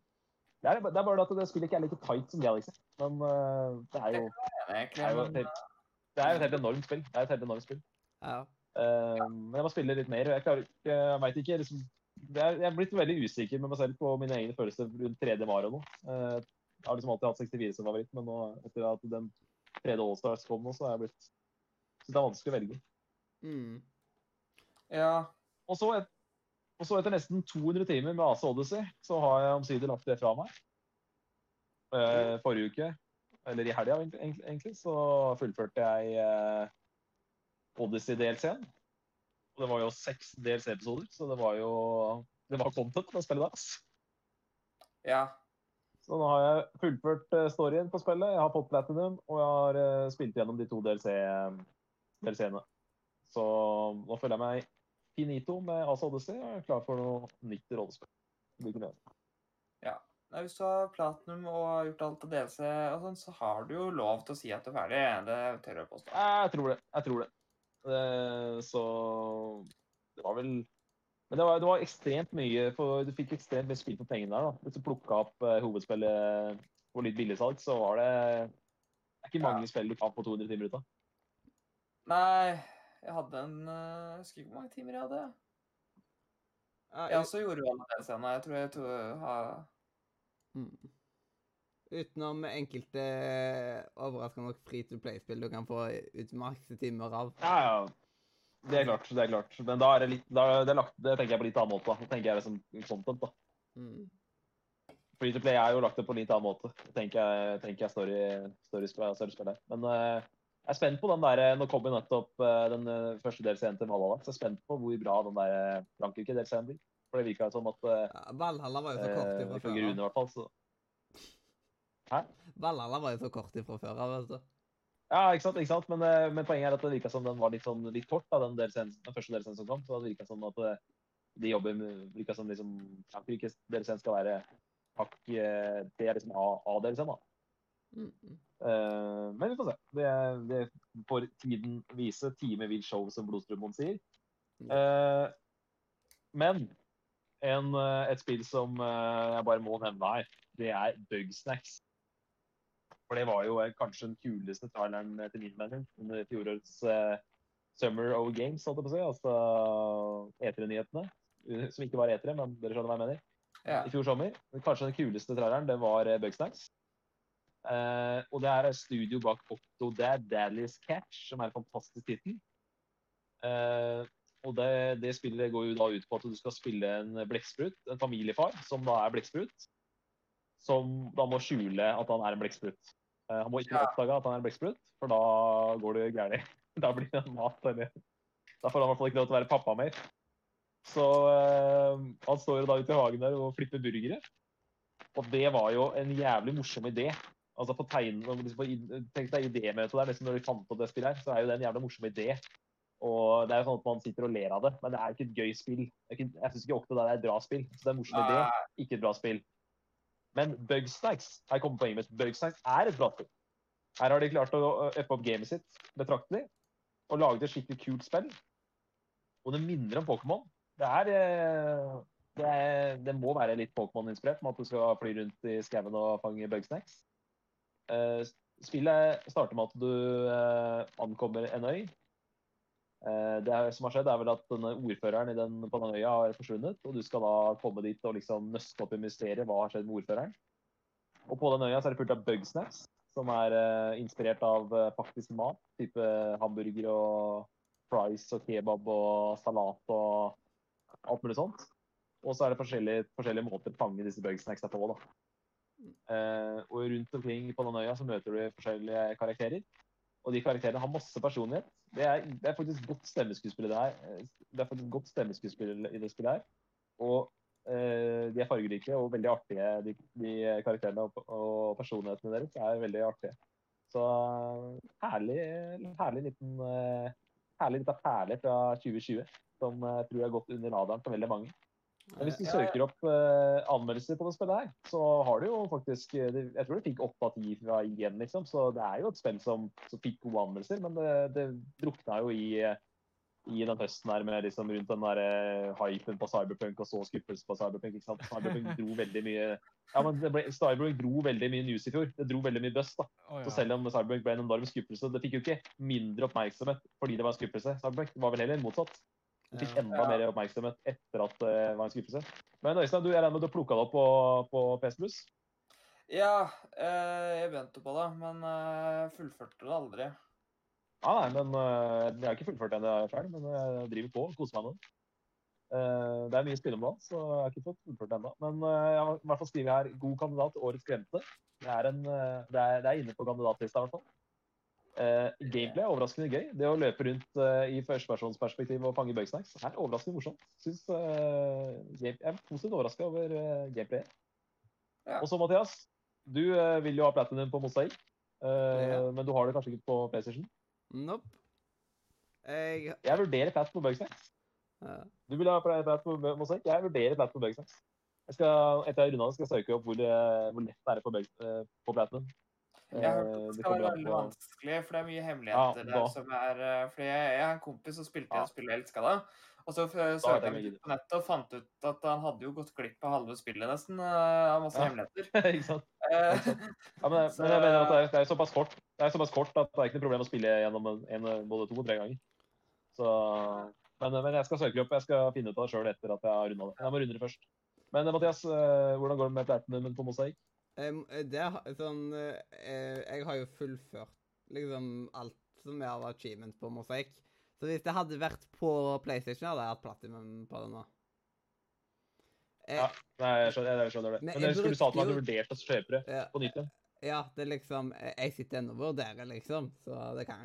det er, det er bare det at det spillet ikke er like tight som Galaxy. Men det er jo det er jo et helt, det er jo et helt enormt spill. Det er et helt enormt spill. Ja. Uh, men jeg må spille litt mer. Jeg klarer ikke, jeg vet ikke liksom, Jeg er blitt veldig usikker med meg selv på mine egne følelser rundt 3D Mario nå. Jeg har liksom alltid hatt 64 som favoritt, men nå etter at den 3D Allstars kom nå, så er jeg blitt så det er vanskelig å velge. Mm. ja. Og så, et, og så etter nesten 200 timer med AC Odyssey, så har jeg omsider lagt det fra meg. Eh, forrige uke, eller i helga egentlig, så fullførte jeg eh, Odyssey-DLC-en. Og det var jo seks DLC-episoder, så det var jo det var content på spillet deres. ja. Så nå har jeg fullført eh, storyen på spillet, jeg har fått platinum, og jeg har eh, spilt gjennom de to DLC, DLC-ene. Så nå føler jeg meg finito med AC Odyssey og er klar for noe nytt rollespill. Det. Nei, Hvis du har platinum og gjort alt av DLC, og sånn, så har du jo lov til å si at du er ferdig. Det tør jeg påstå. Jeg tror det. Jeg tror det. Eh, Så det var vel Men det var, det var ekstremt mye for Du fikk ekstremt mye spill for pengene der. da. Hvis du plukka opp eh, hovedspillet på litt billigsalg, så var det Det er ikke mange spill du kan på 200 timer ut av. Nei, jeg hadde en øh, Jeg husker ikke hvor mange timer jeg hadde. Ja, Jeg også gjorde jo alle DLC-ene. Jeg tror jeg to, har Mm. Utenom enkelte overraskende nok free to play-spill du kan få ut timer av. Ja, ja. Det er klart. det er klart. Men da er det litt, da, det, er lagt, det tenker jeg på litt annen måte. da. Tenker jeg det som content. da. Mm. Free to play er jo lagt opp på litt annen måte. tenker jeg, tenker jeg story, story, story spill der. Men uh, jeg er spent på den der, Nå kommer jo nettopp eh, den eh, første DLC-en til Valhalla. Så jeg er spent på hvor bra den der eh, Frankrike-DLC-en blir. For det virka som at eh, Ja, Valhalla var jo så kort eh, Ifølge Rune, i hvert fall. Så. Valhalla var jo så kort ifra før av, du. Ja, ikke sant. ikke sant? Men, eh, men poenget er at det virka som den var litt, sånn, litt kort, da, den, DLC-en den første DLC-en som kom. Så det virka som at eh, de jobber virka som liksom Frankrike-DLC-en skal være hakk eh, Det er liksom A- A-DLC-en, da. Mm. mm. Eh, men vi får se. Det, det får tiden vise. Time vil show, som Blodstrømmoen sier. Uh, men en, et spill som jeg bare må nevne her, det er Bugsnacks. For det var jo eh, kanskje den kuleste traileren etter til min mening under fjorårets uh, Summer of Games, holdt jeg på å si. Altså E3-nyhetene. eh, Som ikke var E3, men dere skjønner hva jeg mener Ja. i fjor sommer. Kanskje den kuleste traileren, det var eh, Bugsnacks. Uh, og det er studio bak Octodad Daddy's Catch, som er en fantastisk tittel. Uh, og det, det spillet går jo da ut på at du skal spille en blekksprut, en familiefar, som da er blekksprut. Som da må skjule at han er en blekksprut. Eh, han må ikke Ja. oppdage at han er en blekksprut, for da går det gærent. Da blir det mat, eller Da får han i hvert fall ikke lov til å være pappa mer. Så eh, han står da ute i hagen der og flipper burgere. Og det var jo en jævlig morsom idé. Altså på tegn, liksom Tenk deg idémøtet der, liksom når de fant opp det spillet her, så er jo det en jævlig morsom idé. Og det er jo sånn at man sitter og ler av det, men det er ikke et gøy spill. Jeg, jeg syns ikke Octodad er et bra spill. Så det er en morsom idé, ikke et bra spill. Men Bugsnacks her kommer poenget mitt. Bugsnacks er et bra spill. Her har de klart å uppe opp gamet sitt betraktelig og laget et skikkelig kult spill. Og det minner om Pokémon. Det er, eh, det er Det må være litt Pokémon-inspirert med at du skal fly rundt i skauen og fange Bugsnacks. Eh, Spillet starter med at du eh, ankommer en øy. Eh, Det som har skjedd, er vel at denne ordføreren i den, på den øya har forsvunnet, og du skal da komme dit og liksom nøste opp i mysteriet. Hva har skjedd med ordføreren? Og på den øya så er det fullt av bugsnaps, som er uh, inspirert av uh, faktisk mat. Type hamburger og fries og kebab og salat og alt mulig sånt. Og så er det forskjellige, forskjellige måter å fange disse bugsnacksa på. da. Uh, og rundt omkring på den øya så møter du forskjellige karakterer. Og de karakterene har masse personlighet. Det er, det er faktisk godt stemmeskuespill i det her. Det er faktisk godt stemmeskuespill i det spillet her. Og eh, de er fargerike og veldig artige. De, de karakterene og, og personlighetene deres er veldig artige. Så herlig, herlig liten eh, herlig av perle fra 2020 som eh, tror jeg har gått under radaren for veldig mange. Men hvis du Ja, ja. søker opp eh, anmeldelser på det spillet her, så har du jo faktisk eh, Jeg tror du fikk åtte av ti fra IGN, liksom. Så det er jo et spill som, som fikk gode anmeldelser, men det, det drukna jo i, eh, i den høsten her med liksom rundt den der eh, hypen på Cyberpunk og så skuffelse på Cyberpunk. ikke sant? Cyberpunk dro veldig mye Ja, men det ble, Cyberpunk dro veldig mye news i fjor. Det dro veldig mye buzz, da. Å, Så selv om Cyberpunk ble en enorm skuffelse, det fikk jo ikke mindre oppmerksomhet fordi det var en skuffelse. Cyberpunk var vel heller motsatt. Fikk enda Ja. mer oppmerksomhet etter at det var en skuffelse. Men Øystein, du, jeg regner med du plukka det opp på, på PS Plus? Ja, eh, jeg begynte på det, men eh, fullførte det aldri. Ja, nei, men jeg har ikke fullført det ennå sjøl, men jeg driver på og koser meg med det. Eh, det er mye spill om dagen, så jeg har ikke fått fullført det ennå. Men jeg har i hvert fall skrevet her 'god kandidat årets glemte'. Det er, en, det er, det er inne på kandidatlista, i hvert fall. Eh, gameplay er overraskende gøy. Det å løpe rundt uh, i førstepersonsperspektiv og fange bugsnacks er overraskende morsomt. Syns, uh, game, jeg er positivt overraska over uh, gameplayet. Ja. Og så, Mathias, du vil jo ha platinum på Mosaikk, Ja. men du har det kanskje ikke på PlayStation? Nope. Jeg Jeg vurderer plat på Bugsnacks. ja. Du vil ha plat på Mosaikk? Jeg vurderer plat på Bugsnacks. Jeg skal, etter jeg har runda det, skal jeg søke opp hvor, eh, hvor lett det er på, Bug- eh, på Platinum. Jeg har hørt Eh, at det skal være veldig vanskelig, for det er mye hemmeligheter Ja, der som er eh, Fordi jeg, er har en kompis som spilte i Ja. spillet, elska da. Og så søkte jeg han på nettet og fant ut at han hadde jo gått glipp av halve spillet, nesten. eh, Av masse Ja. hemmeligheter. ikke sant? Eh? Ja, men, Så- men jeg mener at det er, det er såpass kort Det er såpass kort at det er ikke noe problem å spille gjennom en, en, både to og tre ganger. Så, men, men jeg skal søke opp. Jeg skal finne ut av det sjøl etter at jeg har runda det. Jeg må runde det først. Men Mathias, hvordan går det med platinumen på Mosaikk? Em, det er sånn eh, Jeg har jo fullført liksom alt som er av achievement på Mosaic. Så hvis det hadde vært på PlayStation, hadde jeg hatt platinum på det nå. Jeg, Ja. Nei, jeg skjønner, jeg skjønner det. Men Men jeg skulle du sa at du brukte hadde jo- vurdert å kjøpe det ja, på nytt igjen. ja, det er liksom eh, Jeg sitter ennå og vurderer, liksom. Så det kan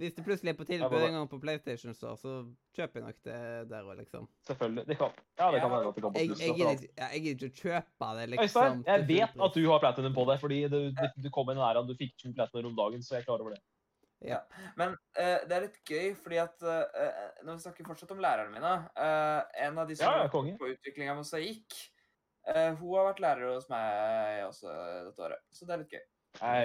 Hvis det plutselig er på tilbud en gang på PlayStation Store, så kjøper jeg nok det der òg, liksom. Selvfølgelig. Det kan, ja, det kan Ja, at det kommer på pluss. jeg da, gidder ikke jeg gidder ikke å kjøpe det, liksom. Øystein, jeg vet at du har platinum på deg, fordi du, du, du kom i den æraen du fikk to platinum om dagen, så jeg er klar over det. Ja. Men uh, det er litt gøy, fordi at uh, Når vi snakker fortsatt om lærerne mine uh, En av de som Ja, ja, på utvikling av mosaikk, eh, hun har vært lærer hos meg også dette året. Så det er litt gøy. Nei,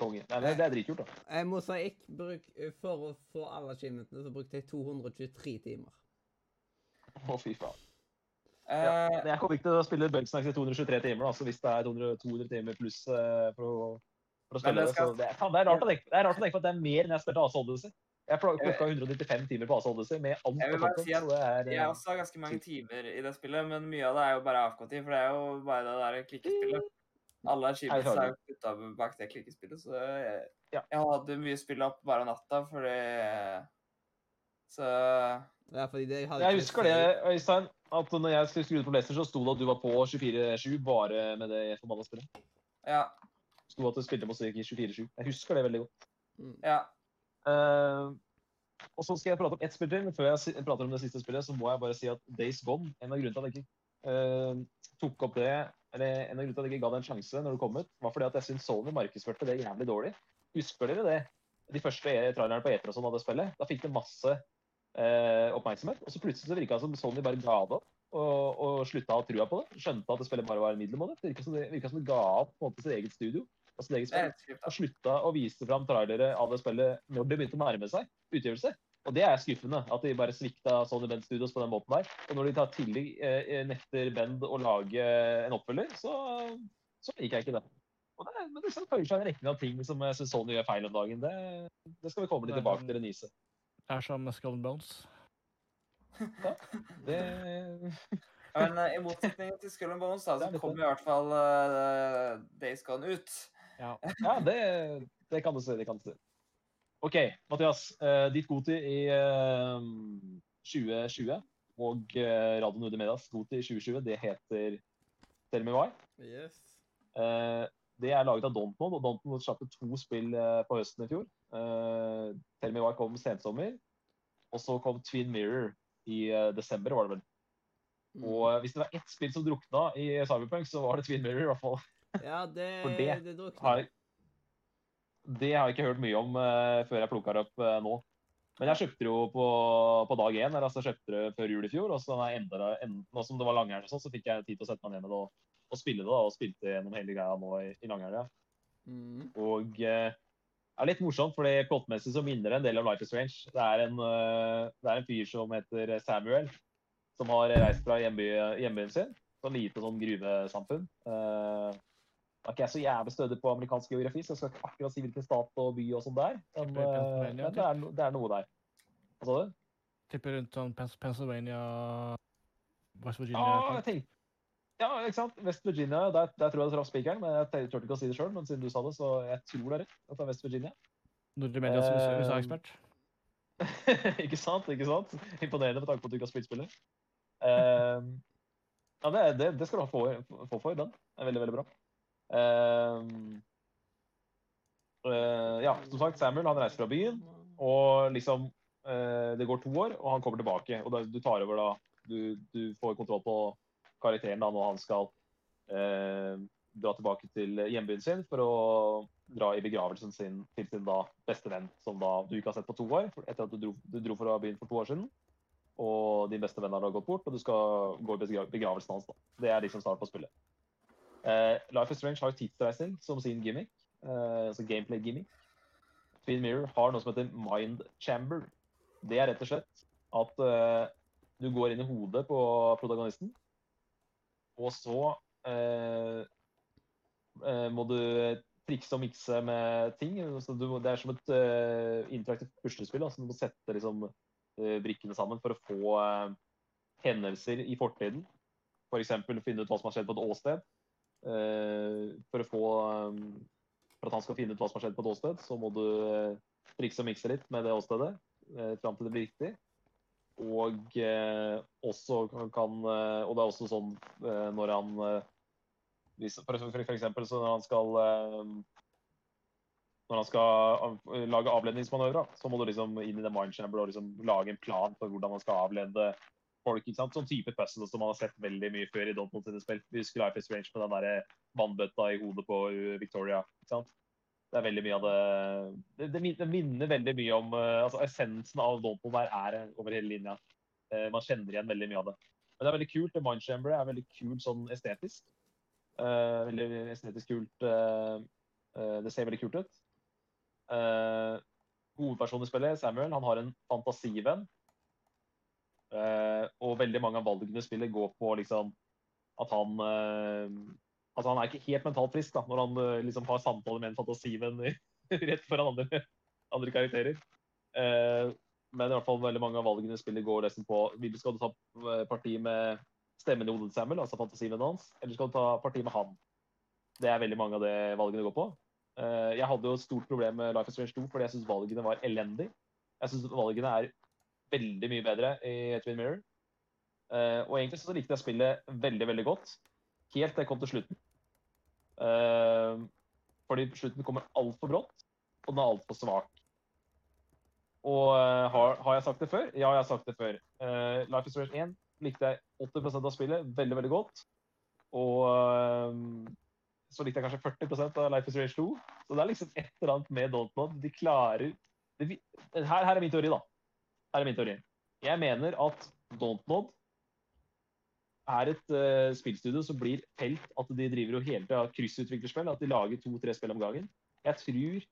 konge. Nei, det er dritkult, da. Eh, Mosaikk bruk For å få alle achievementene, så brukte jeg 223 timer. Å, fy faen. Eh, Ja. Jeg kommer ikke til å spille Bugsnacks i 223 timer, da, så hvis det er 200, 200 timer pluss eh, for, å, for å spille det skal- så det, faen, det, er rart å tenke, det er rart å tenke på at det er mer enn jeg spilte AC Odyssey. Jeg pl- plukka 195 timer på AC Odyssey med alt Jeg vil på bare toppen, si at jeg har også ganske mange timer i det spillet, men mye av det er jo bare AFK-tid, for det er jo bare det der klikkespillet. Alle achievements er jo putta bak det klikkespillet, så jeg, Ja. jeg hadde mye spill opp bare natta, fordi Så Ja, fordi det hadde Jeg husker det. Øystein, at når jeg skulle skru ut på Leicester, så sto det at du var på 24-7 bare med det forbanna spillet. ja. Sto at du spilte musikk i 24-7. Jeg husker det veldig godt. Mm. Ja. Uh, og så skal jeg prate om ett spill til, men før jeg prater om det siste spillet, så må jeg bare si at Days Gone, en av grunnene til at jeg ikke uh, tok opp det, eller en av grunnene til at jeg ikke ga det en sjanse når det kom ut, var fordi at jeg syntes Sony markedsførte det jævlig dårlig. Husker dere det? De første e- trailerne på E3 og sånn av det spillet, da fikk det masse eh, oppmerksomhet, og så plutselig så virka det som Sony bare ga det opp. Og, og slutta å ha trua på det. Skjønte at det spillet bare var en middelmåte. Det virka som som det ga opp på en måte sitt eget studio. og sitt eget spill og slutta å vise fram trailere av det spillet når det begynte å nærme seg utgivelse. Og det er skuffende, at de bare svikta Sony Bend Studios på den måten der. Og når de tar tillegg eh, nekter Bend å lage en oppfølger, så, så liker jeg ikke det. Og det, men det føyer seg en rekke av ting som jeg syns Sony gjør feil om dagen. Det, det skal vi komme litt tilbake sånn- til, Renise. er som Skull and Bones. Det Men eh, i motsetning til Skull and Bones, da, så kommer i hvert fall uh, Days Gone ut. Ja. Ja, det, det kan du si. Det kan du si. OK, Mathias. eh, ditt Goti i eh, 2020 og uh, Radio Nude Medias Goti i 2020, det heter Tell me why. Yes. Eh, det er laget av Dontnod, og Dontnod slapp to spill eh, på høsten i fjor. Tell me why kom sensommer, og så kom Twin Mirror i eh, desember, var det vel. Mm. Og eh, hvis det var ett spill som drukna i Cyberpunk, så var det Twin Mirror, i hvert fall. Ja, det, For det det drukna. har, det har jeg ikke hørt mye om uh, før jeg plukka det opp uh, nå. Men jeg kjøpte det jo på, på dag én. eller Altså, jeg kjøpte det før jul i fjor. Og så enda, en- nå som det var langhelg, og sånn, så fikk jeg tid til å sette meg ned med det og, og spille det. da, Og spilte gjennom hele greia nå i, i langhelga. Mm. Og eh, det er litt morsomt, fordi plottmessig så minner det en del om Life is Strange. Det er en, uh, det er en fyr som heter Samuel, som har reist fra hjemby, hjembyen sin. Sånn lite sånn gruvesamfunn. Eh, da er ikke jeg så jævlig stødig på amerikansk geografi, så jeg skal ikke akkurat si hvilken stat og by og sånn der. Men, eh, men det, er, det er noe der. Hva sa du? Tipper rundt sånn Pennsylvania, West Virginia Ja, jeg tenkte ja, ikke sant? West Virginia, der, der tror jeg det traff spikeren. Men jeg te- turte ikke å si det sjøl, men siden du sa det, så jeg tror det er rett. At det er West Virginia. Nordre Medias Eh, USA-ekspert. ikke sant? ikke sant? Imponerende med tanke på at du ikke har spilt spillet. Eh, ja, det, det, det skal du ha få, få for, den. Det er veldig, veldig bra. Ehm, eh, ja, som sagt, Samuel han reiser fra byen, og liksom eh, Det går to år, og han kommer tilbake. Og da, du tar over da du, du får kontroll på karakteren da når han skal eh, dra tilbake til hjembyen sin for å dra i begravelsen sin til sin da beste venn, som da du ikke har sett på to år, etter at du dro, du dro fra byen for to år siden. Og din beste venn har gått bort, og du skal gå i begravelsen hans. da. Det er liksom start på spillet. Eh, Life is Strange har jo tidsreising som sin gimmick, Uh, altså gameplay-gimmick. Twin Mirror har noe som heter Mind Chamber. Det er rett og slett at uh, du går inn i hodet på protagonisten, og så må du trikse og mikse med ting. Du, det er som et interaktivt puslespill. Altså, du må sette liksom, brikkene sammen for å få hendelser i fortiden. F.eks. For finne ut hva som har skjedd på et åsted. Eh, for, å få, eh, for at han skal finne ut hva som har skjedd på et åsted, så må du eh, trikse og mikse litt med det åstedet eh, fram til det blir riktig. Og også kan Og det er også sånn når han for, eksempel når han skal når han skal lage avledningsmanøvrer, så må du liksom inn i det mindchamber og liksom lage en plan for hvordan man skal avlede folk. ikke sant? Sånn type puzzle som man har sett veldig mye før i Donald sine spill. Vi husker Life is Strange med den der vannbøtta i hodet på uh, Victoria. ikke sant? Det er veldig mye av det Det, det, minner veldig mye om uh, altså Essensen av Donald der er over hele linja. Man kjenner igjen veldig mye av det. Men det er veldig kult. Mindchamber er veldig kult sånn estetisk. Veldig estetisk kult. det ser veldig kult ut. Hovedpersonen i spillet, Samuel, han har en fantasivenn. Uh, og veldig mange av valgene spillet går på liksom at han uh, Altså, han er ikke helt mentalt frisk da, når han uh, liksom har samtaler med en fantasivenn rett foran andre, andre karakterer. Uh, men i hvert fall veldig mange av valgene spillet går nesten på vil- Skal du ta parti med stemmen i til Samuel, altså fantasivennen hans, eller skal du ta parti med han? Det er veldig mange av det valgene går på. Eh, jeg hadde jo et stort problem med Life is Strange 2 fordi jeg syns valgene var elendig. Jeg syns valgene er veldig mye bedre i Twin Mirror. Uh, og egentlig så likte jeg spillet veldig, veldig godt. Helt til jeg kom til slutten. Uh, fordi slutten kommer altfor brått, og den er altfor svak. Og uh, har, har jeg sagt det før? Ja, jeg har sagt det før. Life is Strange 1 likte jeg 80 av spillet veldig, veldig godt. Og så likte jeg kanskje 40% av Life is Strange 2. Så det er liksom et eller annet med Dontnod. De klarer det, her, her er min teori, da. Her er min teori. Jeg mener at Dontnod er et uh, spillstudio som blir felt at de driver og hele tida kryssutvikler spill. At de lager to-tre spill om gangen. Jeg tror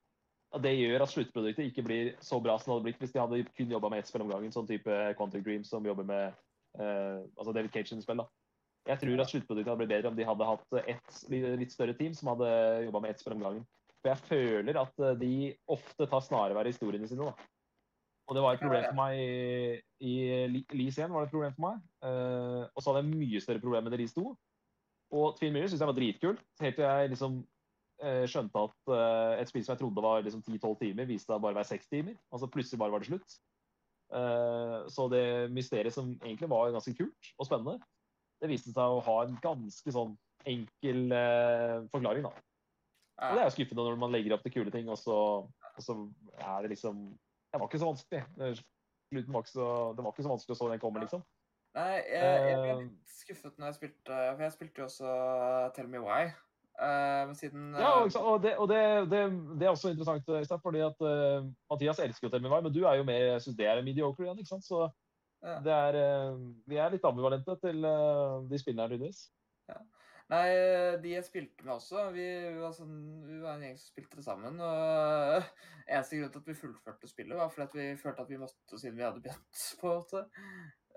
at det gjør at sluttproduktet ikke blir så bra som det hadde blitt hvis de hadde kun jobba med ett spill om gangen. Sånn type Quantic Dreams som jobber med uh, altså David Cage-spill. da. Jeg tror at sluttproduktet hadde blitt bedre om de hadde hatt et litt større team som hadde jobba med ett spill om gangen. For jeg føler at de ofte tar snarveier i historiene sine. da. Og det var et problem for meg i, i Lease 1. var det et problem for meg. Eh, og så hadde jeg mye større problem med Lease 2. Og Twin Mirror syntes jeg var dritkult, helt til jeg liksom eh, skjønte at eh, et spill som jeg trodde var liksom 10-12 timer, viste seg bare å være 6 timer. Altså plutselig bare var det slutt. Eh, så det mysteriet som egentlig var ganske kult og spennende, det viste seg å ha en ganske sånn enkel eh, forklaring, da. Og det er jo skuffende når man legger opp til kule ting, og så, og så er det liksom Det var ikke så vanskelig. Slutten var ikke så, det var ikke så vanskelig å så den komme, liksom. Nei, jeg, jeg ble Eh. litt skuffet når jeg spilte For jeg spilte jo også Tell Me Why. Uh, siden, uh... Ja, eh, og, det, og det, det, det er også interessant, Øystein, fordi at uh, Mathias elsker jo Tell Me Why, men du er jo mer Jeg syns det er mediocre igjen, ikke sant? Så Ja. det er Vi er litt ambivalente til de spillene her, tydeligvis. Nei, de jeg spilte med også, vi, vi, var sånn, vi var en gjeng som spilte det sammen. Og eneste grunn til at vi fullførte spillet, var fordi at vi følte at vi måtte, siden vi hadde begynt, på en måte.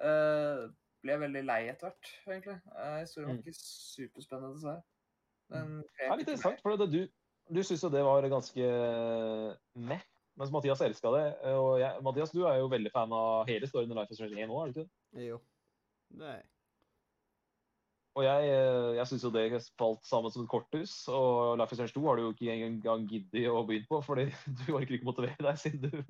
Uh, ble veldig lei etter hvert, egentlig. Eh, historien var Mm. ikke superspennende, dessverre. Den Det er litt interessant, for du, du syns jo det var ganske meh, mens Mathias elska det. Og jeg, Mathias, du er jo veldig fan av hele storyen i Life is Strange 1 nå, er du ikke det? Jo. Er Og jeg, eh, jeg syns jo det falt sammen som et korthus. Og Life is Strange 2 har du jo ikke engang giddet å begynne på, fordi du orker ikke motivere deg, siden, du,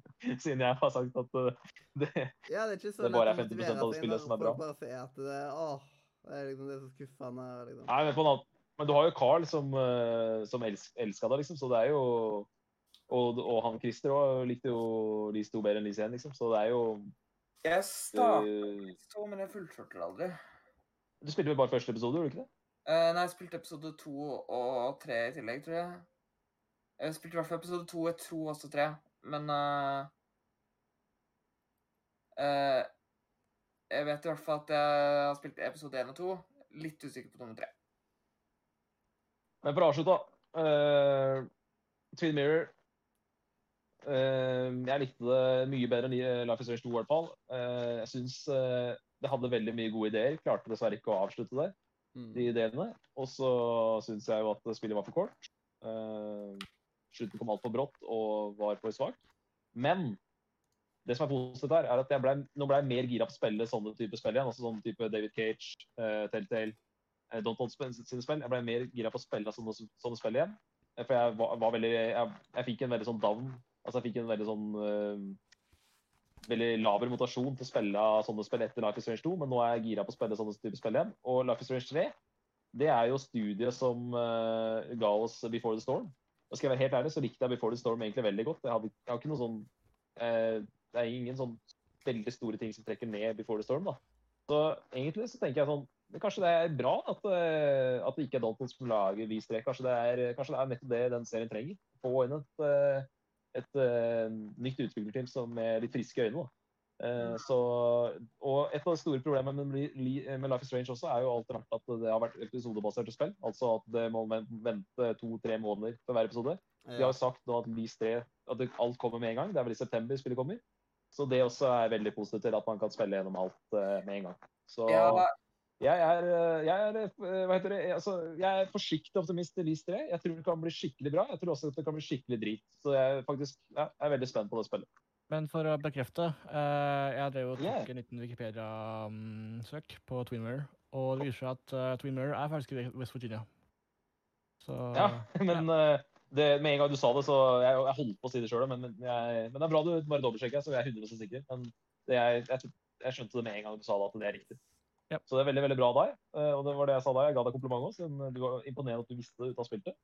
siden jeg har sagt at eh, det Ja, det er ikke så Det bare er 50% av det spillet som er bra. Bare sier at det, åh, det er liksom det er så skuffende. Liksom. Nei, men, på en annen, men du har jo Carl som, eh, som elska deg, liksom, så det er jo Og, og han Christer òg likte jo Lise 2 bedre enn Lise 1, liksom, så det er jo Jeg startet eh, to, men jeg fullførte det aldri. Du spilte vel bare første episode, gjorde du ikke det? Uh, nei, jeg spilte episode to og tre i tillegg, tror jeg. Jeg spilte i hvert fall episode to, jeg tror også tre, men uh, uh, Jeg vet i hvert fall at jeg har spilt episode én og to. Litt usikker på nummer tre. Men for å avslutte, da. Twin Mirror. Eh, jeg likte det mye bedre enn i Life is Strange 2, i hvert fall. Eh, jeg syns eh, det hadde veldig mye gode ideer. Klarte dessverre ikke å avslutte det, Mm. de ideene. Og så syns jeg jo at spillet var for kort. Eh, slutten kom altfor brått og var for svak. Men det som er positivt her, er at jeg ble, nå ble jeg mer gira på å spille sånne type spill igjen. altså sånne type David Cage, uh, Telltale, uh, Don't Want sine spill. Jeg ble mer gira på å spille sånne, sånne spill igjen. Eh, For jeg var, var veldig jeg, jeg fikk en veldig sånn down Altså jeg fikk en veldig sånn uh, Veldig laber motivasjon til å spille sånne spill etter Life is Strange 2, men nå er jeg gira på å spille sånne type spill igjen. Og Life is Strange 3, det er jo studiet som uh, ga oss Before the Storm. Og skal jeg være helt ærlig, så likte jeg Before the Storm egentlig veldig godt. Jeg, har ikke noe sånn uh, Det er ingen sånn veldig store ting som trekker ned Before the Storm, da. Så egentlig så tenker jeg sånn Kanskje det er bra at, at det ikke er Dalton som lager Vis 3. Kanskje det er, kanskje det er nettopp det den serien trenger. Få inn et, et eh, nytt utviklerteam som med litt friske øyne. Eh, så, og Et av de store problemene med, med Life is Strange også er jo alt rart at det har vært episodebaserte spill. Altså at det må vente to-tre måneder for hver episode. De har jo sagt nå at tre, at alt kommer med en gang. Det er vel i september spillet kommer. Så det også er veldig positivt til at man kan spille gjennom alt eh, med en gang. Så Ja, jeg er, eh, jeg er, eh, hva heter det, altså, jeg er forsiktig optimist til LIS 3. Jeg tror det kan bli skikkelig bra. Jeg tror også at det kan bli skikkelig drit. Så jeg er faktisk ja, jeg er veldig spent på det spillet. Men for å bekrefte, eh, jeg drev og tok Yeah. en liten Wikipedia-søk på Twin Mirror, og det viser seg at uh, Twin Mirror er faktisk i West Virginia. Så Ja, men eh, det, med en gang du sa det, så jeg, jeg holdt på å si det sjøl, men, men, men det er bra du bare dobbeltsjekker, så jeg er 100 sikker. Men det jeg, jeg, jeg skjønte det med en gang du sa det, at det er riktig. Ja. Så det er veldig veldig bra av deg. eh, Og det var det jeg sa da. Jeg ga deg kompliment òg, siden du var imponerende at du visste det ute av det.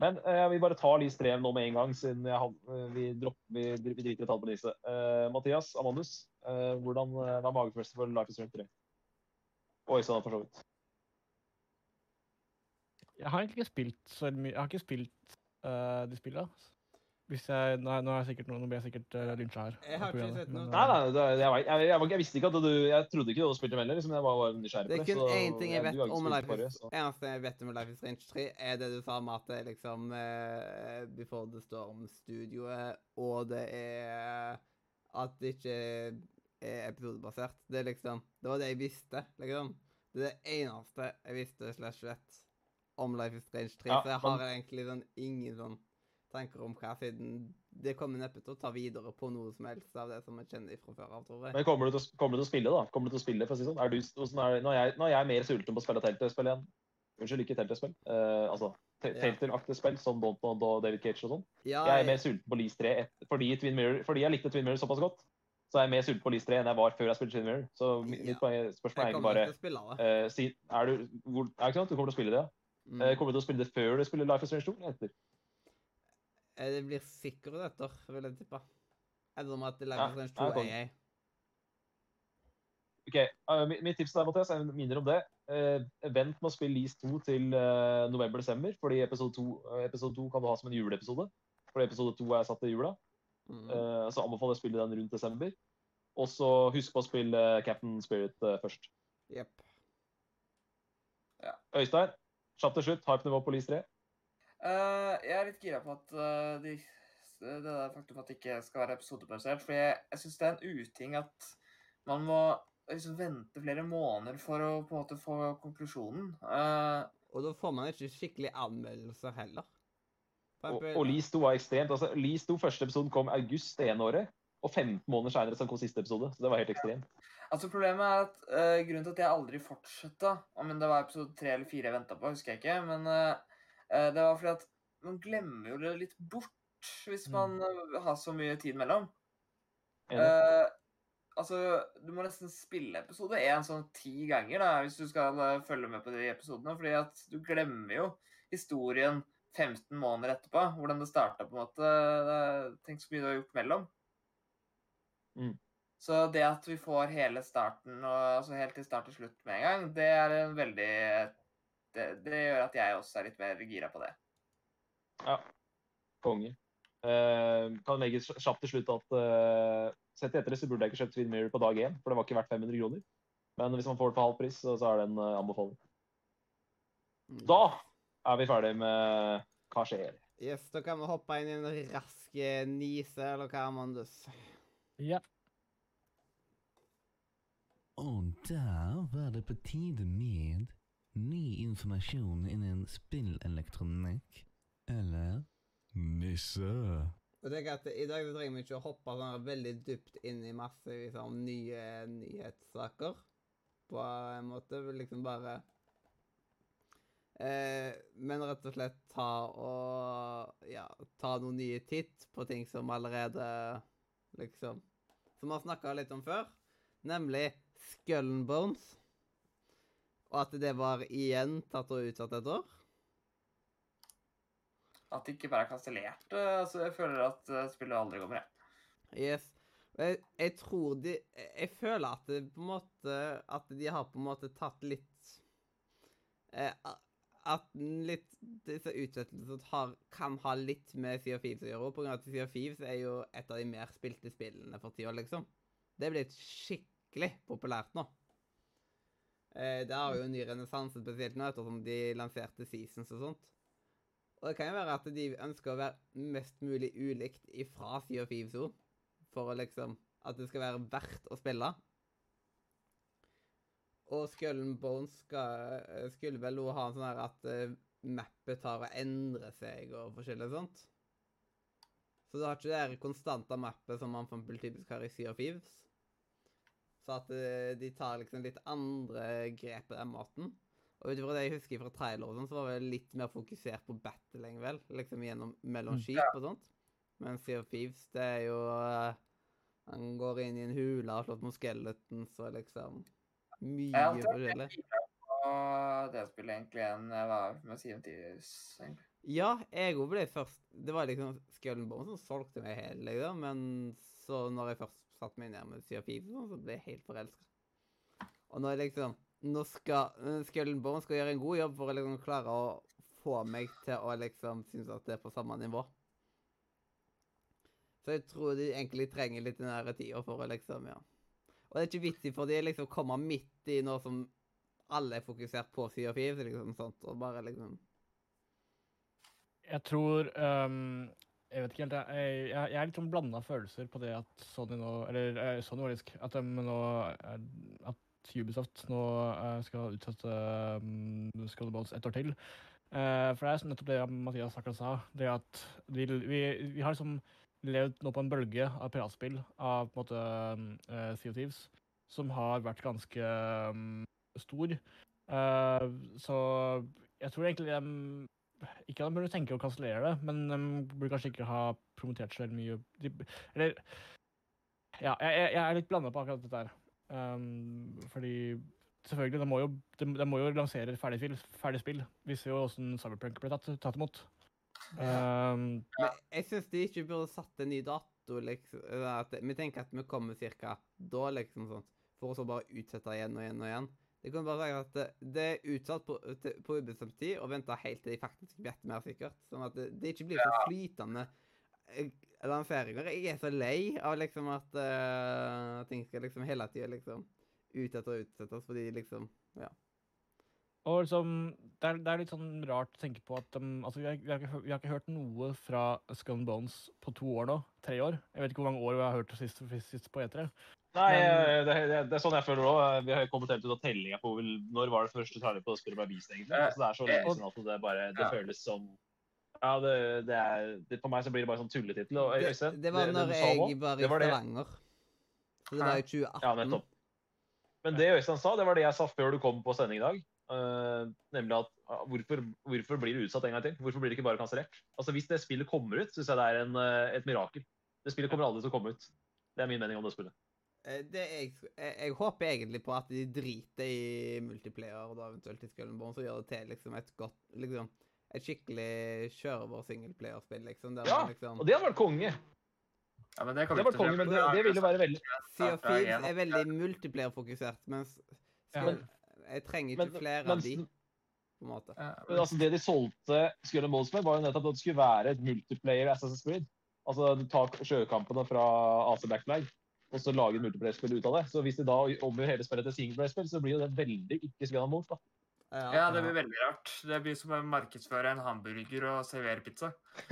Men eh, jeg vil bare ta Lise 3 nå med en gang, siden jeg, had- eh, vi, dropp, vi, vi driter i å ta det på Lise. Uh, Mathias, Amandus, uh, hvordan var magefølelsen for Life is Strange 3? Oi sann, for så vidt. Jeg har egentlig ikke spilt så mye Jeg har ikke spilt uh, de spillene. Hvis jeg, nå, er- nå, er jeg sikkert, nå blir jeg sikkert uh, lynsja her. Jeg har ikke sett noe- men, Nei, eh, nei, jeg, jeg, jeg, jeg, visste ikke at du Jeg trodde ikke du hadde spilt dem heller, liksom. Jeg var nysgjerrig på Det Det er kun én ting jeg vet om Life is så- eneste jeg vet om Life is Strange 3, er det du sa om at det er liksom uh, Before the Storm-studioet, og det er at det ikke er episodebasert. Det er liksom Det var det jeg visste, liksom. Det er det eneste jeg visste slash vet om Life is Strange 3, Ja, så jeg men- har egentlig sånn ingen sånn tanker om hva, siden det kommer neppe til å ta videre på noe som helst av det som vi kjenner fra før av, tror jeg. Men kommer du, til, kommer du til å spille, da? Kommer du til å spille, for å si sånn? Er du, er, nå, er jeg, nå er jeg mer sulten på å spille Telltale-spill igjen. Unnskyld, ikke Telltale-spill. Uh, altså te- Ja. Telltale-aktige spill som Bontnod og David Cage og sånn. Ja, Jeg er mer sulten på Lease 3 et, fordi, Twin Mirror, fordi jeg likte Twin Mirror såpass godt. Så er jeg mer sulten på Lease 3 enn jeg var før jeg spilte Twin Mirror. Så mitt Ja. spørsmål er egentlig bare spille eh, si, er, du, hvor, er det ikke sant? Du kommer til å spille det, ja? Mm. Uh, kommer du til å spille det før du spiller Life is Strange 2? eller Etter? Eh, Det blir sikkert etter, vil jeg tippe. Eller om at Life Ja, is Strange ja, 2 stor er jeg. Ok, Uh, Mitt tips til deg, Mathias, jeg minner om det. Uh, vent med å spille Lease 2 til uh, november-desember, fordi episode 2, eh, episode 2 kan du ha som en juleepisode. Fordi episode 2 er satt til jula. Mm. Eh, så anbefaler jeg å spille den rundt desember. Og så husk på å spille Captain Spirit først. Jepp. Øystein, kjapt til slutt. Hype-nivå på Lease 3. Eh, jeg er litt gira på at uh, de, det der faktum at det ikke skal være episodebasert. For jeg, jeg syns det er en uting at man må liksom vente flere måneder for å på en måte få konklusjonen. Uh, Og da får man ikke skikkelig anmeldelser heller. Og, og Lease 2 var ekstremt. altså Lease 2 første episoden kom august det ene året. Og 15 måneder seinere kom siste episode. Så det var helt ekstremt. altså Problemet er at uh, grunnen til at jeg aldri fortsatte Om det var episode tre eller fire jeg venta på, husker jeg ikke. Men eh, det var fordi at man glemmer jo det litt bort hvis Mm. man eh, har så mye tid mellom. Eh, altså, du må nesten spille episode én sånn ti ganger da, hvis du skal eh, følge med på de episodene. fordi at du glemmer jo historien 15 måneder etterpå. Hvordan det starta, på en måte. Tenk så mye du har gjort mellom. Mm. Så det at vi får hele starten, og, altså helt til start og slutt med en gang, det er en veldig det, det gjør at jeg også er litt mer gira på det. Ja. Konge. Eh, kan legge kj- kjapt til slutt at eh, sett i det så burde jeg ikke kjøpt Twin Mirror på dag én, for det var ikke verdt 500 kroner. Men hvis man får det på halv pris, så, så er det en uh, anbefaling. Mm. Da er vi ferdig med hva skjer. Yes, da kan vi hoppe inn i en rask nise, eller hva, Amandus? Ja. Og der var det på tide med ny informasjon innen spillelektronikk. Eller? Nisse. Og det er at I dag trenger vi ikke å hoppe sånn veldig dypt inn i masse liksom, nye nyhetssaker. På en måte. Liksom bare eh, Men rett og slett ta og Ja, ta noen nye titt på ting som allerede Liksom Som vi har snakka litt om før. Nemlig Skull Bones. Og at det var igjen tatt og utsatt et år. At det ikke bare er kansellert. eh, Altså, jeg føler at eh, spillet aldri kommer, jeg. Yes. Jeg, jeg tror de Jeg føler at det på en måte At de har på en måte tatt litt eh, At litt disse utsettelsene kan ha litt med Sea of Thieves å gjøre. På grunn av at Sea of Thieves er jo et av de mer spilte spillene for tida, liksom. Det er blitt skikkelig populært nå. Eh, det har jo en ny renessanse, spesielt nå, ettersom de lanserte seasons og sånt. Og det kan jo være at de ønsker å være mest mulig ulikt ifra Sea of Thieves òg. For liksom At det skal være verdt å spille. Og Skull Bones skal, eh, skulle vel også ha en sånn her at uh, mappet tar og endrer seg og forskjellig sånt. Så du har ikke det her konstante mappet som man typisk har i Sea of Thieves. Så at eh, de tar liksom litt andre grep på den måten. Og ut ifra det jeg husker fra trailer og sånn, så var det litt mer fokusert på battling, vel. Liksom gjennom mellom Mm. skip og sånt. Men Sea of Thieves, det er jo eh, Han går inn i en hule og har slått mot skeletons og liksom Mye Jeg forskjellig. på det spiller egentlig enn jeg var med Sea of Thieves, egentlig. Ja, jeg òg ble først Det var liksom Skull and Bones som solgte meg helt, liksom. Men så når jeg først satte meg ned med Thieves, og sånn, så ble jeg helt forelska. Og nå er liksom Nå skal eh, Skull skal gjøre en god jobb for å liksom klare å få meg til å liksom synes at det er på samme nivå. Så jeg tror de egentlig trenger litt den der tida for å liksom, ja. Og det er ikke vits for de liksom kommer midt i noe som alle er fokusert på of Thieves, liksom sånt, og bare liksom Jeg tror ehm, Jeg vet ikke helt. Jeg, jeg, jeg er litt sånn blanda følelser på det at Sony nå Eller eh, Sony faktisk, at de nå er, At Ubisoft nå eh, skal utsette um, and Bones ett år til. Uh, for det er nettopp det Mathias akkurat sa. Det at vi, vi, vi har liksom levd nå på en bølge av piratspill av på en måte uh, Sea of Thieves, som har vært ganske um, stor. Uh, så jeg tror egentlig de ikke at de burde tenke å kansellere det, men de burde kanskje ikke ha promotert så veldig mye de, Eller Ja, jeg, jeg- er litt blanda på akkurat dette her. Um, fordi selvfølgelig, de må jo, de, de må jo lansere ferdig, spill- ferdig spill. Vi ser jo åssen Cyberpunk ble tatt, tatt imot. Um, ja. jeg syns de ikke burde satt en ny dato, liksom. Vi tenker at vi kommer cirka da, liksom sånt. For å så bare utsette igjen og igjen og igjen. Det kan bare være at det, er utsatt på, på ubestemt tid, og venter helt til de faktisk vet mer sikkert. Sånn at det, det ikke blir så flytende lanseringer. Jeg er så lei av liksom at uh, ting skal liksom hele tida liksom utsette og utsettes fordi liksom Ja. Og liksom, det er, det er litt sånn rart å tenke på at um, altså, vi, har, vi, har ikke, vi har ikke hørt noe fra Skull Bones på to år nå. Tre år. Jeg vet ikke hvor mange år vi har hørt sist, sist på E3. Nei, Men- eh, det, det, det er sånn jeg føler det òg. Vi har kommet helt ut av tellinga på vel, når var det første trailer på det spillet ble vist, egentlig. Eh, Altså, det er så lenge siden at det bare Det Ja. føles som Ja, det, det er det, For meg så blir det bare sånn tulletittel. Øystein, det var når jeg var i Stavanger. Så det var i 2018. Ja, nettopp. Men det Øystein sa, det var det jeg sa før du kom på sending i dag. Uh, nemlig at uh, hvorfor, hvorfor blir det utsatt en gang til? Hvorfor blir det ikke bare kansellert? Altså, hvis det spillet kommer ut, syns jeg det er en, uh, et mirakel. Det spillet kommer aldri til å komme ut. Det er min mening om det spillet. Eh, Det jeg, jeg, jeg håper egentlig på at de driter i multiplayer og da eventuelt i Skull så gjør det til liksom et godt liksom, Et skikkelig kjørevår-singelplayerspill. liksom. Ja, man liksom Og det hadde vært konge. Ja, men det Det hadde ikke vært konge, men det, det ville være veldig Sea of Thieves er veldig multiplayer-fokusert, mens Ja. Skull, jeg trenger ikke Men- flere men- av de, på en måte. Ja, Men altså, det de solgte Skull Bones med, var jo nettopp at det skulle være et multiplayer Assassin's Creed. Altså du tar sjøkampene fra AC Black Flag og så lage et multiplayer-spill ut av det. Så hvis de da omgjør hele spillet til singleplayer-spill, så blir jo det veldig ikke Skull mot. Da. Ja, det blir veldig rart. Det blir som å markedsføre en hamburger og servere pizza.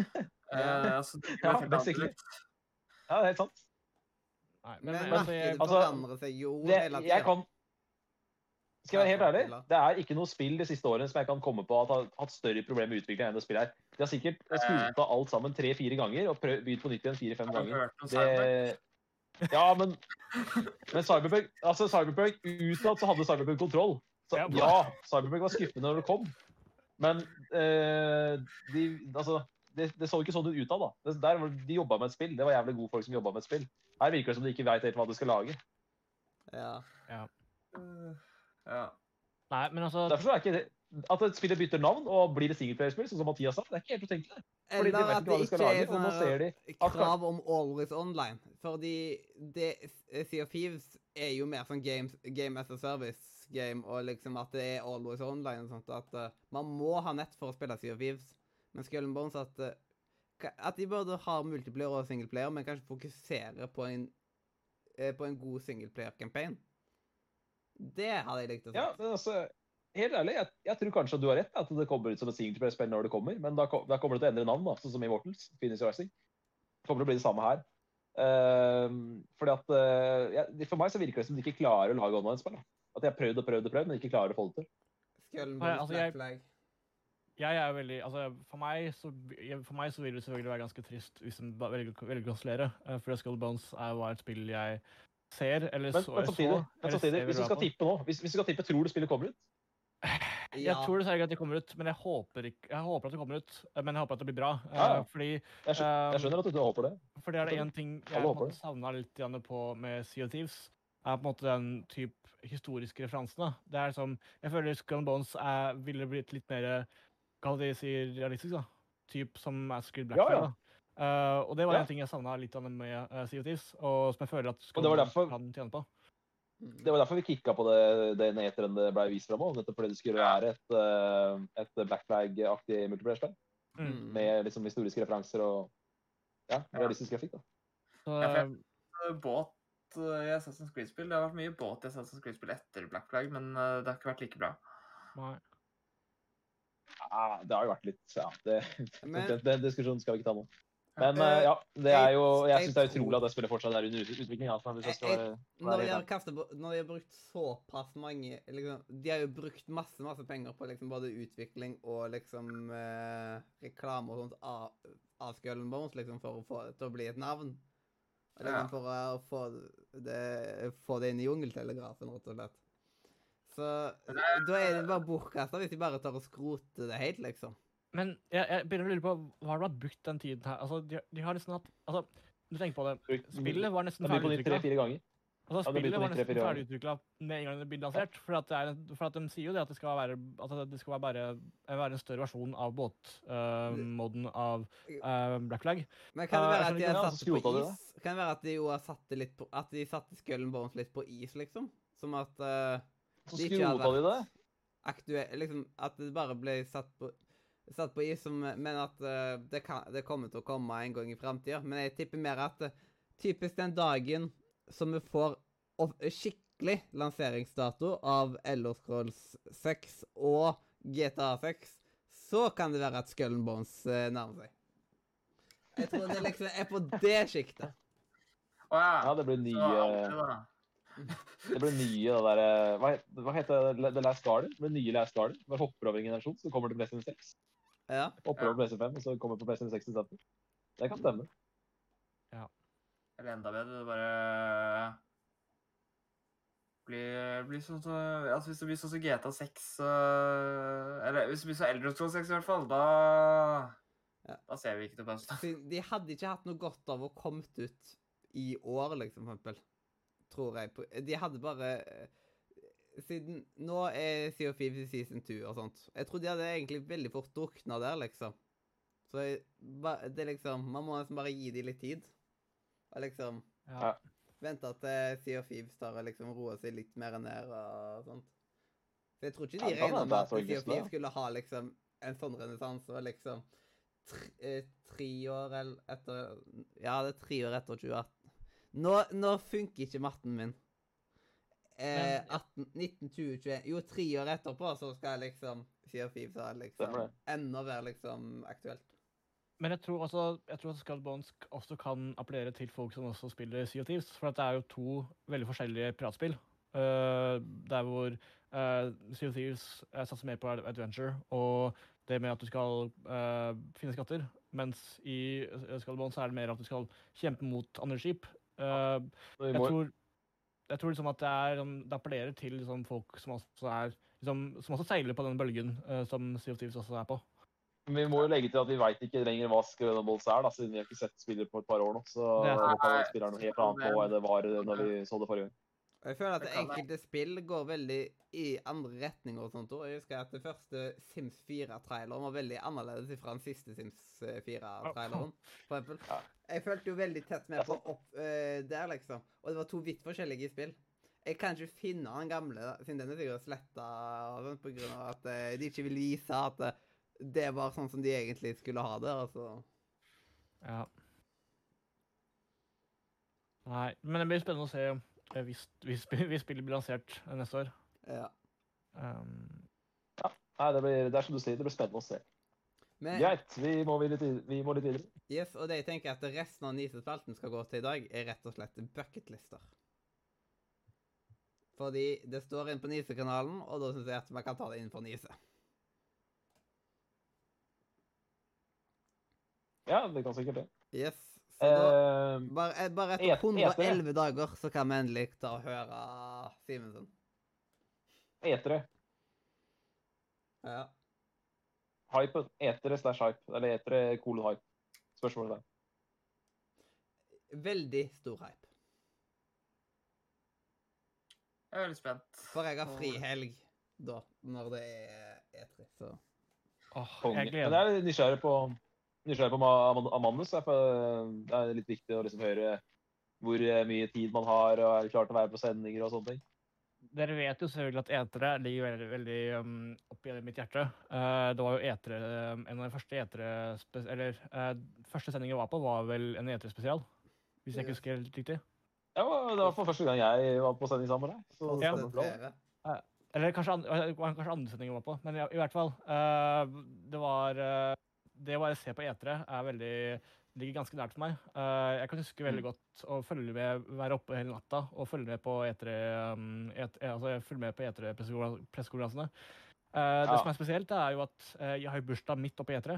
uh, altså, det Ja, basically. Ja, det er helt sant. Nei, Men, men, jeg, markedet altså, forandrer seg jo Det, hele tida. jeg kan Skal jeg være helt ærlig? Det er ikke noe spill de siste årene som jeg kan komme på at har hatt større problemer med utvikling enn det spillet her. De har sikkert skulta alt sammen tre-fire ganger og prøvd begynt på nytt igjen fire-fem ganger. Det, ja, men, men Cyberpunk altså Cyberpunk utad så hadde Cyberpunk kontroll. Så Ja, Cyberpunk var skuffende når det kom. Men eh, de, altså, det, det så ikke sånn ut utad. da. Det, var- de jobba med et spill. Det var jævlig gode folk som jobba med et spill. Her virker det som de ikke veit helt hva de skal lage. Ja. Ja. nei, men altså Derfor er ikke det at et spillet bytter navn og blir et singleplayerspill, sånn som Mathias sa, det er ikke helt utenkelig. Fordi de Eller vet at det de ikke er lage, nå sånn ser de krav om always online. Fordi det, Sea of Thieves er jo mer sånn games, game as a service-game, og liksom at det er always online og sånt. At uh, man må ha nett for å spille Sea of Thieves. Men Skull Bones at uh, At de burde ha multiplayer og singleplayer, men kanskje fokusere på en uh, på en god singleplayer-campaign. Det hadde jeg likt å se. Ja, men altså, helt ærlig, jeg, jeg tror kanskje at du har rett, at det kommer ut som et singleplayerspill når det kommer, men da, da kommer det til å endre navn, da, sånn som Immortals, Phoenix Rising. Det kommer til å bli det samme her. Uh, fordi at, uh, jeg- For meg så virker det som de ikke klarer å lage online-spill. At de har prøvd og prøvd og prøvd, men ikke klarer å få det til. Ja, altså, jeg- Jeg er veldig, altså for meg, så, for meg så vil det selvfølgelig være ganske trist hvis en velger, velger å kansellere. Uh, for Skull Bones er jo et spill jeg ser, eller Men, så, men samtidig, så, men samtidig hvis du skal tippe nå hvis, hvis du skal tippe, tror du spillet kommer ut? Jeg Ja. tror dessverre ikke at det kommer ut, men jeg håper, ikke, jeg håper at det kommer ut. eh, Men jeg håper at det blir bra. eh, Ja. Fordi, Jeg skjønner, jeg skjønner at du håper det. for det er én ting jeg savna litt på med Sea of Thieves. er på en måte den type historiske referansene. Det er som, Jeg føler Skull and Bones er, ville blitt litt mer Hva de sier realistisk, da. Typ som Assassin's Creed Ja, ja. da. Eh, og det var Ja. en ting jeg savna litt av med uh, Sea of Thieves, og som jeg føler at Skull Bones derfor- kan tjene på. Det var derfor vi kicka på det, den eteren det ble vist fram òg. Nettopp fordi det skulle være et, eh, et Black Flag-aktig multiplayer-spill. Mm. Med liksom historiske referanser og ja, realistisk grafikk. da. Så, eh, Båt eh, i Assassin's Creed-spill. Det har vært mye båt i Assassin's Creed-spill etter Black Flag, men eh, det har ikke vært like bra. nei. Ja, det har jo vært litt Ja, det, Men- den, den diskusjonen skal vi ikke ta nå. Men Eh, eh, ja, det er jo Jeg jeg syns det er utrolig at det spillet fortsatt er under ut- utvikling. Altså, hvis jeg skal være, Når de, har kastet, når de har brukt såpass mange liksom, De har jo brukt masse masse penger på liksom både utvikling og liksom eh, reklame og sånt av, av Skull Bones liksom, for å få det til å bli et navn. Og Liksom Ja. For å få det, få det inn i jungeltelegrafen, rett og slett. Så da er det bare bortkasta hvis de bare tar og skroter det helt, liksom. Men jeg, jeg begynner å lure på hva har du har brukt den tiden her? Altså, de, de har nesten hatt Altså, du tenker på det. Spillet var nesten ferdig utvikla. Altså, spillet var nesten ferdig utvikla med en gang det blir lansert. For at, det er, for at de sier jo det at det skal være, at det skal være, bare, være en større versjon av båtmoden av uh, Black Flag. Men kan det Eh, være at de har satt det på is? Kan det være at de jo har satt det litt på At de satte Skull Bones litt på is, liksom? Som at uh, De ikke hadde vært aktuelle Liksom at det bare ble satt på Satt på is, som, men at uh, det, kan, det kommer til å komme en gang i framtida. Men jeg tipper mer at uh, typisk den dagen som vi får off- skikkelig lanseringsdato av Elder Scrolls 6 og GTA 6, så kan det være at Skull Bones uh, nærmer seg. Jeg tror det liksom er på det sjiktet. Å ja. Ja, det blir nye aldri. Det blir nye det der, hva, hva heter det? The Last Guardian? Det blir nye Last Guardian. Bare hopper over en generasjon, så kommer det til PlayStation 6. Ja. Opprør Ja. PlayStation 5, og så kommer på PlayStation 6 isteden. Det kan stemme. Eller enda bedre, det bare blir, blir sånn så, altså Hvis det blir sånn som GTA 6 så, Eller hvis det blir så Eldre Scrolls 6 i hvert fall, da Ja. Da ser vi ikke til best. Så de hadde ikke hatt noe godt av å kommet ut i år, liksom, for eksempel. Tror jeg. De hadde bare eh, Siden nå er Sea of Thieves i season 2 og sånt. Jeg tror de hadde egentlig veldig fort drukna der, liksom. Så jeg, ba, det er liksom Man må nesten bare gi dem litt tid. Og liksom Ja. Ja. vente til of Thieves tar og liksom roer seg litt mer ned og sånt. Så jeg tror ikke de det regna med at så Sea of Thieves skulle ha liksom en sånn renessanse og liksom tre, eh, tre år eller etter Ja, det er tre år etter 2018. Nå, nå funker ikke matten min. Eh, 18, 19, 20, 21 Jo, tre år etterpå så skal liksom Sea of Thieves ha liksom enda være liksom aktuelt. Men jeg tror også jeg tror Bones også kan appellere til folk som også spiller Sea of Thieves. For at det er jo to veldig forskjellige piratspill. Uh, der hvor uh, Sea of Thieves uh, satser mer på adventure og det med at du skal uh, finne skatter. Mens i Bones er det mer at du skal kjempe mot andre skip. Uh, jeg tror, jeg tror liksom at det, er, sånn- det appellerer til liksom folk som også er liksom, Som også seiler på den bølgen uh, som Sea of Thieves også er på. vi må jo legge til at vi veit ikke lenger hva Skrønaballs er, da, siden vi har ikke sett spillet på et par år nå. Så Det er det kan spille noe helt annet på enn det var når vi så det forrige gang. Og Jeg føler at Det enkelte spill går veldig i andre retninger og sånt. Og jeg husker at det første Sims 4-traileren var veldig annerledes fra den siste Sims 4-traileren, for eksempel. Ja. Jeg følte jo veldig tett med på opp uh, der, liksom. Og det var to vidt forskjellige spill. Jeg kan ikke finne den gamle, siden den er sikkert sletta av at uh, de ikke vil vise at uh, det var sånn som de egentlig skulle ha det. altså. Ja. Nei, men det blir spennende å se eh, hvis, hvis, hvis spillet blir lansert eh, neste år. Ja. Um, Nei, det, blir, det er som du sier, det blir spennende å se. Men Greit, vi må, vi litt, vi må litt videre. Yes, og det jeg tenker at resten av nisespalten skal gå til i dag, er rett og slett bucketlister. Fordi det står inn på Nisekanalen, og da syns jeg at man kan ta det inn på Nise. Ja, det kan sikkert det. Yes. Da, Eh, bare, eh, bare etter 111 dager så kan vi endelig ta og høre Simensen. etere. Ja. Hype. Etere slash hype. Eller etere kolon hype. Spørsmålet der. Veldig stor hype. Jeg er veldig spent. For jeg har frihelg da, når det er E3, så åh, Konge. jeg Men gleder jeg er nysgjerrig på, nysgjerrig på Amandus. Det er litt viktig å liksom høre hvor eh, mye tid man har, og er klar til å være på sendinger og sånne ting. Dere vet jo selvfølgelig at etere ligger veldig, veldig um, oppi mitt hjerte. Uh, det var jo etere, um, En av de første etere Eller uh, første sendingen jeg var på, var vel en etere-spesial. Hvis jeg ikke husker helt riktig. Ja, Det var for første gang jeg var på sending sammen med deg. Så Ja. det. Eller kanskje, and, kanskje andre sending jeg var på. Men i, i hvert fall. Uh, det var Det å bare se på etere er veldig ligger ganske nært for meg. Eh, jeg kan huske veldig Mm. godt å følge med, være oppe hele natta og følge med på E3, um, et, altså følge med på E3-pressekonferansene. Ja. det som er spesielt, er jo at eh, jeg har bursdag midt oppi E3.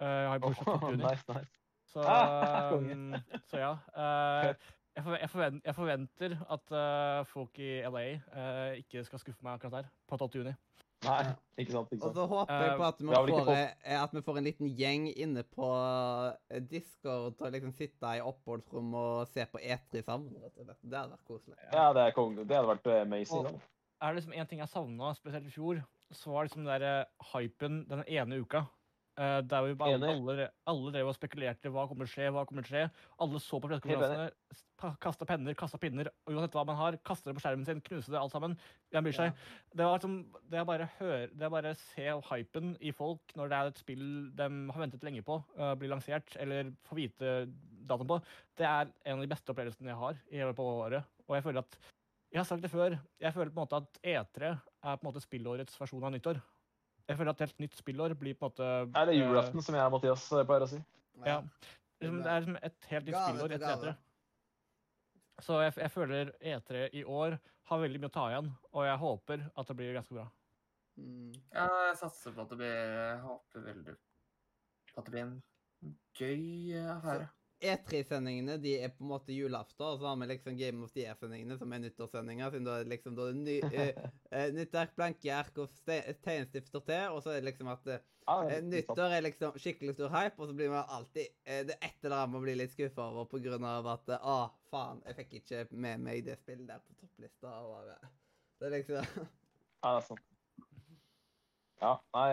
Eh, jeg har bursdag oh, juni. nice, nice. Så, Ah, um, så ja. eh, jeg, forve- jeg, forventer, at eh, folk i LA eh, ikke skal skuffe meg akkurat der, på 12. juni. Nei, ikke sant. ikke Og så håper jeg på at vi, ikke får, at vi får en liten gjeng inne på eh, Discord til å liksom sitte i oppholdsrom og se på E3 sammen. og. Det hadde vært koselig. Ja, det, er konge. det hadde vært eh, amazing. Og- er det liksom en ting jeg savna, spesielt i fjor, så var liksom den der hypen den ene uka. Eh, der vi bare, alle, alle drev og spekulerte hva kommer til å skje, hva kommer til å skje. Alle så på pressekonferansene, kasta penner, kasta pinner, og uansett hva man har, kaster det på skjermen sin, knuser det alt sammen. Hvem bryr seg? Det var liksom, det er bare hør, det er bare se hypen i folk når det er et spill de har ventet lenge på, uh, blir lansert, eller får vite datoen på. Det er en av de beste opplevelsene jeg har i hele på året. Og jeg føler at Jeg har sagt det før, jeg føler på en måte at E3 er på en måte spillårets versjon av nyttår. Jeg føler at helt nytt spillår blir på en måte Er det julaften, som jeg og Mathias eh, pleier å si? Ja. Det er liksom et helt nytt spillår etter. E3. Så jeg, jeg føler E3 i år har veldig mye å ta igjen, og jeg håper at det blir ganske bra. Mm. Ja, jeg satser på at det blir Jeg håper veldig på at det blir en gøy eh, affære. E3-sendingene de er på en måte julaften, og så har vi liksom Game of the Year-sendingene, som er nyttårssendinger. Siden da er det liksom da er ny, uh, nytt ark, blanke ark og tegnstifter til. Og så er det liksom at uh, sant. nyttår er liksom skikkelig stor hype, og så blir man alltid uh, Det et eller annet man blir litt skuffa over på grunn av at eh, ah, faen, jeg fikk ikke med meg det spillet der på topplista. Og bare, det er liksom Ja, det er sant. Ja, nei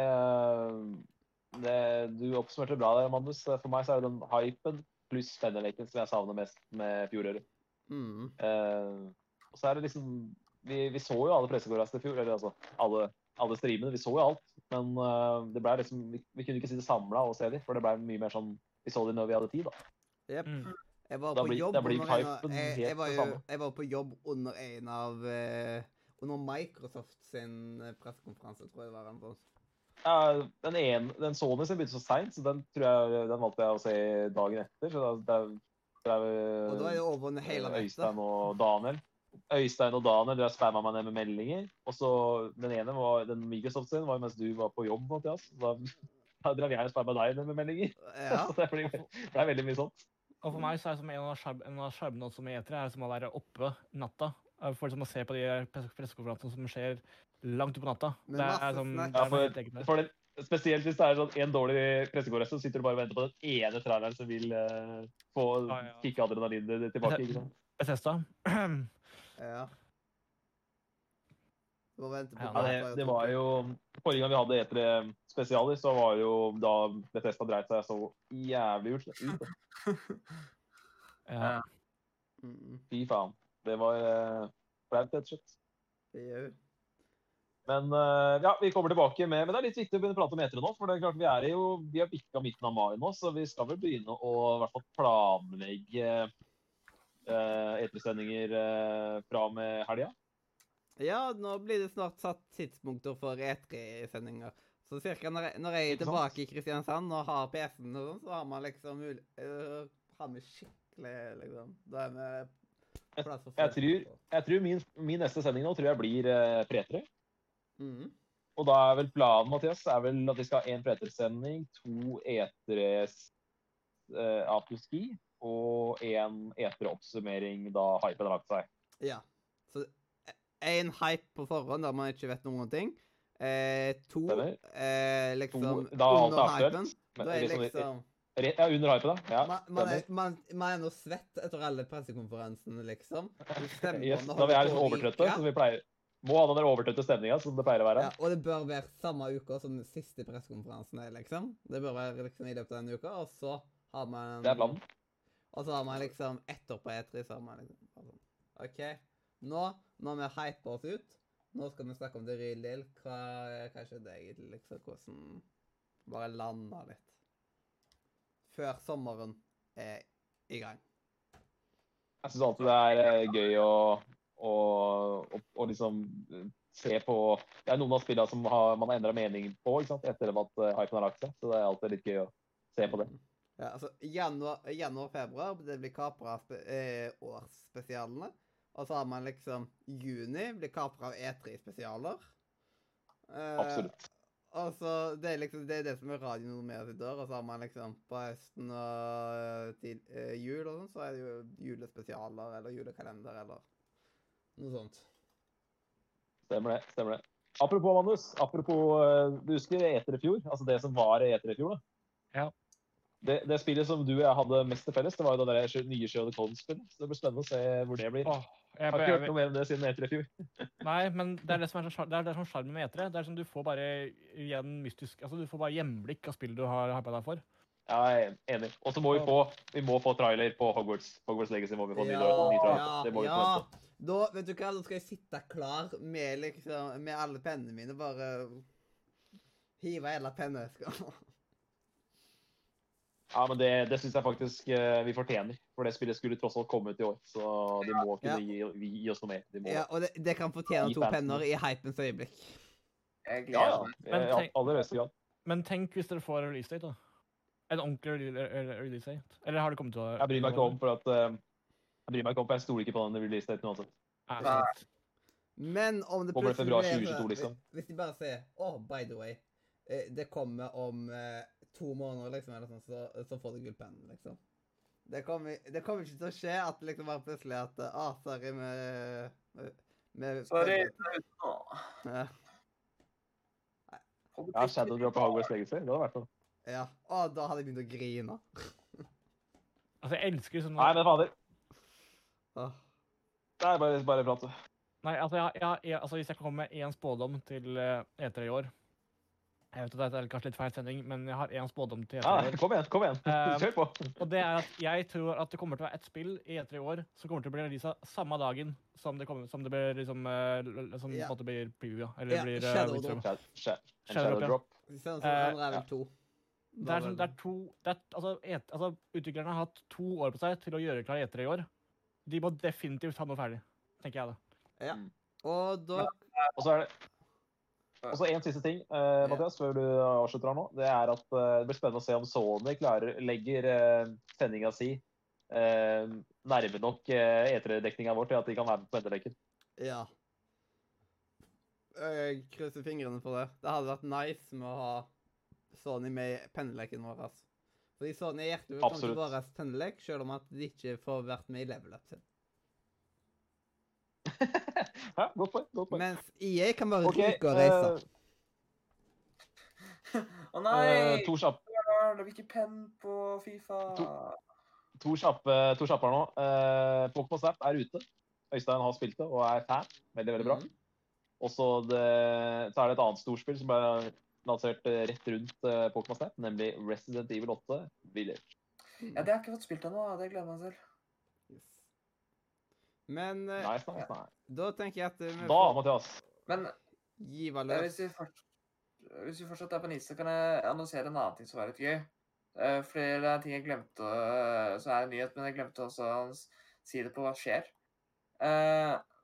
det, Du oppsummerte bra der, Mandus. For meg så er det den hypen pluss spenneleken som jeg savner mest med fjoråret. mm. Uh, og så er det liksom Vi, vi så jo alle pressekonferansene i fjor, eller altså alle, alle streamene. Vi så jo alt. Men uh, det ble liksom vi, vi kunne ikke sitte samla og se dem, for det ble mye mer sånn Vi så dem når vi hadde tid, da. Yep. Mm. Jeg var Da på blir- jobb under en av, jeg, jeg, var jo, jeg var på jobb under en av uh, Under Microsoft sin pressekonferanse, tror jeg det var. en sånn. Ja, den, ene, den Sony som begynte så seint, så den tror jeg den valgte jeg å se dagen etter. Så da, det er, Og da er det over hele nettet. Øystein og Daniel. Øystein og Daniel der spamma meg ned med meldinger. Og så den ene var den Microsoft sin var mens du var på jobb, Mathias. Da, da drev jeg og spamma deg ned med meldinger. Ja. Så det ble, det ble veldig mye sånt. Og for meg så er det som en av sjarmene som E3 er som å være oppe natta. eh, For liksom å se på de press- pressekonferansene som skjer langt utpå natta. Det er sånn, det Ja, er for, for den, spesielt hvis det er sånn en dårlig pressekonferanse, så sitter du bare og venter på den ene traileren som vil uh, få Ja, ja. kicke adrenalinet tilbake. ikke sant? Bethesda. ja. Du må vente på Ja, det, det var jo Forrige gang vi hadde E3 spesialer, så var jo da Bethesda dreit seg så jævlig ut. ut. Ja. Mm, Fy faen. Det var uh, flaut, rett og slett. Men eh, ja, vi kommer tilbake med Men det er litt viktig å begynne å prate om E3 nå. For det er klart vi er jo Vi har bikka midten av mai nå, så vi skal vel begynne å i hvert fall planlegge uh, E3-sendinger uh, fra og med helga. Ja, nå blir det snart satt tidspunkter for E3-sendinger. Så cirka når når jeg er sant? tilbake i Kristiansand og har PC-en og sånn, så har man liksom mulig... øh, har vi skikkelig liksom Da er vi plass for Jeg jeg tror, jeg tror min, min neste sending nå tror jeg blir uh, pre-3. Mhm. Og da er vel planen Mathias, er vel at vi skal ha én pre-3-sending, to E3s uh, afterski og én E3-oppsummering da hypen har lagt seg. Ja. Så én hype på forhånd der man ikke vet noen ting. Eh, to eh, liksom To, da under er hypen. Men, Da er liksom- liksom Ja, under hypen, da. Ja, man, man, er, man, man er nå svett etter alle pressekonferansene, liksom. Stemmer Yes, da vi er litt overtrøtte, som vi pleier. Må ha den overtøtte stemninga som det pleier å være. Ja, og det bør være samme uka som den siste pressekonferansen er, liksom. Det bør være liksom i løpet av den uka, og så har man Det er planen. Og så har man liksom ett år på E3, så har man liksom sånn, OK, nå når vi hyper oss ut, nå skal vi snakke om det real deal. Hva, hva skjedde egentlig, liksom? Hvordan Bare landa litt. Før sommeren er i gang. Jeg syns alltid det er eh, gøy å, å, og, og liksom eh, se på Det er noen av spillene som har, man har endra mening på ikke sant? etter at eh, hypen har lagt seg. Så det er alltid litt gøy å se på det. Ja, altså, januar, januar det blir kapra av eh, årsspesialene. Og så har man liksom juni, blir kapra av E3-spesialer. Eh, Absolutt. Og så, det er liksom det, er det som er med oss i år. Og så har man liksom på høsten og eh, til, eh, jul og sånn, så er det jo julespesialer eller julekalender eller noe sånt. Stemmer det. stemmer det. Apropos, Manus. Apropos, eh, du husker E3 i fjor? Altså det som var E3 i fjor, da? Ja. Det, det spillet som du og jeg hadde mest til felles, det var jo det der show nye Sherlock Holmes-spillet. Så det blir spennende å se hvor det blir. Åh, jeg, Har ikke hørt noe mer om det siden E3 i fjor. Nei, men det er det som er sjarmen sånn, med er det som er med etere. Det er sånn du får bare igjen mystisk Altså, du får bare hjemblikk av spillet du har hypa deg for. Ja, jeg er enig. Og så må vi få, vi må få trailer på Hogwarts. Hogwarts Legacy må vi få ny, Ja, ny trailer. ja, Det må vi ja. Da, vet du hva, da skal jeg sitte klar med liksom, med alle pennene mine, bare hive hele penneska. Ja, men det, det syns jeg faktisk eh, vi fortjener. For det spillet skulle tross alt komme ut i år. Så de må kunne Ja. gi, vi, gi oss noe mer. De må. Ja, og det, det kan fortjene to penner i hypens øyeblikk. Jeg ja, gleder ja. meg. I Men tenk- aller høyeste grad. Men tenk hvis dere får release date, da. En ordentlig re- re- release date. Eller har det kommet til å Jeg bryr meg ikke om, for at eh, Jeg bryr meg ikke om, for jeg stoler ikke på den release-daten uansett. Nei. sant. Men om det plutselig februar blir- 2022, liksom? Hvis de bare sier Oh, by the way, eh, det kommer om eh, to måneder, liksom, eller sånn, så, så får du gullpennen, liksom. Det kommer, det kommer ikke til å skje at liksom bare plutselig at eh, Ah, sorry, med, med, med Sorry. Ja. Ja, Shadow Drop og Hogwarts Legacy. Det hadde vært noe. ja. Å, da hadde jeg begynt å grine. Altså, jeg elsker sånn Nei, men fader. Åh. Nei, bare, bare prat. Nei, altså, jeg, jeg, jeg, altså hvis jeg kan komme med én spådom til uh, E3 i år Jeg vet at dette er kanskje litt feil sending, men jeg har én spådom til E3 i år. kom igjen, kom igjen. Eh, Kjør på. Og det er at jeg tror at det kommer til å være ett spill i E3 i år som kommer til å bli releasa samme dagen som det, kommer, som det blir liksom eh, Som yeah. blir preview, ja. Eller yeah. blir eh, Shadow frem. Shadow, Shadow, en Shadow Drop, drop. Eh, ja. Det er, sånn, det er to det er, altså, et, altså, Utviklerne har hatt to år på seg til å gjøre klar E3 i år. De må definitivt ha noe ferdig, tenker jeg da. Og da Og så er det og så en siste ting, uh, Mathias, før du avslutter her nå. Det er at uh, det blir spennende å se om Sony klarer, legger uh, sendinga si uh, nærme nok uh, E3-dekninga vår til at de kan være med på venteleken. Ja. Jeg krysser fingrene for det. Det hadde vært nice med å ha Sony med i penneleken vår. altså. Fordi sånn er hjertet velkommen til bare vår pennelek, selv om at de ikke får vært med i level up sin. ja, godt poeng. Godt poeng. Mens EA kan bare okay, ryke og reise. Å eh, nei! to, kjappe. Det blir ikke penn på Fifa. To- to kjappe to kjappe her nå. Eh, Pokémon Snap er ute. Øystein har spilt det og er fan. Veldig, veldig bra. Mm. Og så er det et annet storspill som ble lansert eh, rett rundt eh, Pokémon Snap, nemlig Resident Evil 8 Village. Ja, det har jeg ikke fått spilt ennå. Det gleder jeg meg til. Yes. Men nei, nice, nice. da tenker jeg at eh, vi Da, Mathias. Men giva eh, løs. hvis vi, fortsatt, hvis vi fortsatt er på Nise, så kan jeg annonsere en annen ting som var litt gøy. Fordi Flere det er ting jeg glemte, så er det en nyhet, men jeg glemte også å si det på hva skjer.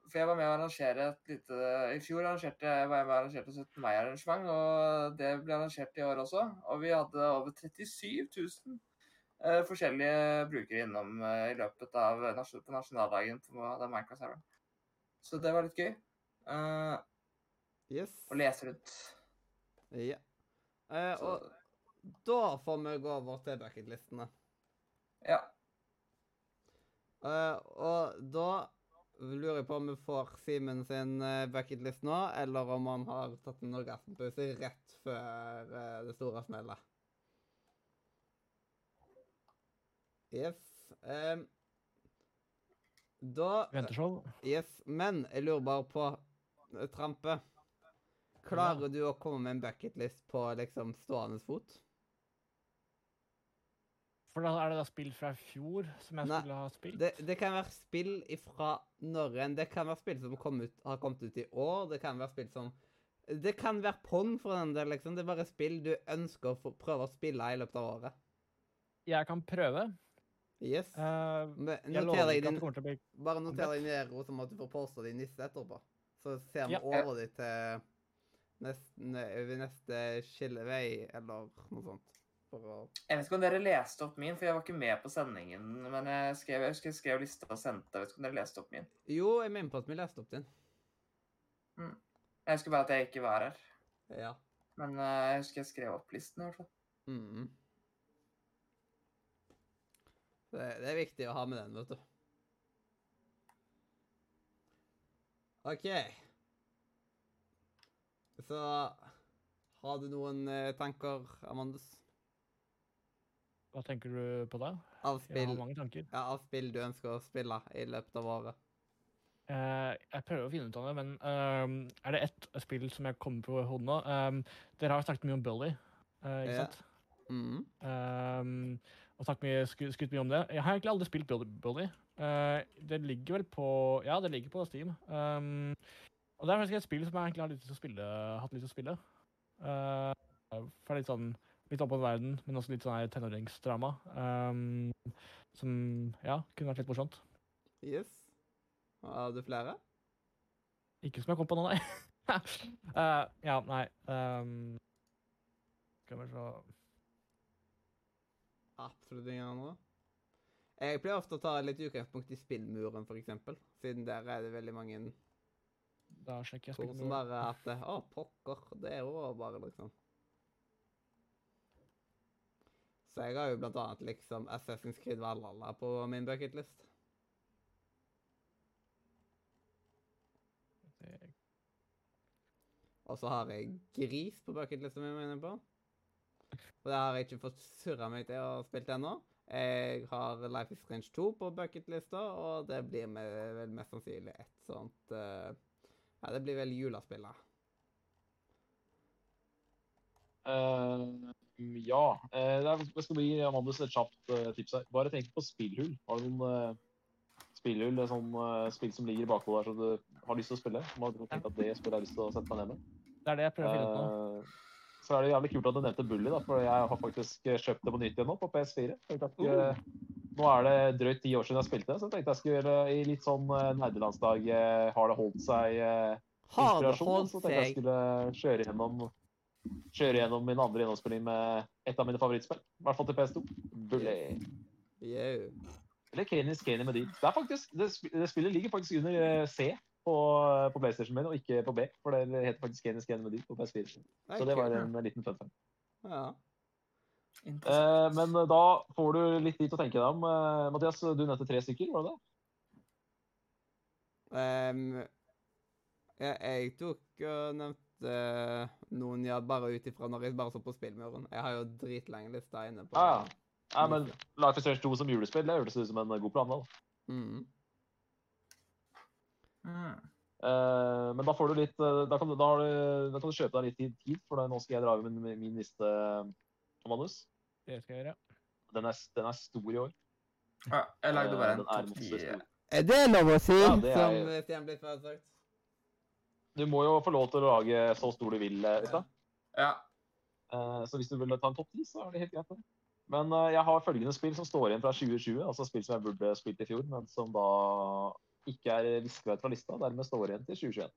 For jeg var med å arrangere et lite I fjor arrangerte var jeg med og arrangerte 17. mai-arrangement, og det ble arrangert i år også. Og vi hadde over 37 000 uh, forskjellige brukere innom uh, i løpet av nasjon, på nasjonaldagen på den Minecraft-serveren. Så det var litt gøy. Uh, Yes. å lese rundt. Ja. Eh, og da får vi gå over til bucketlistene. ja. Eh, og da lurer jeg på om vi får Simen sin uh, bucketlist nå, eller om han har tatt en orgasmepause rett før eh, det store smellet. Yes. Um, da Venteshow. Yes, men jeg lurer bare på eh, Trampe. Klarer du å komme med en bucketlist på liksom stående fot? For da er det da spill fra i fjor som jeg Nei, skulle ha spilt? Det, det kan være spill ifra når enn. Det kan være spill som kom ut, har kommet ut i år. Det kan være spill som Det kan være pong for den del, liksom. Det er bare spill du ønsker å få prøve å spille i løpet av året. Jeg kan prøve. Yes. Uh, jeg noter din, det kommer til å bli bare noter deg Nero som at du får posta din nisse etterpå. Så ser vi Ja. over dit til neste, ved neste skillevei, eller noe sånt. Å Jeg vet ikke om dere leste opp min, for jeg var ikke med på sendingen. Men jeg skrev, jeg husker jeg skrev lista og sendte. Jeg vet ikke om dere leste opp min. Jo, jeg mener på at vi leste opp din. Jeg husker bare at jeg ikke var her. Ja. Men uh, jeg husker jeg skrev opp listen i hvert fall. Mm. det, det er viktig å ha med den, vet du. OK. Så har du noen eh, tanker, Amandus? Hva tenker du på da? Av Jeg spill, har mange tanker. ja, av spill du ønsker å spille i løpet av året? Uh, jeg prøver å finne ut av det, men uh, er det ett spill som jeg kommer på hodet nå? Ehm, dere har snakket mye om Bully, uh, ikke Ja. sant? Mm. Ehm, og snakket mye, sku- skutt mye om det. Jeg har egentlig aldri spilt Bully. Eh, det ligger vel på Ja, det ligger på Steam. Um, og det er faktisk et spill som jeg egentlig har lyst til å spille, hatt lyst til å spille. For litt sånn litt åpen verden, men også litt sånn her tenåringsdrama. Um, som ja, kunne vært litt morsomt. Yes. Har du flere? Ikke som jeg kom på nå, nei. uh, ja, nei um, Skal vi se Absolutt ingen andre. Jeg pleier ofte å ta litt utgangspunkt i spillmuren, eksempel. Siden der er det veldig mange Da sjekker jeg spillmuren. som bare at Å, pokker. Det er jo bare liksom Så jeg har jo blant annet liksom Assassin's Creed Valhalla på min bucketlist. Og så har jeg Gris på bucketlista mi, mener jeg på. Og det har jeg ikke fått surra meg til å spille ennå. Jeg har Life is Strange 2 på bucketlista, og det blir med, vel mest sannsynlig et sånt uh, Ja, det blir vel julespillet. Eh, ja. eh, det er- det skal gi Amandus et kjapt eh, tips her. Bare tenk på spillhull. Har du noen uh, spillhull, det er sånn eh, spill som ligger i bakhodet der som du har lyst til å spille? Som har tenkt at det spillet har lyst til å sette meg ned med? Det er det jeg prøver å finne ut nå. Eh, så er det jævlig kult at du nevnte Bully, da, for jeg har faktisk eh, kjøpt det på nytt igjen nå, på PS4. Jeg tenkte at, eh, Nå er det drøyt ti år siden jeg spilte, så jeg tenkte jeg skulle gjøre i litt sånn nerdelandsdag eh, Har det holdt seg eh, Har det inspirasjon? Så tenkte jeg skulle kjøre gjennom Kjøre gjennom min andre gjennomspilling med et av mine favorittspill. I hvert fall til PS2. Bullet. Yeah. Yeah. Eller Kenis Kenny med de. Det, er faktisk, det, sp- det spillet ligger faktisk under eh, C på, på PlayStation min, og ikke på B. For det heter faktisk Kenis Kenny med de på PS4. Så det var en liten fun fact. Ja. Eh, men eh, da får du litt tid til å tenke deg om. Eh, Mathias, du nevnte tre stykker, var det det? Um, ja, jeg tok og nevnte noen ja, bare ut ifra når jeg bare så på spillmuren. Jeg har jo dritlang liste inne på Ah, ja. Nei, men Life is Strange 2 som julespill, det hørtes ut som en god plan. da. Mhm. Mm. Uh, men da får du litt eh, Da kan du, da har du, da kan du kjøpe deg litt tid, tid, for da, nå skal jeg dra over min, min liste, Manus. Det skal jeg gjøre. Den er, den er stor i år. Ja, jeg lagde bare en Eh, topp ti. monsterstor. Er det lov å si, Ja, det er- som eh, Stian Blipp har sagt? Du må jo få lov til å lage så stor du vil, eh, Øystein. Ja. Eh, Så hvis du vil ta en topp 10, så er det helt greit. det. Men eh, jeg har følgende spill som står igjen fra 2020, altså spill som jeg burde spilt i fjor, men som da ikke er visket ut fra lista, dermed står igjen til 2021.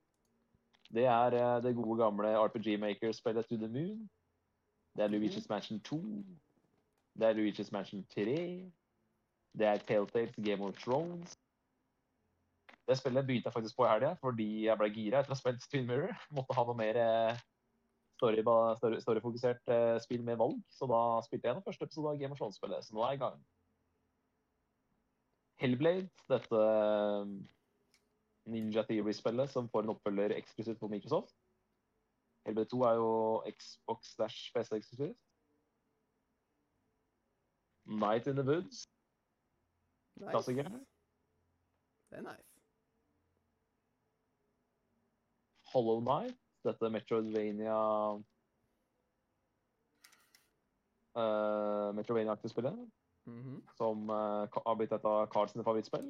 Det er eh, det gode gamle RPG Maker-spillet To The Moon. Det er Luigi's Mansion 2. Det er Luigi's Mansion 3. Det er Telltales Game of Thrones. Det spillet begynte jeg faktisk på i helga fordi jeg ble gira etter å ha spilt Twin Mirror. Måtte ha noe mer storyfokusert story- eh, spill med valg, så da spilte jeg den første episode av Game of Thrones-spillet, så nå er jeg i gang. Hellblade, dette eh, Ninja Theory-spillet som får en oppfølger eksklusivt på Microsoft. Hellblade 2 er jo Xbox dash PC eksklusivt. Night in the Woods, Nice. klassiker. Det er nice. Hollow Knight, dette Metroidvania uh, Metroidvania-aktige spillet. Mhm. som uh, har blitt et av Carl sine favorittspill.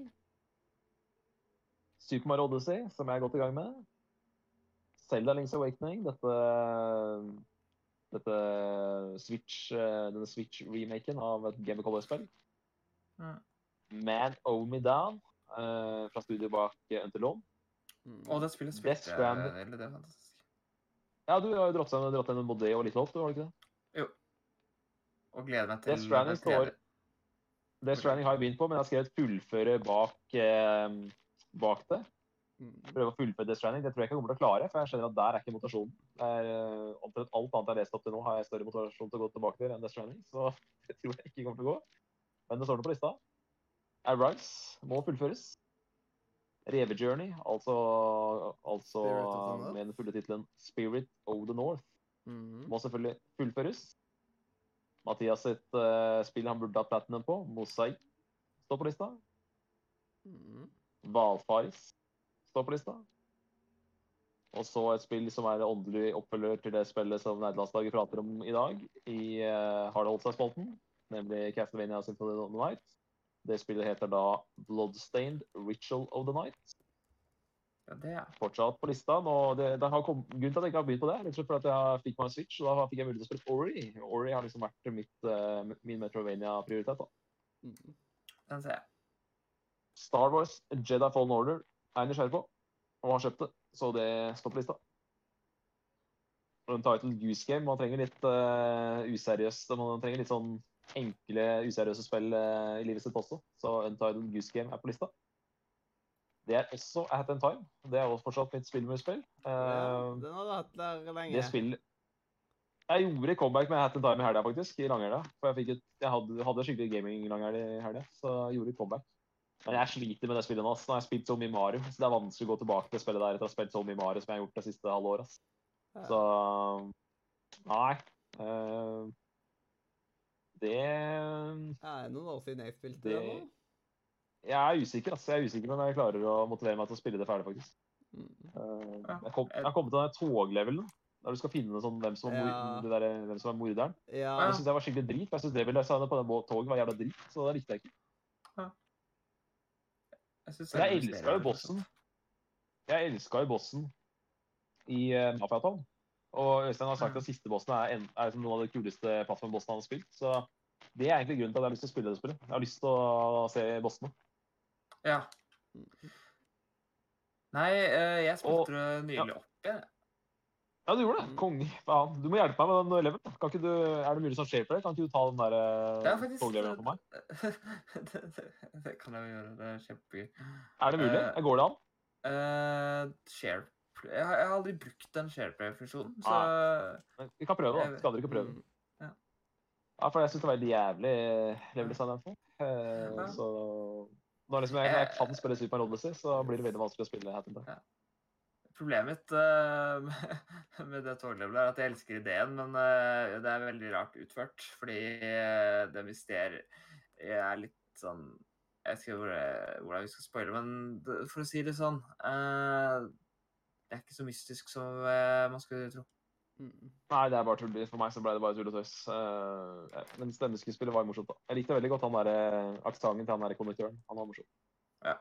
Super Mario Odyssey, som jeg er godt i gang med. Zelda Links Awakening, dette, dette Switch, eh, denne Switch-remaken av et Game of Color-spill. Mm. Man Owe Me Down, uh, fra studioet bak Until. Og det spillet spilte jeg. Eller det er fantastisk. Ja, du har jo dratt, dratt gjennom både det og litt låt, har du ikke det? Jo. og gleder meg til Death Stranding står Death Stranding har jeg begynt på, men jeg har skrevet 'fullføre' bak, eh, bak det. Mm. Prøve å fullføre Death Stranding. Det tror jeg ikke jeg kommer til å klare, for jeg skjønner at der er ikke motivasjonen. Er, eh, omtrent alt annet jeg har lest opp til nå, har jeg større motivasjon til å gå tilbake til enn Death Stranding. Så det tror jeg ikke kommer til å gå. Men det står nå på lista. Arrives må fullføres. Reve Journey, altså, altså med den fulle tittelen Spirit of the North, Mm. må selvfølgelig fullføres. Mathias sitt uh, spill han burde ha platinum på, Mosaic, står på lista. Mm. Valfaris står på lista. Og så et spill som er åndelig oppfølger til det spillet som nederlandslaget prater om i dag, i uh, Har det holdt seg-spalten, nemlig Castlevania Symphony of the Night. Det spillet heter da Bloodstained Ritual of the Night. Ja, det er. Fortsatt på lista. Nå, det, det har kom, grunnen til at jeg ikke har begynt på det, er fordi at jeg fikk meg en Switch, og da fikk jeg mulighet til å spille Ori. Ori har liksom vært mitt, uh, min Metrovania-prioritet. da. Mm. Den ser jeg. Star Wars Jedi Fallen Order er jeg nysgjerrig på, og har kjøpt det, så det står på lista. Untitled Goose Game, man trenger litt uh, useriøst, man trenger litt sånn enkle, useriøse spill eh, i livet sitt også, så Untitled Goose Game er på lista. Det er også At in Time. Det er også fortsatt mitt spillmurspill. Ja, Uh, den har du hatt der lenge. det spill... Jeg gjorde comeback med Hat in Time i helga, faktisk. I langhelga. For jeg, et, jeg hadde, hadde skikkelig gaming-langhelg i helga, så jeg gjorde comeback. Men jeg sliter med det spillet nå. ass. Nå har jeg spilt så mye Mario, så det er vanskelig å gå tilbake til spillet der etter å ha spilt så mye Mario som jeg har gjort det siste halve året. Så Nei. eh, det Er det noen år siden jeg spilte det. Det- nå. Jeg er usikker, altså. Jeg er usikker om jeg klarer å motivere meg til å spille det ferdig, faktisk. Mm. Eh, Ja. jeg, kom, jeg har kommet til den toglevelen, der du skal finne sånn, hvem, som Ja. det der, hvem som er morderen. Ja, Det syns det var skikkelig drit. for Jeg syns level-designet på den toget var jævla drit, så det likte jeg ikke. Jeg, synes jeg elska jo bossen. Jeg elska jo bossen i uh, Mafiatown. Og Øystein har sagt at siste bossen er, en, er noen av de kuleste plattformbossene han har spilt. Så det er egentlig grunnen til at jeg har lyst til å spille det spillet. Jeg har lyst til å se bossene. Ja. Nei, eh, jeg spilte det nylig opp igjen. Ja, du gjorde det. Mm. Konge. Faen. Du må hjelpe meg med den eleven. Kan ikke du, er det mulig som skjer for deg? Kan ikke du ta den der er uh, faktisk toglevelen for meg? det, det, det kan jeg jo gjøre. Det er kjempegøy. Er det mulig? Uh, Går det an? Uh, share jeg har, jeg har aldri brukt den shareplay-funksjonen, så Men Vi kan prøve, da. Skader ikke å prøve. Mm. Ja, for jeg syns det var veldig jævlig hvert fall. Eh, Ja. Så når liksom jeg, jeg kan spille Super Odyssey, så blir det veldig vanskelig å spille Hat in Time. Problemet mitt eh, med- det toglevelet er at jeg elsker ideen, men uh, det er veldig rart utført. Fordi uh, det mysteriet er litt sånn Jeg vet ikke hvor hvordan vi skal spoile, men for å si det sånn eh, Det er ikke så mystisk som uh, man skulle tro. Mm. Nei, det er bare tull. For meg så ble det bare tull og tøys. Uh, men stemmeskuespillet var morsomt. da. Jeg likte veldig godt han der, eh, aksenten til han der konduktøren. Han var morsom. Ja.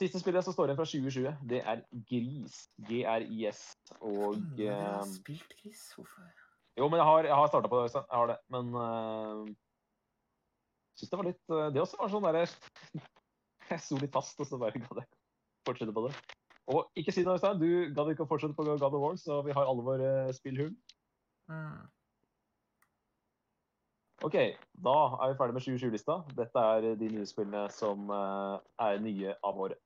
Siste spillet som står igjen fra 2020, det er Gris. G-R-I-S. Og Ingen av har eh, spilt Gris? Hvorfor? Jo, men jeg har, jeg har starta på det, Øystein. Jeg har det. Men uh, syns det var litt Det også var sånn derre Jeg sto litt fast, og så bare gadd jeg fortsette på det. Og ikke si noe, Øystein. Du gadd ikke å fortsette på God of War, så vi har alle våre spillhull. Mm. OK, da er vi ferdig med 2020-lista. Dette er de nye spillene som eh, er nye av året.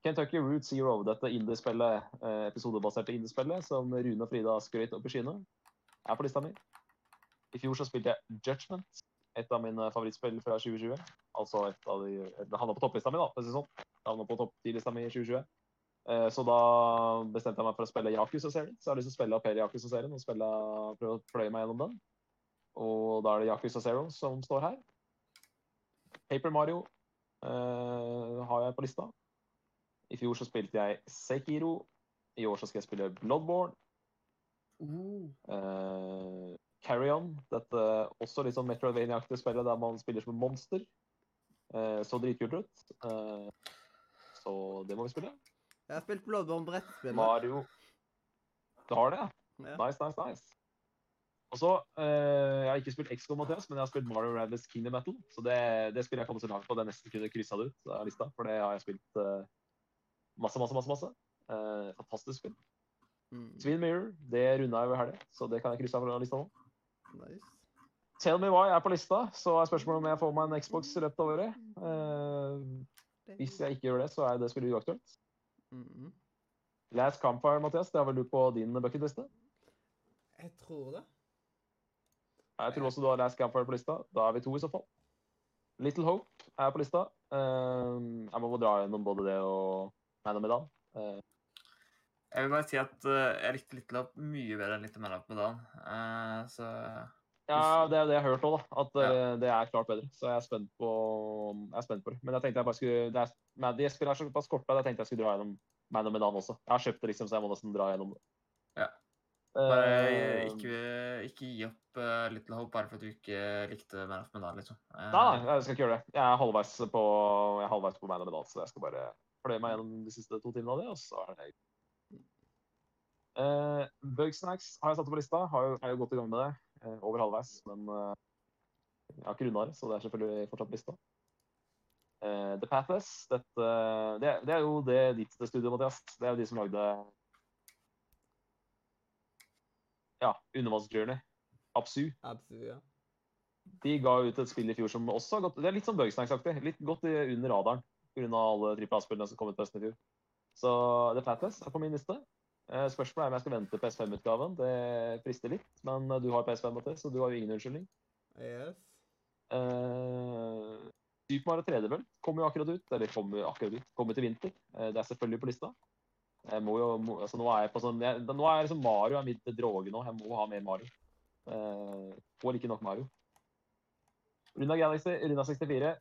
Kentucky Route Zero, dette indiespillet, episodebaserte indiespillet som Rune og Frida skrøt opp i skyene, er på lista mi. I fjor så spilte jeg Judgment, et av mine favorittspill fra 2020. Altså et av de Det havna på topplista mi, da, det sånn. Det havna på topp 10-lista mi i 2020. Eh, Så da bestemte jeg meg for å spille Yakuza-serien. Så jeg har lyst til å spille hele Yakuza-serien og spille, prøve å pløye meg gjennom den. Og da er det Yakuza Zero som står her. Paper Mario uh, har jeg på lista. I fjor så spilte jeg Sekiro. I år så skal jeg spille Bloodborne. Uh. Eh, Carry On. Dette også litt sånn Metroidvania-aktige spillet der man spiller som et monster. Uh, så dritkult ut. Så det må vi spille. Jeg har spilt Bloodborne brettspill. Mario Du har det, ja? Nice, nice, nice. Og så, uh, Jeg har ikke spilt XCOM, Mathias, men jeg har spilt Mario Radless Kingdom Battle. Så det, det spiller jeg kommet så langt på jeg nesten kunne kryssa det ut av lista. For det har jeg spilt uh, masse, masse, masse. masse. Uh, fantastisk spill. Mm. Twin Mirror det runda jeg over helga, så det kan jeg krysse av fra lista nå. Nice. Tell me why er på lista, så er spørsmålet om jeg får meg en Xbox i løpet av året. Hvis jeg ikke gjør det, så er det spillet uaktuelt. Mhm. Last Campfire, Mathias, det har vel du på din bucketliste? Jeg tror det. Jeg tror også du har Last Campfire på lista. Da er vi to i så fall. Little Hope er på lista. Eh, jeg må bare dra gjennom både det og Man of Medan. Eh, Jeg vil bare si at eh, jeg likte Little Hope mye bedre enn Little Man of med Dan. Eh, så ja, det er det jeg har hørt òg. At Ja. eh, det er klart bedre. Så jeg er spent på, jeg er spent på det. Men jeg tenkte jeg bare skulle det er, med, De spillene er såpass korte at jeg tenkte jeg skulle dra gjennom Man of Medan også. Jeg har kjøpt det, liksom, så jeg må nesten dra gjennom det. Ja. bare uh, ikke, ikke gi opp uh, Little Hope bare for at du ikke likte Man of Medan, liksom. Uh, Nei, nei, jeg skal ikke gjøre det. Jeg er halvveis på, jeg er halvveis på Man of Medan, så jeg skal bare pløye meg gjennom de siste to timene av det, og så er det uh, Bugsnacks har jeg satt på lista. Har jo, er jo godt i gang med det. Eh, over halvveis, men eh, jeg har ikke runda det, så det er selvfølgelig fortsatt lista. Eh, The Pathless, dette, det, er- det er jo det ditt studio, Mathias. Det er jo de som lagde ja, Undervannsjourney. Absu. Absu ja. De ga ut et spill i fjor som også har gått Det er litt sånn Bugsnacks-aktig. Litt gått under radaren pga. alle trippel A-spillene som kom ut på høsten i fjor. Så The Pathless er på min liste. Eh, Spørsmålet er om jeg skal vente PS5-utgaven. Det frister litt. Men eh, du har PS5, Mathias, så du har jo ingen unnskyldning. Yes. Uh, Super Mario 3D World kommer jo akkurat ut. Eller kommer akkurat ut. Kommer til vinter. Uh, det er selvfølgelig på lista. Jeg må jo, må, altså nå er jeg på sånn jeg, Nå er liksom Mario er mitt droge nå. Jeg må ha mer Mario. Uh, får ikke nok Mario. Runda Galaxy, Runda 64.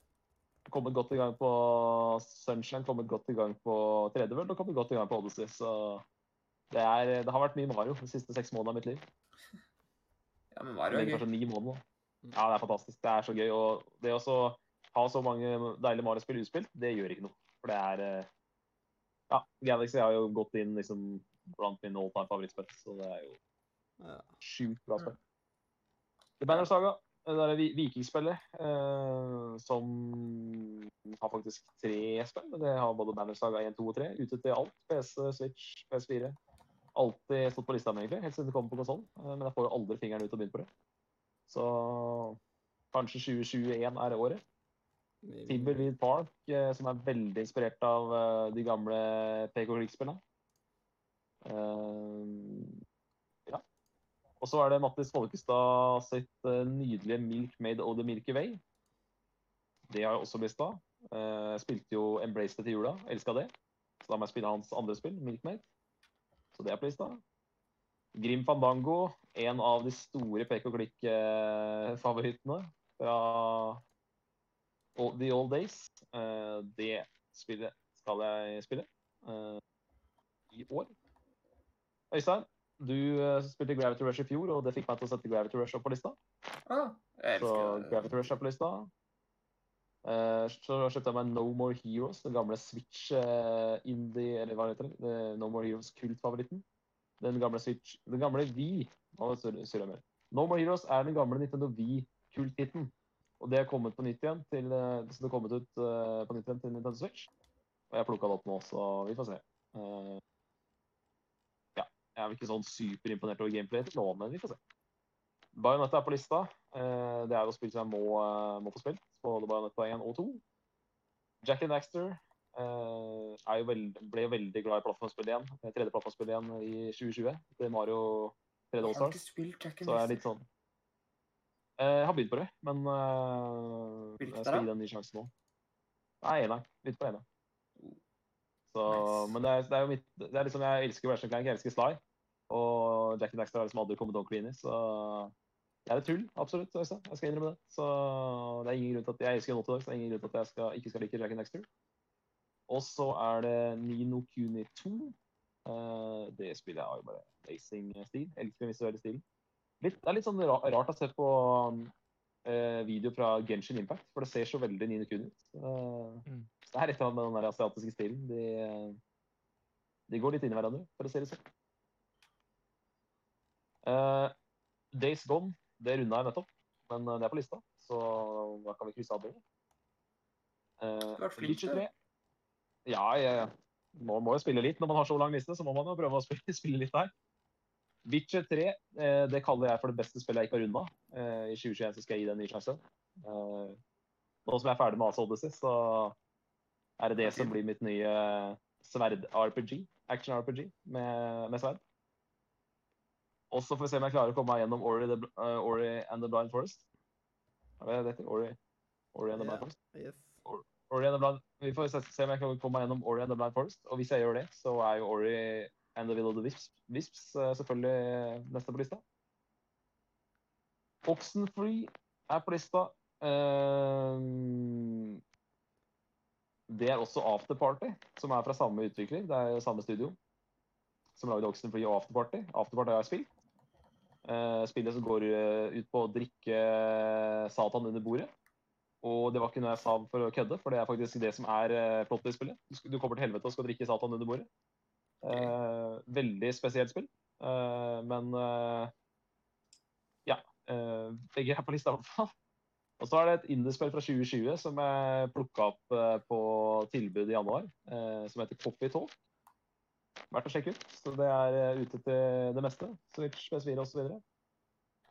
Kommet godt i gang på Sunshine, kommet godt i gang på 3D World og kommet godt i gang på Odyssey. Så det, er, det har vært mye Mario de siste seks månedene av mitt liv. Ja, men Mario er gøy. kanskje ni måneder. Ja, det er fantastisk. Det er så gøy. Og det å ha så mange deilige Mario-spill utspilt, det gjør ikke noe. For det er eh, Ja, Galaxy har jo gått inn liksom blant mine all time favorittspill, så det er jo Ja. sjukt bra spill. The Banner Saga, det er vi- vikingspillet, eh, som har faktisk tre spill. Det har både Banner Saga 1, 2 og 3 ute til alt. PC, Switch, PS4. Alltid stått på lista mi, egentlig, helt siden det kom på konsollen. Eh, men jeg får jo aldri fingeren ut og begynne på det. Så kanskje 2021 er året. Timberweed Park, eh, som er veldig inspirert av eh, de gamle PK Click-spillene. Eh, ja. Og så er det Mattis Folkestad sitt nydelige Milk Made of the Milky Way. Det har jeg også til. Uh, spilte jo Embrace det til jula. Elska det. Så da må jeg spille hans andre spill, Milkmade. Så det er på lista. Grim Fandango, en av de store pek og klikk-favorittene fra The Old Days. Eh, det spillet skal jeg spille eh, i år. Øystein, du eh, spilte Gravity Rush i fjor, og det fikk meg til å sette Gravity Rush opp på lista. Ah, jeg Så elsker. Gravity Rush er på lista. Eh, så kjøpte jeg meg No More Heroes, den gamle Switch eh, indie, eller hva heter det? Eh, No More Heroes kultfavoritten. Den gamle Switch, den gamle Wii. Nå surrer jeg mer. No More Heroes er den gamle Nintendo Wii-kulthiten. Og det er kommet på nytt igjen til, så det kommet ut på nytt igjen til Nintendo Switch. Og jeg plukka det opp nå, så vi får se. Ja, jeg er vel ikke sånn superimponert over gameplay til nå, men vi får se. Bayonetta er på lista. Det er jo spill som jeg må, må få spilt. Bayonetta 1 og 2. Jack and Daxter eh, er jo veld, ble veldig glad i plattformspill igjen. eh, Tredje plattformspill igjen i 2020. Det er Mario 3D Jeg har ikke spilt Jack Så jeg er litt sånn Eh, Jeg har begynt på det, men eh, jeg skal gi det en ny sjanse nå. Nei, eneren. Begynt på eneren. Så, Nice. Men det er, det er jo mitt det er liksom, Jeg elsker Ratchet Clank, jeg elsker Sly. Og Jack and Daxter har liksom aldri kommet ordentlig inn i, så det er tull, absolutt. Jeg skal innrømme det. Så det er ingen grunn til at jeg elsker Naughty så det er ingen grunn til at jeg skal, ikke skal like and Daxter. Og så er det Nino Kuni 2. Eh, det spillet er jo bare racing-stil. Elsker den visuelle stilen. Litt, det er litt sånn rart å se på eh, video fra Genshin Impact, for det ser så veldig Nino Kuni ut. Så Mm. Det er et eller annet med den asiatiske stilen. De, de går litt inn i hverandre, for å si det sånn. Eh, Days Gone, det runda jeg nettopp, men eh, det er på lista, så da kan vi krysse av det. Uh, Du har vært flink, du. Ja, ja, jeg, Må, må jo spille litt. Når man har så lang liste, så må man jo prøve å spille, spille litt der. Witcher 3 eh, det kaller jeg for det beste spillet jeg ikke har runda. Eh, I 2021 så skal jeg gi det en ny sjanse. Eh, nå som jeg er ferdig med Asa Odyssey, så er det det som blir mitt nye sverd-RPG. Action-RPG med, med sverd. Og så får vi se om jeg klarer å komme meg gjennom Ori, the, uh, Ori and the Blind Forest. Er det dette? heter? Ori, Ori and the Blind. Forest? Yes. Ori and the Blind, vi får se, se om jeg kan komme meg gjennom Ori and the Blind Forest. Og hvis jeg gjør det, så er jo Ori and the Will of the Wisps, Wisps uh, selvfølgelig neste på lista. Oxenfree er på lista. Uh, det er også Afterparty, som er fra samme utvikler. Det er samme studio som lagde Oxenfree og Afterparty. Afterparty har jeg spilt. Eh, spillet som går eh, ut på å drikke Satan under bordet. Og det var ikke noe jeg sa for å kødde, for det er faktisk det som er plottet i spillet. Du, kommer til helvete og skal drikke Satan under bordet. Eh, veldig spesielt spill. Eh, men eh, ja. eh, begge er på lista, i hvert fall. Og så er det et indiespill fra 2020 som jeg plukka opp eh, på tilbud i januar, eh, som heter Coffee Talk. Verdt å sjekke ut. Så det er eh, ute til det meste. Switch, PS4 osv.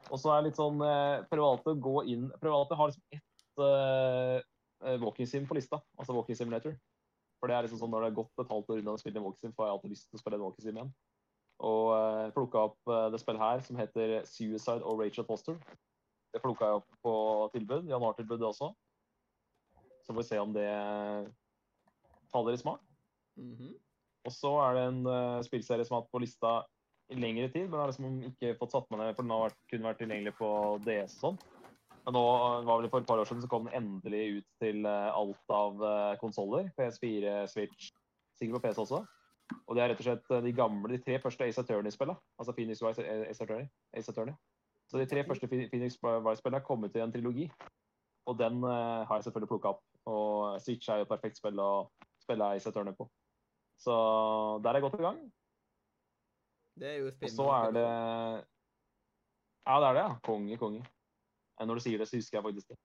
Og så er litt sånn eh, Private gå inn Private har liksom ett eh, walking sim på lista. Altså walking simulator. For det er liksom sånn når det er godt et halvt år unna å spille en walking sim, får jeg alltid lyst til å spille en walking sim igjen. Og uh, plukka opp eh, det spillet her som heter Suicide og Rachel Foster. Det plukka jeg opp på tilbud. Januartilbud det også. Så får vi se om det faller i smak. Mhm. Og så er det en uh, spillserie som har hatt på lista i lengre tid, men har liksom ikke fått satt meg ned, for den har vært, kun vært tilgjengelig på DS og sånn. Men nå uh, var vel for et par år siden så kom den endelig ut til uh, alt av uh, konsoller. PS4, Switch, sikkert på PC også. Og det er rett og slett de gamle, de tre første Ace Attorney-spillene. Altså Phoenix Wise Ace Attorney. Ace Attorney. Så de tre første Phoenix Wise-spillene har kommet i en trilogi. Og den uh, har jeg selvfølgelig plukka opp. Og Switch er jo et perfekt spill å spille Ace Attorney på. Så der er jeg godt i gang. Det er jo Og så er det Ja, det er det, ja. Konge, konge. Eh, Når du sier det, så husker jeg faktisk det.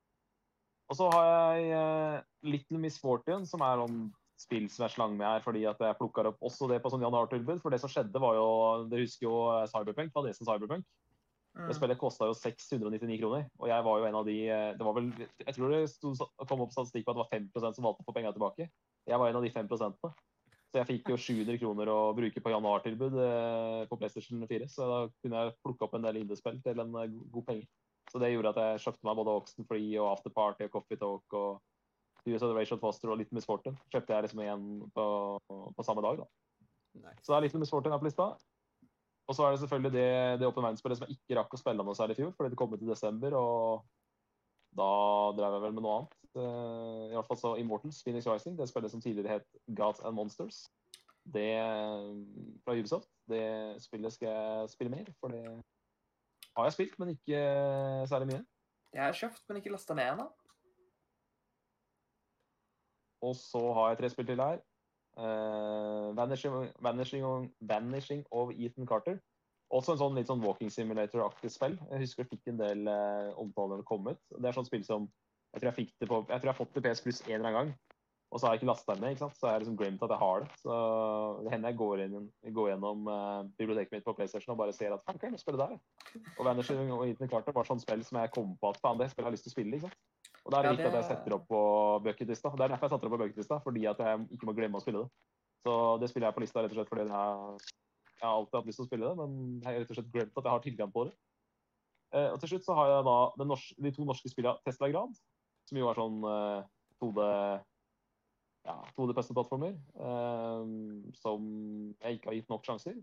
Og så har jeg eh, Little Miss Fortune, som er sånn spill som jeg slang med her, fordi at jeg plukka opp også det på sånn Jan Arthur-bud. For det som skjedde, var jo Dere husker jo Cyberpunk? Var det som Cyberpunk. Mm. Det spillet kosta jo 699 kroner, og jeg var jo en av de eh, Det var vel Jeg tror det stod, kom opp statistikk på at det var 5% som valgte å få penga tilbake. Jeg var en av de 5 prosentene. Så jeg fikk jo 700 kroner å bruke på januartilbud eh, på PlayStation 4. Så da kunne jeg plukke opp en del indiespill til en eh, god penge. Så det gjorde at jeg kjøpte meg både Oxenfree og After Party og Coffee Talk og USA Rachel Foster og litt Miss Fortune. Kjøpte jeg liksom igjen på, på samme dag, da. Nice. Så det er litt Miss Fortune her på lista. Og så er det selvfølgelig det, det Open Mind-spillet som jeg ikke rakk å spille noe særlig i fjor, fordi det kom ut i desember, og da drev jeg vel med noe annet. Eh, I hvert fall så Immortals, Phoenix Rising, det spillet som tidligere het Gods and Monsters. Det eh, fra Ubisoft, det spillet skal jeg spille mer, for det har jeg spilt, men ikke eh, særlig mye. Det har kjøpt, men ikke lasta ned ennå. Og så har jeg tre spill til her. Uh, Vanishing, Vanishing, Vanishing of Ethan Carter. Også en sånn litt sånn walking simulator-aktig spill. Jeg husker jeg fikk en del uh, omtaler da det kom ut. Det er sånn spill som jeg tror jeg fikk det på, jeg tror jeg har fått det PS Plus en eller annen gang. Og så har jeg ikke lasta den ned, ikke sant? så jeg har liksom glemt at jeg har det. Så det hender jeg går, inn, går gjennom uh, biblioteket mitt på PlayStation og bare ser at faen, kan jeg spille der? Og Vanishing og Ethan Carter var sånn spill som jeg kom på at faen, det spillet har lyst til å spille. ikke sant? Og da er det Ja, det... at jeg setter opp på bucketlista. Det er derfor jeg satte opp på bucketlista, fordi at jeg ikke må glemme å spille det. Så det spiller jeg på lista rett og slett fordi jeg, jeg har alltid hatt lyst til å spille det, men jeg har rett og slett glemt at jeg har tilgang på det. Uh, og til slutt så har jeg da den norsk, de to norske spillene Tesla Grad, som jo er sånn eh, 2D ja, 2D-plattformer, eh, som jeg ikke har gitt nok sjanser.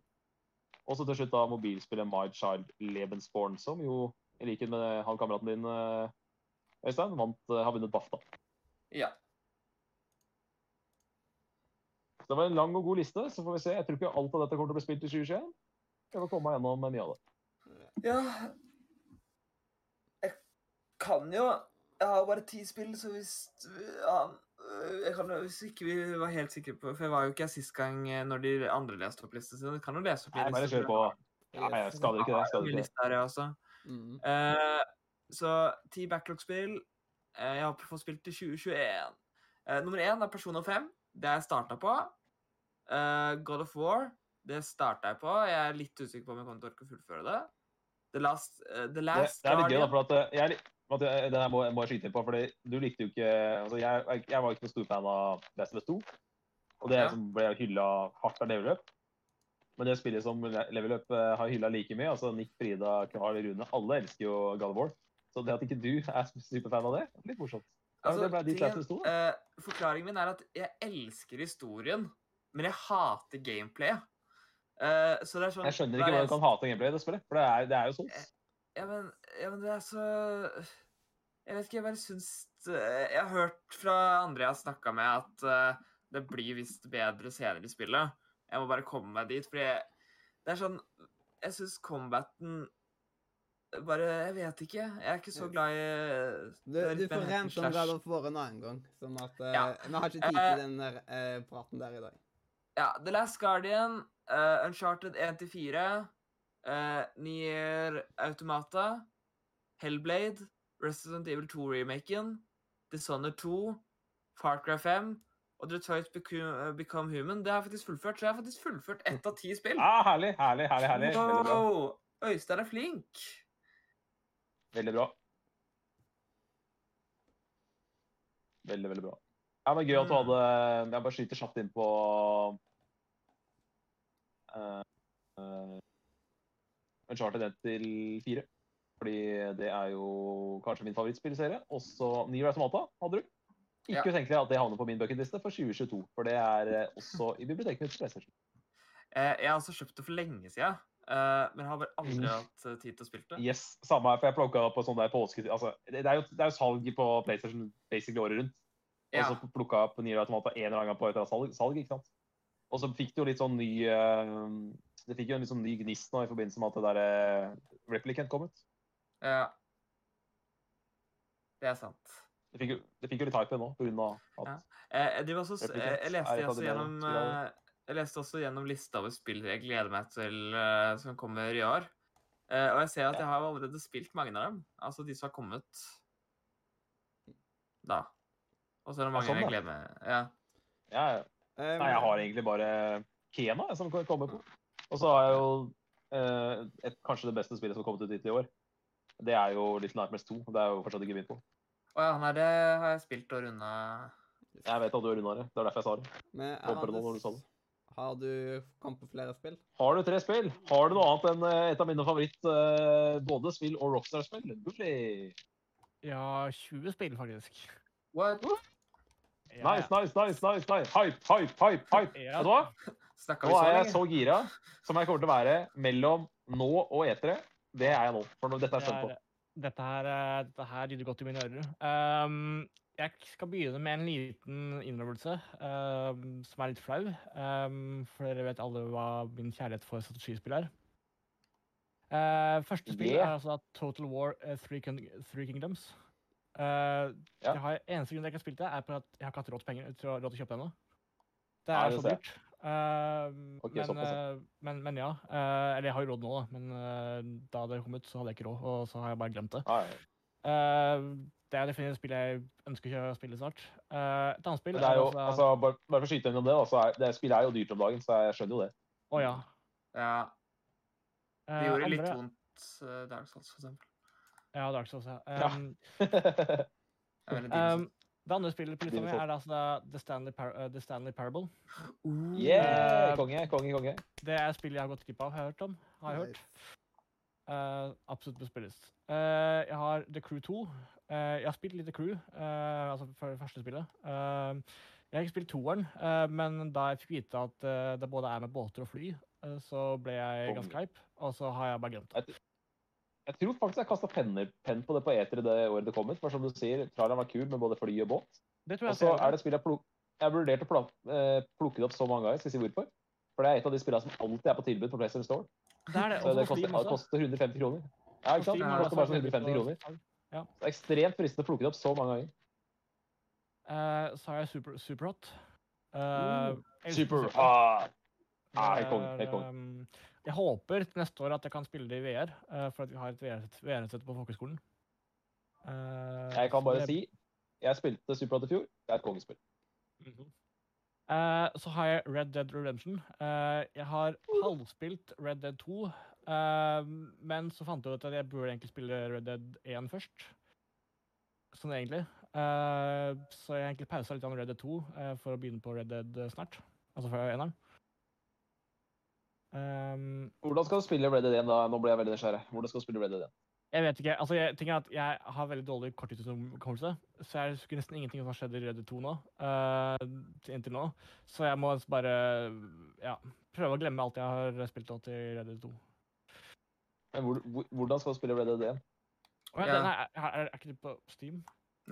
Og så til slutt da mobilspillet My Child Lebensborn, som jo, i likhet med han kameraten din, eh, Øystein, vant, har vunnet BAFTA. Ja. Så det var en lang og god liste, så får vi se. Jeg tror ikke alt av dette kommer til å bli spilt i 2021. Jeg får komme meg gjennom mye av det. Ja Jeg kan jo Jeg har bare ti spill, så hvis ja, jeg kan, Hvis ikke vi var helt sikre på For jeg var jo ikke her sist gang eh, når de andre leste opp listene sine. Kan jo lese opp Nei, bare kjør på. Ja, jeg skader ikke det. Skader Min ikke det. her, jeg også. Mm. Uh, så ti backlog-spill. Uh, jeg har fått spilt til 2021. Uh, nummer én er Persona 5. Det jeg starta på. Eh, God of War. Det starta jeg på. Jeg er litt usikker på om jeg kommer til å orke å fullføre det. The Last, uh, The Det, Last det er litt gøy, da, for at jeg, er litt- det her må, må jeg skyte på, for du likte jo ikke altså jeg, jeg, var ikke noen stor fan av Last of Us 2. Og det Ja. som ble hylla hardt av Level Up. Men det spillet som Level Up eh, har hylla like mye, altså Nick, Frida, Carl, Rune, alle elsker jo God of War. Så det at ikke du er superfan av det, litt morsomt. Ja, men det tingen- Last of Us 2, da. eh, forklaringen min er at jeg elsker historien, men jeg hater gameplay. Uh, så det er sånn Jeg skjønner ikke hvordan du kan hate gameplay i det spillet, for det er, det er jo sånn. Ja, men, ja, men det er så Jeg vet ikke, jeg bare syns eh, Jeg har hørt fra andre jeg har snakka med, at eh, det blir visst bedre senere i spillet. Jeg må bare komme meg dit, fordi det er sånn Jeg syns combaten bare Jeg vet ikke. Jeg er ikke så glad i Du, er du får rent rente om. God of War en annen gang. Sånn at eh, Ja. Vi har ikke tid Eh, til den der, uh, praten der i dag. Ja, The Last Guardian, uh, Uncharted 1-4, uh, Nier Automata, Hellblade, Resident Evil 2-remaken, Dishonored 2, Far Cry 5 og Detroit Become, Become Human. Det har jeg faktisk fullført, så jeg har faktisk fullført ett av ti spill. Ah, herlig, herlig, herlig. herlig. Wow! Øystein er flink. Veldig bra. Veldig, veldig bra. Ja, men Gøy at du Mm. hadde Jeg bare skyter kjapt inn på uh, uh, Uncharted 1 til 4. Fordi det er jo kanskje min favorittspillserie. Også Nier Automata hadde du. Ikke Ja. utenkelig at det havner på min bucketliste for 2022. For det er eh, også i biblioteket mitt. PlayStation. Eh, jeg har altså kjøpt det for lenge siden, eh, men har bare aldri Mm. hatt tid til å spille det. Yes, samme her, for jeg plukka på sånn der påske... Altså, det er jo, det er jo salg på PlayStation basically året rundt. Ja. Og så plukka jeg opp Nier Automata en eller annen gang på et eller annet salg, salg ikke sant? Og så fikk det jo litt sånn ny Det fikk jo en litt sånn ny gnist nå i forbindelse med at det der Replicant kom ut. Ja. Det er sant. Det fikk jo, det fikk jo litt hype nå, av at Ja. Eh, Jeg, driver også, jeg, jeg, leste også gjennom, eh, jeg leste også gjennom lista over spill jeg gleder meg til eh, som kommer i år. Eh, og jeg ser at jeg har allerede spilt mange av dem. Altså de som har kommet da. Og så er det Ja, mange sånn, jeg gleder meg Ja. ja, ja. Nei, jeg har egentlig bare Kena jeg, som kommer komme på. Og så har jeg jo eh, et, kanskje det beste spillet som har kommet ut hittil i år. Det er jo Little Nightmares 2. Det er jo fortsatt ikke begynt på. Å ja, nei, det har jeg spilt og runda Jeg vet at du har runda det. Det er derfor jeg sa det. Men Håper det når du sa det. har du kommet på flere spill? Har du tre spill? Har du noe annet enn eh, et av mine favoritt eh, både spill og Rockstar-spill? Ja, 20 spill, faktisk. What? Ja, Nice, nice, nice, nice, nice. Hype, hype, hype, hype. Ja. Vet du hva? Nå er jeg så gira som jeg kommer til å være mellom nå og etere. Det er jeg nå. For dette er skjønt på. Dette her, eh, dette her lyder godt i mine ører. Um, jeg skal begynne med en liten innrømmelse um, som er litt flau. Um, for dere vet alle hva min kjærlighet for strategispill er. Uh, første spill Yeah. er altså Total War uh, Three, Three Kingdoms. Uh, Ja. jeg har, eneste grunn til at jeg ikke har spilt det, er på at jeg har ikke hatt råd til penger råd til å kjøpe det ennå. Det er så dyrt. Ehm, Ok, men, ja. eh, men, men ja. Uh, eller jeg har jo råd nå, da. Men uh, da det kom ut, så hadde jeg ikke råd, og så har jeg bare glemt det. Ja, ja. Eh, det er definitivt et spill jeg ønsker ikke å spille snart. Eh, et annet spill det er jo, altså altså, bare, bare for å skyte inn om det, da, så er, det spillet er jo dyrt om dagen, så jeg skjønner jo det. Å ja. Ja, det gjorde gjorde litt andre- vondt, uh, Dark Souls, for eksempel. Ja, Dark Souls, ja. Ja. Um, er veldig um. Det andre spillet på lista mi er altså The Stanley, Par uh, The Stanley Parable. yeah! Eh, Konge, konge, konge. Det er spillet jeg har gått glipp av, har jeg hørt om. Har jeg hørt. Uh, absolutt bør spilles. Eh, jeg har The Crew 2. Eh, jeg har spilt litt The Crew, eh, altså for det første spillet. Jeg har ikke spilt toeren, eh, men da jeg fikk vite at det både er med båter og fly, så ble jeg ganske hype, og så har jeg bare glemt det. Jeg tror faktisk jeg kasta penn på det på eter det året det kom ut. For som du sier, traileren var kul med både fly og båt. Det tror Og så er det spillet spill jeg pluk jeg å eh, plukke det opp så mange ganger. Skal jeg si hvorfor? For det er et av de spillene som alltid er på tilbud på PlayStation Store. Det er det. Så det koster, det koster 150 kroner. Ja, ikke sant? Det koster bare sånn 150 kroner. Det er ekstremt fristende å plukke det opp så mange ganger. Uh, så har jeg Super, Superhot. Uh, Uh, Super hot! Ah, helt konge, helt konge. Jeg håper til neste år at jeg kan spille det i VR, eh, for at vi har et VR-sett på folkehøgskolen. Eh, Jeg kan bare jeg... si jeg spilte Super Hot i fjor. Det er et kongespill. Mm -hmm. uh, så har jeg Red Dead Redemption. Uh, jeg har halvspilt Red Dead 2, Uh, men så fant jeg ut at jeg burde egentlig spille Red Dead 1 først. Sånn egentlig. Så jeg har egentlig pausa litt av Red Dead 2 eh, for å begynne på Red Dead snart. Altså fra eneren. Um, Hvordan skal du spille Red Dead 1 da? Nå ble jeg veldig nysgjerrig. Hvordan skal du spille Red Dead 1? jeg vet ikke. altså jeg, ting er at jeg har veldig dårlig korttidshukommelse, så jeg husker nesten ingenting som har skjedd i Red Dead 2 nå. Uh, inntil nå. Så jeg må bare ja, prøve å glemme alt jeg har spilt nå til Red Dead 2. Men hvor, hvor, hvordan skal du spille Red Dead 1? Oh, ja, Ja. den er, er, er ikke det på Steam?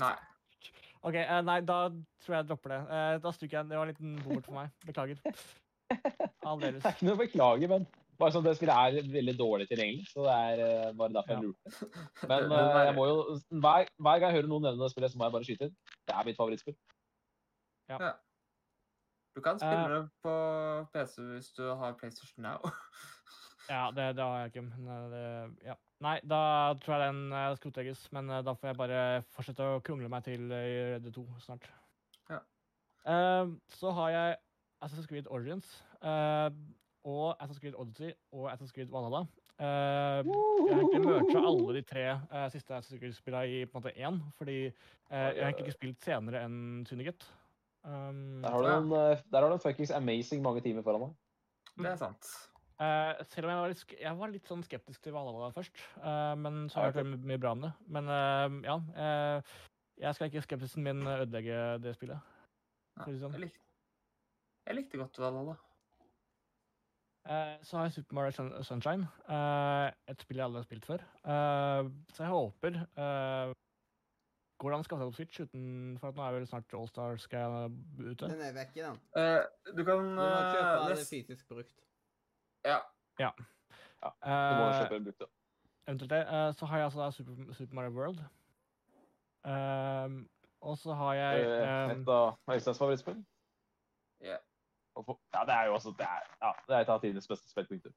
Nei. OK, uh, nei, da tror jeg jeg dropper det. Uh, da stryker jeg. Det var en liten bommert for meg. Beklager. Aldeles. Det er ikke noe å beklage, men bare sånn, det spillet er veldig dårlig tilgjengelig. Så det er eh, bare derfor jeg Ja. lurte. Men eh, jeg må jo, hver, hver gang jeg hører noen nevne det spillet, så må jeg bare skyte inn. Det er mitt favorittspill. Du kan spille Eh. det på PC hvis du har PlayStation Now. Ja, det, det har jeg ikke. Men det, ja. Nei, da tror jeg den skrotegges. Men da får jeg bare fortsette å krongle meg til Redde i Red 2 snart. Ja. Uh, så har jeg Assassin's Creed Origins uh, og Assassin's Creed Odyssey og Assassin's Creed Valhalla. Uh, jeg har egentlig mercha alle de tre uh, siste Assassin's Creed-spillene i på en måte én, fordi eh, jeg har egentlig ikke spilt senere enn Syndicate. Um, Der har du en, eh, der har du en fuckings amazing mange timer foran deg. Det er sant. Uh, selv om jeg var, litt, jeg var litt sånn skeptisk til Valhalla først, uh, men så har jeg hørt mye bra om det. Men uh, ja, eh, jeg skal ikke skepsisen min ødelegge det spillet. Nei, sånn. jeg, likte, jeg likte godt Valhalla. Uh, så har jeg Super Mario Sun Sunshine, Uh, et spill jeg aldri har spilt før. Uh, så jeg håper uh, Går det an å skaffe seg Switch uten For at nå er vel snart Allstar skal ute? Den er vekk i den. Eh, du kan Du må kjøpe den det fysisk brukt. Ja. Du må Eh, kjøpe en brukt, da. Eventuelt det. Eh, så har jeg altså da Super, Super Mario World. Ehm, og så har jeg Et av Øysteins favorittspill. Ja. For- Ja, det er jo også det er, ja, det er et av tidenes beste spillpunkter.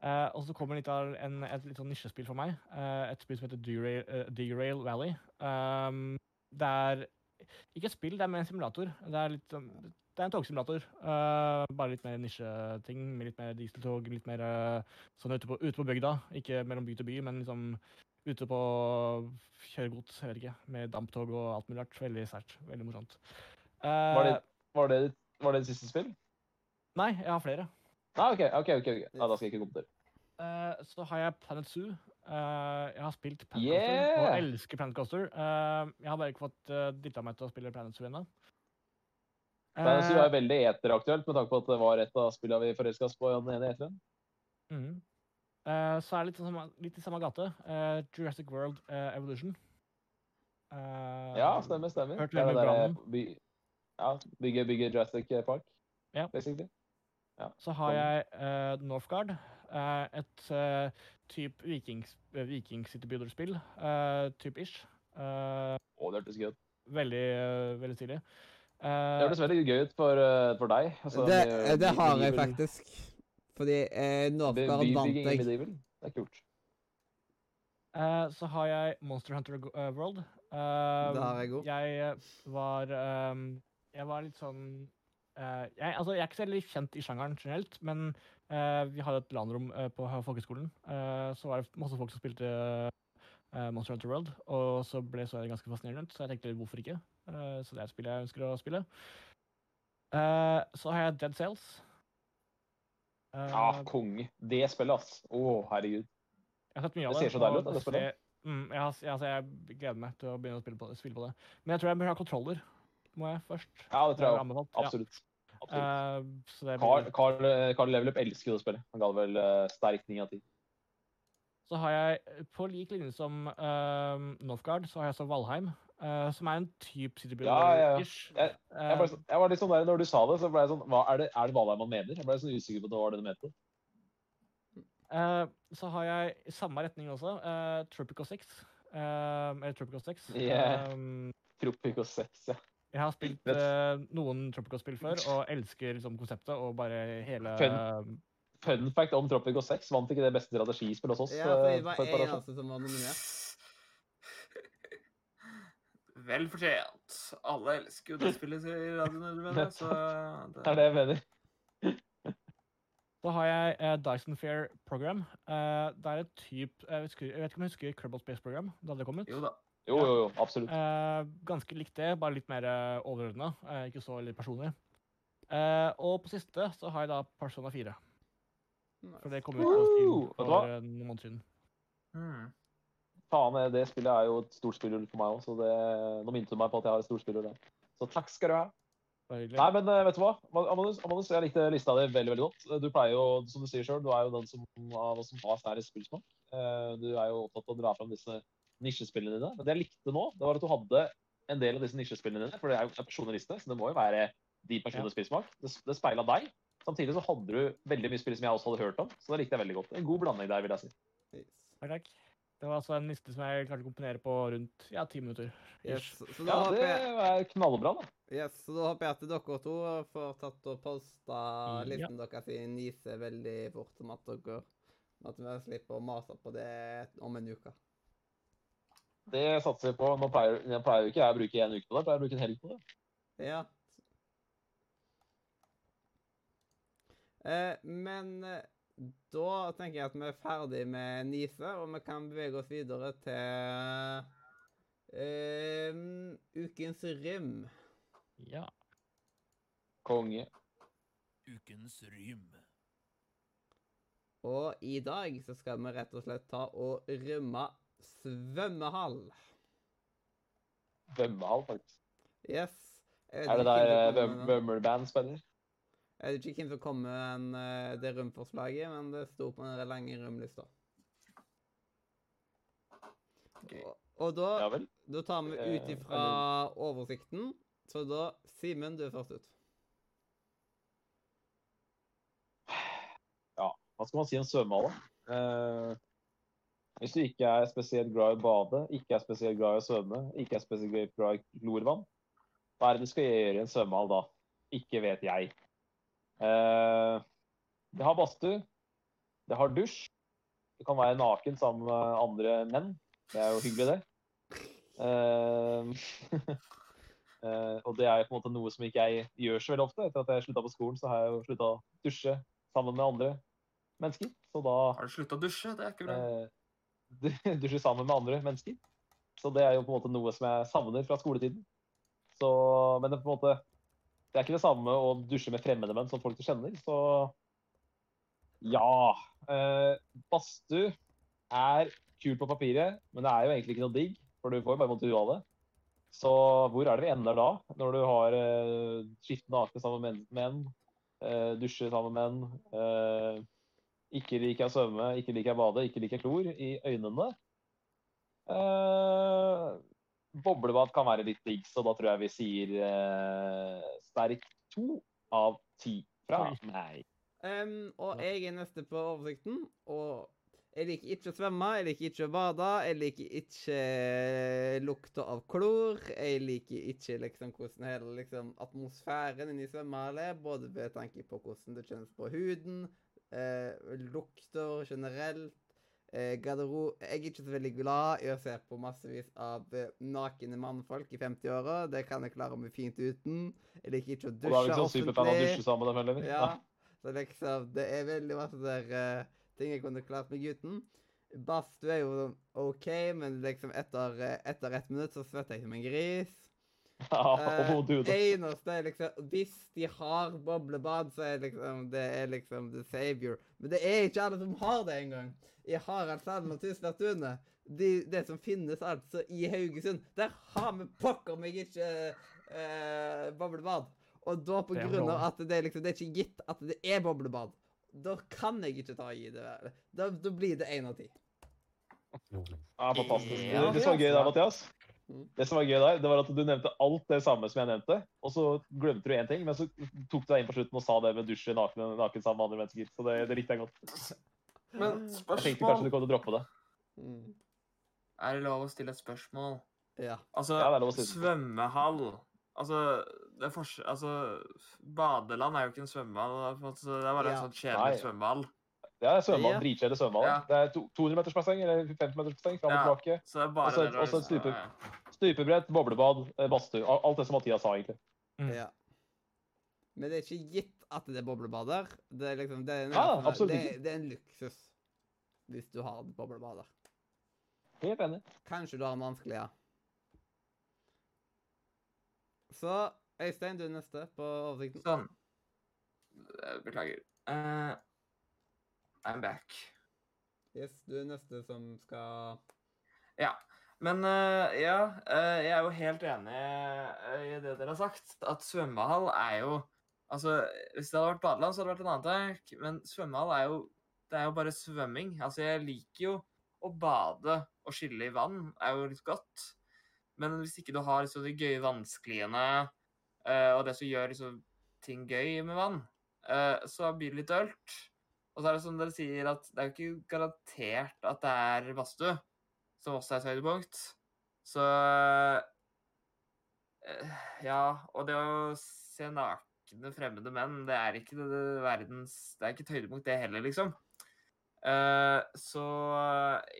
Uh, Og så kommer litt av en, et litt sånn nisjespill for meg. Uh, et spill som heter D-Rail, Derail Valley. Um, det er ikke et spill, det er mer en simulator. Det er, litt, sånn- det er en togsimulator. eh, bare litt mer nisjeting. Med litt mer dieseltog, litt mer eh, sånn ute på, ute på bygda. Ikke mellom by til by, men liksom ute på kjøregods, jeg vet ikke. Med damptog og alt mulig rart. Veldig sært. Veldig morsomt. Var det, Eh, var det, var det siste spill? Nei, jeg har flere. Nei, OK. ok, ok, okay. Ah, da skal jeg ikke kommentere. Uh, så har jeg Planet Zoo. Uh, jeg har spilt Planet Yeah! Coaster og elsker Planet Coaster. Uh, jeg har bare ikke fått uh, dytta meg til å spille Planet Zoo ennå. Planet Zoo Eh, er veldig eteraktuelt med tanke på at det var et av spillene vi forelska oss på i den ene eteren. Mm. Eh, så er det litt, samme- litt i samme gate. Eh, Jurassic World eh, Evolution. Eh, Ja, stemmer, stemmer. Hørt Det du det ja, bygge, bygge Jurassic Park, Ja. basically. Så har jeg uh, Northgard. uh, et uh, type vikings, uh. Uh, type ish. Uh, Å, det hørtes gøy ut. veldig, uh, veldig stilig. Det Eh, hørtes veldig gøy ut for, eh, for deg. altså, Det, med det har jeg faktisk. Fordi uh, Northgard vant jeg. Medieval. Det er kult. Eh, så har jeg Monster Hunter eh, World. Uh, Det har jeg òg. Jeg eh, var ehm, Jeg var litt sånn uh, jeg, altså, jeg er ikke så veldig kjent i sjangeren generelt, men uh, vi hadde et landrom uh, på folkehøgskolen. Uh, så var det masse folk som spilte eh, Monster Hunter World, og så ble så ganske fascinerende, så jeg tenkte hvorfor ikke? Eh, så det er et spill jeg ønsker å spille. Eh, så har jeg Dead Cells. Eh, Ja, konge. Det spillet, ass. Å, herregud. Mye av Det ser så deilig ut, det spillet. Mm, jeg, altså, jeg gleder meg til å begynne å spille på, det- spille på det. Men jeg tror jeg bør ha kontroller, må jeg først. Ja, det tror jeg. Ja. Absolutt. Absolutt. Eh, Carl, Carl, Carl Level elsker jo å spille. Han ga det vel uh, sterkt ni av ti. så har jeg, på lik linje som uh, Northgard, så har jeg så Valheim, Uh, som er en type City Ja, ja, ja. Jeg, jeg, ble, jeg var litt sånn der, når du sa det, så ble jeg sånn hva Er det, er det Valheim man mener? Jeg ble sånn usikker på hva var det du mente. Uh, så har jeg i samme retning også eh, Tropico 6. eh, eller Tropico 6. Yeah. Um, Tropico 6, ja. Jeg har spilt eh, noen Tropico-spill før, og elsker liksom, konseptet og bare hele Fun. Fun fact om Tropico 6, vant ikke det beste strategispillet hos oss Ja, for det eh, var siden? altså som var nominert. Vel fortjent. Alle elsker jo det spillet i radioen, så Det er det jeg mener. Så har jeg uh, Dyson Fair Program. Uh, det er et typ jeg jeg vet ikke om jeg husker Crubble Space Program da det hadde ut. Jo da. Jo, jo, jo, absolutt. Eh, ganske likt det, bare litt mer uh, overordna. Eh, ikke så veldig personlig. Eh, og på siste så har jeg da Persona 4. For det kom ut på! Steam for eh, noen måneder siden. Hmm. Faen, eh, det spillet er jo et stort spillhull for meg òg, så det, nå minte du meg på at jeg har et stort spillhull der. Så takk skal du ha. Nei, men eh, vet du hva? Amanus, Amanus, jeg likte lista di veldig veldig godt. Du pleier jo, som du sier sjøl, du er jo den som, av oss som har sterkest spillsmak. Eh, Du er jo opptatt av å dra fram disse nisjespillene dine. Men det jeg likte nå, det var at du hadde en del av disse nisjespillene dine, for det er jo en personliste, så det må jo være de personenes spillsmak. Det, det speila deg. Samtidig så hadde du veldig mye spill som jeg også hadde hørt om, så det likte jeg veldig godt. En god blanding der, vil jeg si. Takk, takk. Det var altså en liste som jeg klarte å komponere på rundt ja, ti minutter. Yes. Så, så, da Ja, det er knallbra, da. yes, så da håper jeg at dere to får tatt og posta Ja. listen deres i Nise veldig fort, som at dere at vi slipper å mase på det om en uke. Det satser vi på. Nå pleier, jeg pleier ikke jeg å bruke en uke på det, jeg pleier å bruke en helg på det. Ja. Eh, men eh, da tenker jeg at vi er ferdig med Nise, og vi kan bevege oss videre til eh, ukens rym. Ja. Konge. Ukens rym. Og i dag så skal vi rett og slett ta og rømme svømmehall. Svømmehall, faktisk. Yes. Er det der den. Bummer-band spiller? Jeg vet ikke hvem som kom med eh, det rømforslaget, men det sto på den lange rømlista. Og, og da, Ja da tar vi ut Eh, ifra oversikten. Så da Simen, du er først ut. Ja, Hva skal man si om svømmehall, da? Eh, hvis du ikke er spesielt glad i å bade, ikke er spesielt glad i å svømme, ikke er spesielt glad i klorvann, hva er det du skal gjøre i en svømmehall da? Ikke vet jeg. Eh, det har badstue. Det har dusj. Du kan være naken sammen med andre menn. Det er jo hyggelig, det. Eh, eh, og det er på en måte noe som ikke jeg gjør så veldig ofte. Etter at jeg slutta på skolen, så har jeg jo slutta å dusje sammen med andre mennesker. Så da Har du slutta å dusje? Det er ikke bra. eh, du- dusje sammen med andre mennesker. Så det er jo på en måte noe som jeg savner fra skoletiden. Så, men det er på en måte det er ikke det samme å dusje med fremmede menn som folk du kjenner. Så ja. Eh, badstue er kult på papiret, men det er jo egentlig ikke noe digg. For du får jo bare vondt i huet av det. Så hvor er det vi ender da? Når du har eh, skiftende nakne sammen med menn eh, dusje sammen med menn, eh, ikke liker jeg å svømme, ikke liker jeg å bade, ikke liker jeg klor i øynene. Eh, boblebad kan være litt digg, så da tror jeg vi sier eh, sterk to av ti fra meg. Um, og jeg er neste på oversikten, og jeg liker ikke å svømme, jeg liker ikke å bade, jeg liker ikke lukta av klor, jeg liker ikke liksom hvordan hele liksom, atmosfæren inni svømmehallen er, både ved tanke på hvordan det kjennes på huden, eh, lukter generelt, eh, garderob... Jeg er ikke så veldig glad i å se på massevis av eh, nakne mannfolk i 50-åra, det kan jeg klare meg fint uten. Jeg liker ikke å Og da er dusje ikke sånn superfan av å dusje sammen, selvfølgelig. Ja. Så liksom, det er veldig masse der eh, ting jeg kunne klart meg uten. Badstue er jo OK, men liksom etter, eh, etter ett minutt så svetter jeg som en gris. Ja, Eh, og eneste er liksom Hvis de har boblebad, så er liksom det er liksom the savior. Men det er ikke alle som har det engang. I Haraldshallen og Tusenbergtunet, de, det som finnes altså i Haugesund, der har vi pokker meg ikke eh, boblebad. Og da på grunn av at det, er liksom, det er ikke gitt at det er boblebad, da kan jeg ikke ta i det. Da, da blir det én av ti. Ja, fantastisk. Det, det var gøy der, Mathias. Det som var gøy der, det var at du nevnte alt det samme som jeg nevnte, og så glemte du én ting, men så tok du deg inn på slutten og sa det med dusje naken, naken sammen med andre mennesker. Så det, det likte jeg godt. Men spørsmål Jeg tenkte kanskje du kom til å droppe det. Mm. Er det lov å stille et spørsmål? Ja. Altså, Ja, det er lov å si svømmehall Altså, det er altså, badeland er jo ikke en svømmehall. Det er det er bare en Ja. sånn kjedelig Nei. Svømmehall. Det er svømmehall. Ja. Dritkjedelig svømmehall. Ja. Det er 200 meters basseng eller 50 meters basseng fram og Ja. tilbake. Så det er bare Også også et stupe- ja. Stupebrett, boblebad, eh, badstue. Alt det som Mathias sa, egentlig. Mm. Ja. Men det er ikke gitt at det er boblebader. Det er liksom, det er, en- Ja, absolutt det, det er en luksus hvis du har boblebader. Helt enig. Kanskje du har en vanskelig, ja. Så Øystein, du er neste på oversikten. Sånn. Eh, Beklager. Eh, I'm back. Yes, du er neste som skal Ja. Men uh, ja, uh, jeg er jo helt enig eh, i det dere har sagt. At svømmehall er jo Altså, hvis det hadde vært badeland, så hadde det vært en annen tak. Men svømmehall er jo Det er jo bare svømming. Altså, jeg liker jo å bade og skille i vann. er jo litt godt. Men hvis ikke du har liksom de gøye vannskliene uh, og det som gjør liksom ting gøy med vann, så blir det litt dølt. Og så er det som dere sier, at det er jo ikke garantert at det er badstue som også er et høydepunkt. Så eh, Ja, og det å se nakne fremmede menn, det er ikke det, det verdens Det er ikke et høydepunkt, det heller, liksom. Uh, så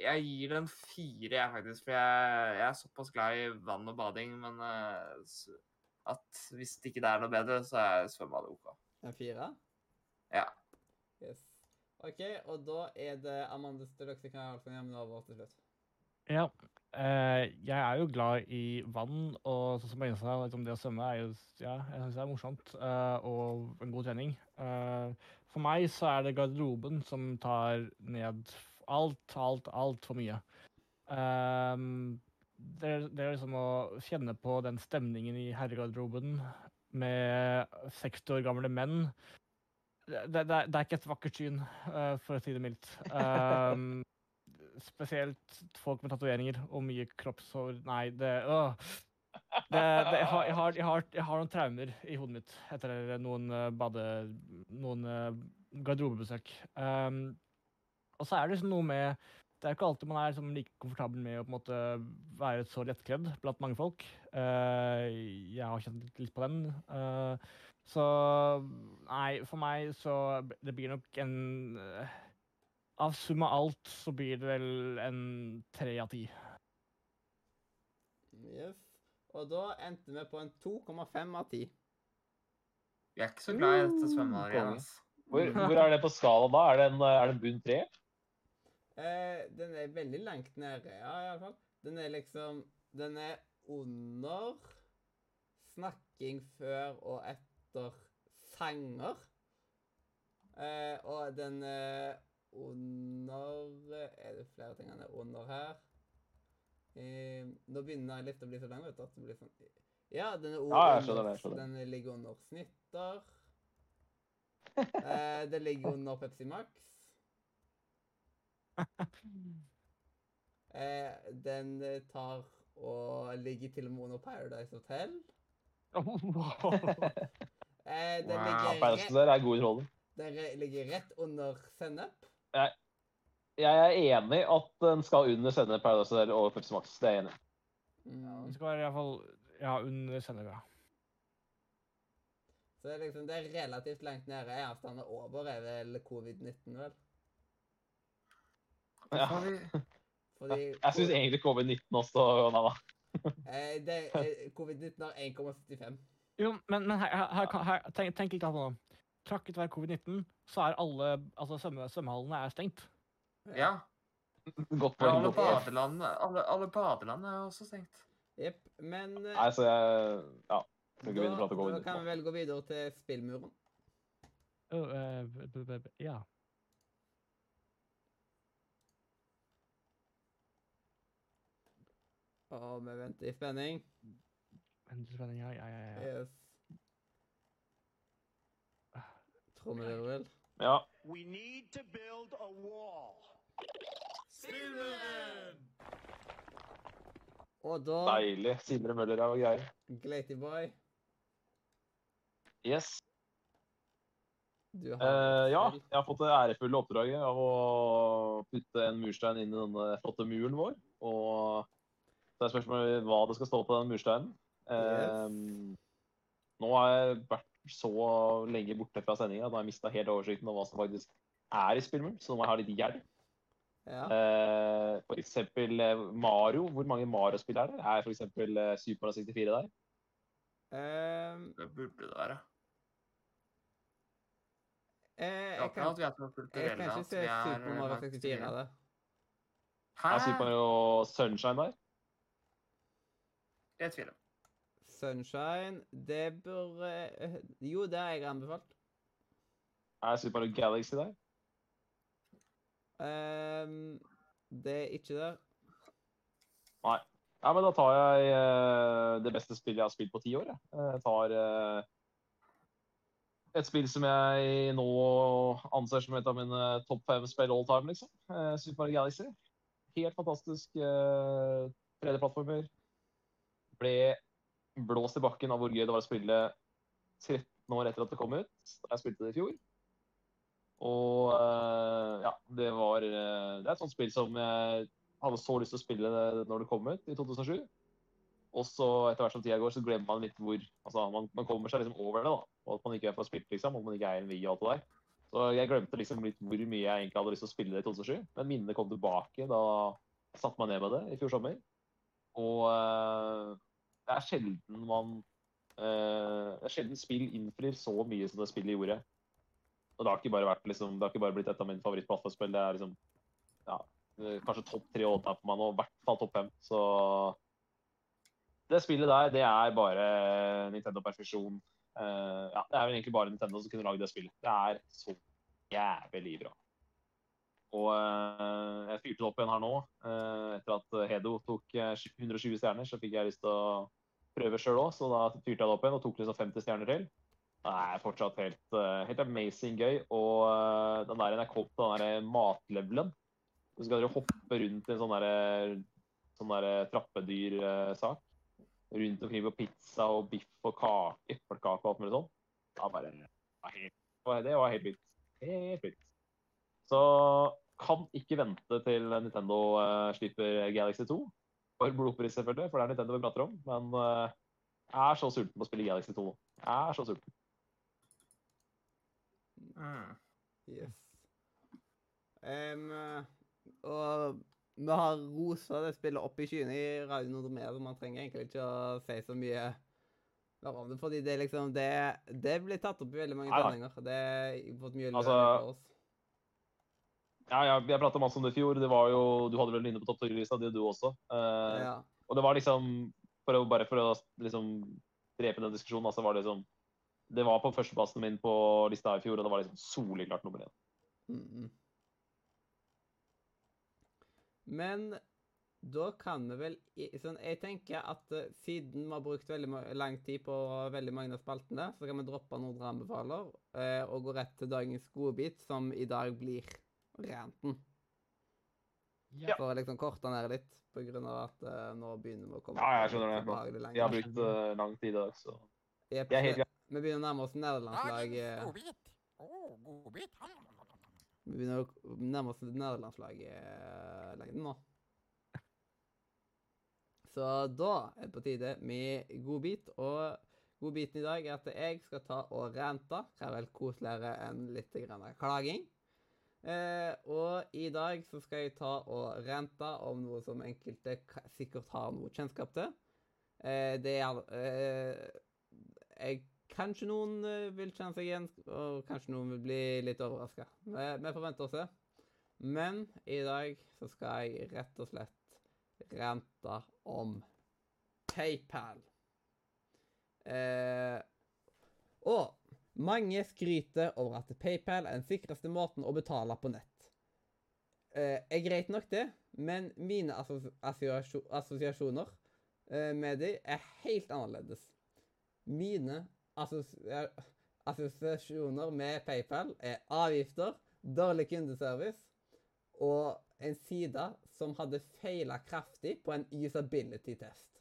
jeg gir den fire, jeg, faktisk. For jeg, jeg er såpass glad i vann og bading, men uh, at hvis det ikke er noe bedre, så er svømmebadet OK. En fire? Ja. Yes. OK, og da er det kommer over til slutt. Ja. Eh, jeg er jo glad i vann, og sånn som jeg liksom det å svømme er jo Ja, jeg synes det er morsomt eh, og en god trening. Eh, for meg så er det garderoben som tar ned alt, alt, altfor mye. Um, det, det er liksom å kjenne på den stemningen i herregarderoben med 60 år gamle menn. Det, det, det er- ikke et vakkert syn, uh, for å si det mildt. Um, spesielt folk med tatoveringer og mye kroppshår Nei, det øh. det, jeg, har, jeg, har, jeg, har, jeg har noen traumer i hodet mitt etter noen eh, bade... Noen eh, garderobebesøk. Um, og så er det liksom noe med Det er ikke alltid man er liksom like komfortabel med å på en måte være så lettkledd blant mange folk. Uh, jeg har kjent litt, på den. eh, så Nei, for meg så Det blir nok en eh, Av sum av alt så blir det vel en tre av ti. Yes. Og da endte vi på en 2,5 av 10. Vi er ikke så glad i dette svømmehallet. Hvor, hvor er det på skala da? Er det en, er det en bunn tre? Eh, den er veldig langt nede, ja, iallfall. Den er liksom Den er under snakking før og etter sanger. Eh, og den er under Er det flere ting den er under her? Eh, nå begynner litt å bli så lang, vet du, at det blir sånn Ja, den er Ja, jeg under- skjønner jeg skjønner. Den ligger under snitter. Eh, det ligger under Pepsi Max. Eh, den eh, tar og ligger til og med under Paradise Hotel. Eh, den, Wow. ligger der er god underholdning. den ligger rett under sennep. Jeg er enig at den skal under sennep Paradise Hotel og Pepsi Max. Det er jeg enig i. Det skal være iallfall ja, under sennep, ja. Så det er liksom, det er relativt langt nede. Eneste han er over, er vel covid-19, vel? Ja. Får Fordi Jeg syns egentlig covid-19 også Nei da. eh, eh, Covid-19 har 1,75. Jo, men, men her, her, her, tenk, tenk litt på nå. Takket være covid-19 så er alle altså svømme, svømmehallene er stengt. Ja. Godt poeng. alle badelandene alle, alle badelandene er også stengt. Jepp. Men eh, Nei, så jeg Ja. Skal ikke da, begynne å prate da covid-19. kan vi nå. vel gå videre til spillmuren. Eh, b- b- b- b- ja. Og vi venter i spenning. Vent, spenning, ja, ja, ja, ja. Yes. vel? Ja. We need to build a wall. Og da Deilig. Sindre Møller er greier. Glatyboy, Yes. du har Eh, ja, jeg har fått det ærefulle oppdraget av å putte en murstein inn i denne flotte muren vår. Og så er spørsmålet hva det skal stå på den mursteinen. Eh, nå har jeg vært så lenge borte fra sendinga at jeg har mista helt oversikten over hva som faktisk er i spillmuren, så nå må jeg ha litt hjelp. Ja. Eh, for eksempel eh, Mario. Hvor mange Mario-spill er det? Er for eksempel eh, Super 64 der? Um, Det burde det være. eh, jeg kan, jeg kan ikke se er Super Mario 64 av der. Hæ? Er Super Mario Sunshine der? Jeg tviler. Sunshine, det bør eh, Jo, det har jeg anbefalt. Er Super Galaxy der? Um, det er ikke der. Nei. Ja, men da tar jeg uh, det beste spillet jeg har spilt på ti år. Jeg, jeg tar uh, et spill som jeg nå anser som et av mine topp fem spill all time, liksom. Uh, Super Galaxy. Helt fantastisk Uh, 3D-plattformer. Ble blåst i bakken av hvor gøy det var å spille 13 år etter at det kom ut. Da jeg spilte det i fjor. Og uh, ja, det var uh, Det er et sånt spill som jeg hadde så lyst til å spille det når det kom ut i 2007. Og så etter hvert som tida går, så glemmer man litt hvor altså Man, man kommer seg liksom over det, da. Og at man ikke er for spilt, liksom. Og man ikke er en vi og alt det der. Så jeg glemte liksom litt hvor mye jeg egentlig hadde lyst til å spille det i 2007. Men minnene kom tilbake da jeg satte meg ned med det i fjor sommer. Og eh, det er sjelden man uh, Det er sjelden spill innfrir så mye som det spillet gjorde. Og det har ikke bare vært liksom, det har ikke bare blitt et av mine favorittplattformspill. Det er liksom ja, eh, kanskje topp tre all time for meg nå. I hvert fall topp fem. Så det spillet der, det er bare Nintendo perfeksjon. Uh, ja, det er vel egentlig bare Nintendo som kunne lagd det spillet. Det er så jævlig bra. Og uh, jeg fyrte det opp igjen her nå. Uh, etter at Hedo tok eh, 120 stjerner, så fikk jeg lyst til å prøve sjøl òg. Så da fyrte jeg det opp igjen og tok liksom 50 stjerner til. Det er fortsatt helt, eh, helt amazing gøy. Og eh, den der, jeg kom den der matlevelen Så skal dere hoppe rundt i en sånn der, sånn der trappedyrsak. Rundt omkring på pizza og biff og kake, eplekake og alt mulig sånn. Det var helt, det var helt vilt. Helt vilt. Så kan ikke vente til Nintendo eh, slipper Galaxy 2. For blodpris, selvfølgelig, for det er Nintendo vi prater om. Men uh, jeg er så sulten på å spille Galaxy 2 nå. Jeg er så sulten. Mm. Yes. Um, og vi har rosa det spillet opp i skyene i Radio Nordmere, så man trenger egentlig ikke å si så mye mer om det. Fordi det liksom Det, det blir tatt opp i veldig mange sammenhenger. Det har fått mye Altså, for oss. Ja, jeg, jeg prata masse om det i fjor. Det var jo, du hadde vel inne på topp 10-lista, det du også. Eh, Ja. Og det var liksom for å, Bare for å liksom drepe den diskusjonen, altså var det liksom Det var på førsteplassen min på lista i fjor, og det var liksom soleklart nummer én. Mm -hmm. Men da kan vi vel sånn, Jeg tenker at eh, siden vi har brukt veldig lang tid på veldig mange av spaltene, så kan vi droppe Nordre anbefaler eh, og gå rett til dagens godbit, som i dag blir ranten. Ja. For å liksom korte ned litt, på grunn av at uh, nå begynner vi å komme Ja, jeg skjønner det. Vi har brukt uh, lang tid i dag, så jeg er helt så Vi begynner å nærme oss nederlandslaget. Eh. Vi begynner å nærme oss nederlandslagslengden nå. Så da er det på tide med godbit. Og godbiten i dag er at jeg skal ta og rante. Det er vel koseligere enn litt grann klaging? Eh, og i dag så skal jeg ta og rente om noe som enkelte sikkert har noe kjennskap til. Eh, det er eh, jeg, Kanskje noen eh, vil kjenne seg igjen, og kanskje noen vil bli litt overraska. Vi, vi får vente og se. Men i dag så skal jeg rett og slett rente om PayPal. Eh, og mange skryter over at PayPal er den sikreste måten å betale på nett. Eh, er greit nok det, men mine assosiasjoner eh, med de er helt annerledes. Mine assosiasjoner med PayPal er avgifter, dårlig kundeservice og en side som hadde feila kraftig på en usability-test.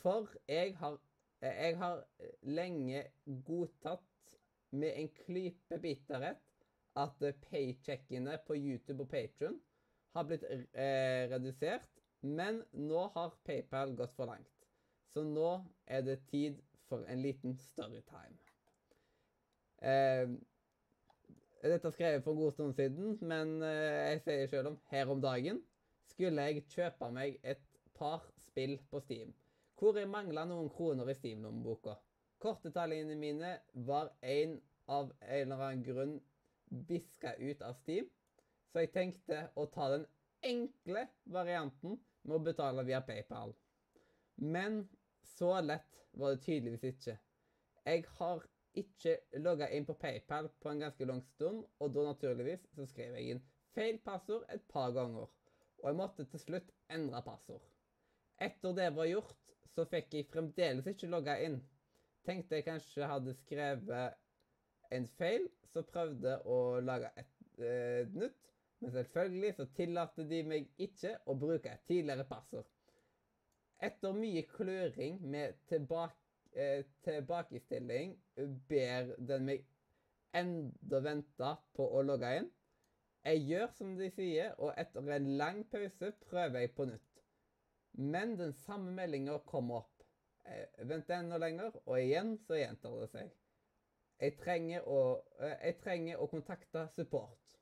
For jeg har, jeg har lenge godtatt med en klype bitterhet at paycheckene på YouTube og Patrion har blitt eh, redusert, men nå har PayPal gått for langt. Så nå er det tid for en liten storytime. Eh, Dette skrev jeg for en god stund siden, men eh, jeg sier selv om her om dagen skulle jeg kjøpe meg et par spill på Steam, hvor jeg mangla noen kroner i Steam-lommeboka. Kortetallene mine var en av en eller annen grunn biska ut av Steam, så jeg tenkte å ta den enkle varianten med å betale via PayPal. Men så lett var det tydeligvis ikke. Jeg har ikke logga inn på PayPal på en ganske lang stund, og da naturligvis så skrev jeg inn feil passord et par ganger. Og jeg måtte til slutt endre passord. Etter det var gjort, så fikk jeg fremdeles ikke logga inn. Tenkte jeg kanskje hadde skrevet en feil, så prøvde å lage et eh, nytt. Men selvfølgelig så tillater de meg ikke å bruke et tidligere passord. Etter mye kløring med tilbake, eh, tilbakestilling ber den meg enda vente på å logge inn. Jeg gjør som de sier, og etter en lang pause prøver jeg på nytt. Men den samme meldinga kommer opp. Jeg venter enda lenger, og igjen så gjentar det seg. Jeg trenger å, eh, jeg trenger å kontakte support.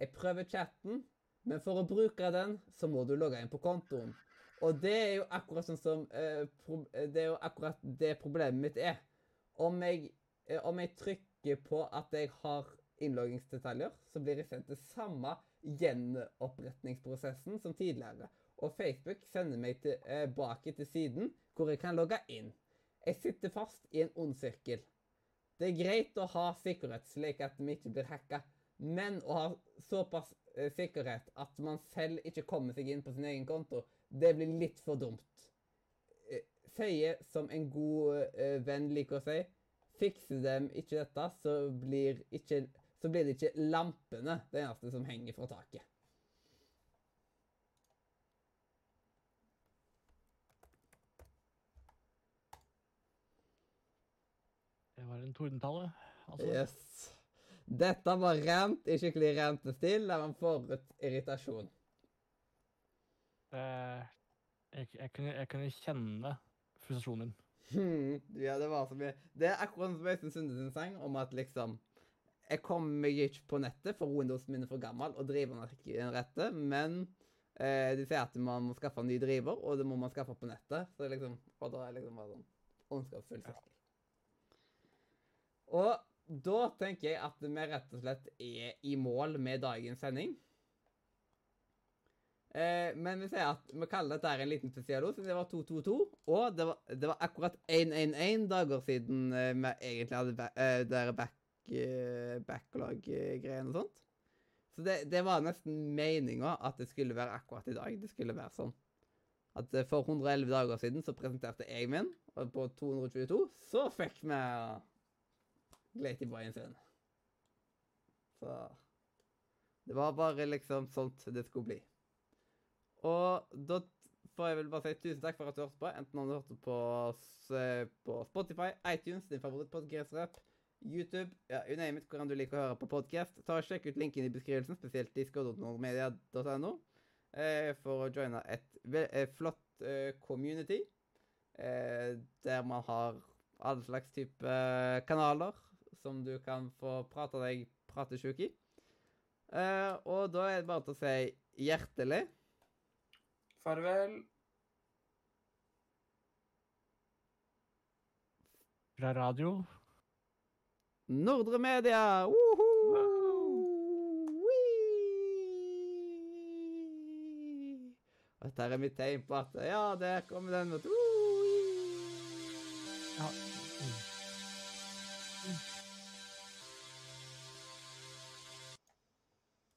Jeg prøver chatten, men for å bruke den, så må du logge inn på kontoen. Og det er jo akkurat sånn som eh, Det er jo akkurat det problemet mitt er. Om jeg, eh, om jeg trykker på at jeg har innloggingsdetaljer, så blir jeg sendt til samme gjenoppretningsprosessen som tidligere. Og Facebook sender meg tilbake til siden hvor jeg kan logge inn. Jeg sitter fast i en ond sirkel. Det er greit å ha sikkerhet slik at vi ikke blir hacka, men å ha såpass eh, sikkerhet at man selv ikke kommer seg inn på sin egen konto, det blir litt for dumt. Eh, Sier som en god eh, venn liker å si, fikser dem ikke dette, så blir, ikke, så blir det ikke lampene det eneste som henger fra taket. Var en tordentale. Altså, Yes. Dette var rent i skikkelig rentestil, der man får ut irritasjon. Uh, jeg, jeg, kunne, jeg kunne kjenne frustrasjonen din. Hmm, ja, det var så mye. Det er akkurat som Øystein Sunde sin sang om at liksom Jeg kommer ikke på nettet, for Windows min er for gammel, og driveren er ikke den rette, men eh, de sier at man må skaffe en ny driver, og det må man skaffe på nettet. Så liksom, og da er liksom bare sånn ondskapsfull sirkel. Og da tenker jeg at vi rett og slett er i mål med dagens sending. Eh, men vi sier at vi kaller dette en liten spesialo, siden det var 222. Og det var, det var akkurat 111 dager siden eh, vi egentlig hadde eh, der back, eh, backlog-greiene og sånt. Så det, det var nesten meninga at det skulle være akkurat i dag. Det skulle være sånn. At eh, for 111 dager siden så presenterte jeg min, og på 222 så fikk vi Glaty veien sin. Så Det var bare liksom sånt det skulle bli. Og da får jeg vel bare si tusen takk for at du hørte på. Enten om du hørte på, s- på Spotify, iTunes, din favorittpodkast-rap, YouTube, ja, you name it, hvordan du liker å høre på podkast. Ta og Sjekk ut linken i beskrivelsen, spesielt i skål.nordmedia.no, eh, for å joine et eh, flott eh, community. Eh, der man har alle slags type eh, kanaler som du kan få prate deg pratesjuk i. Uh, og da er det bare til å si hjertelig Farvel. Fra radio. Nordre Media! Uhu! Og dette er mitt tegn på at Ja, der kommer den. Vet du. Ja. Mm. Mm.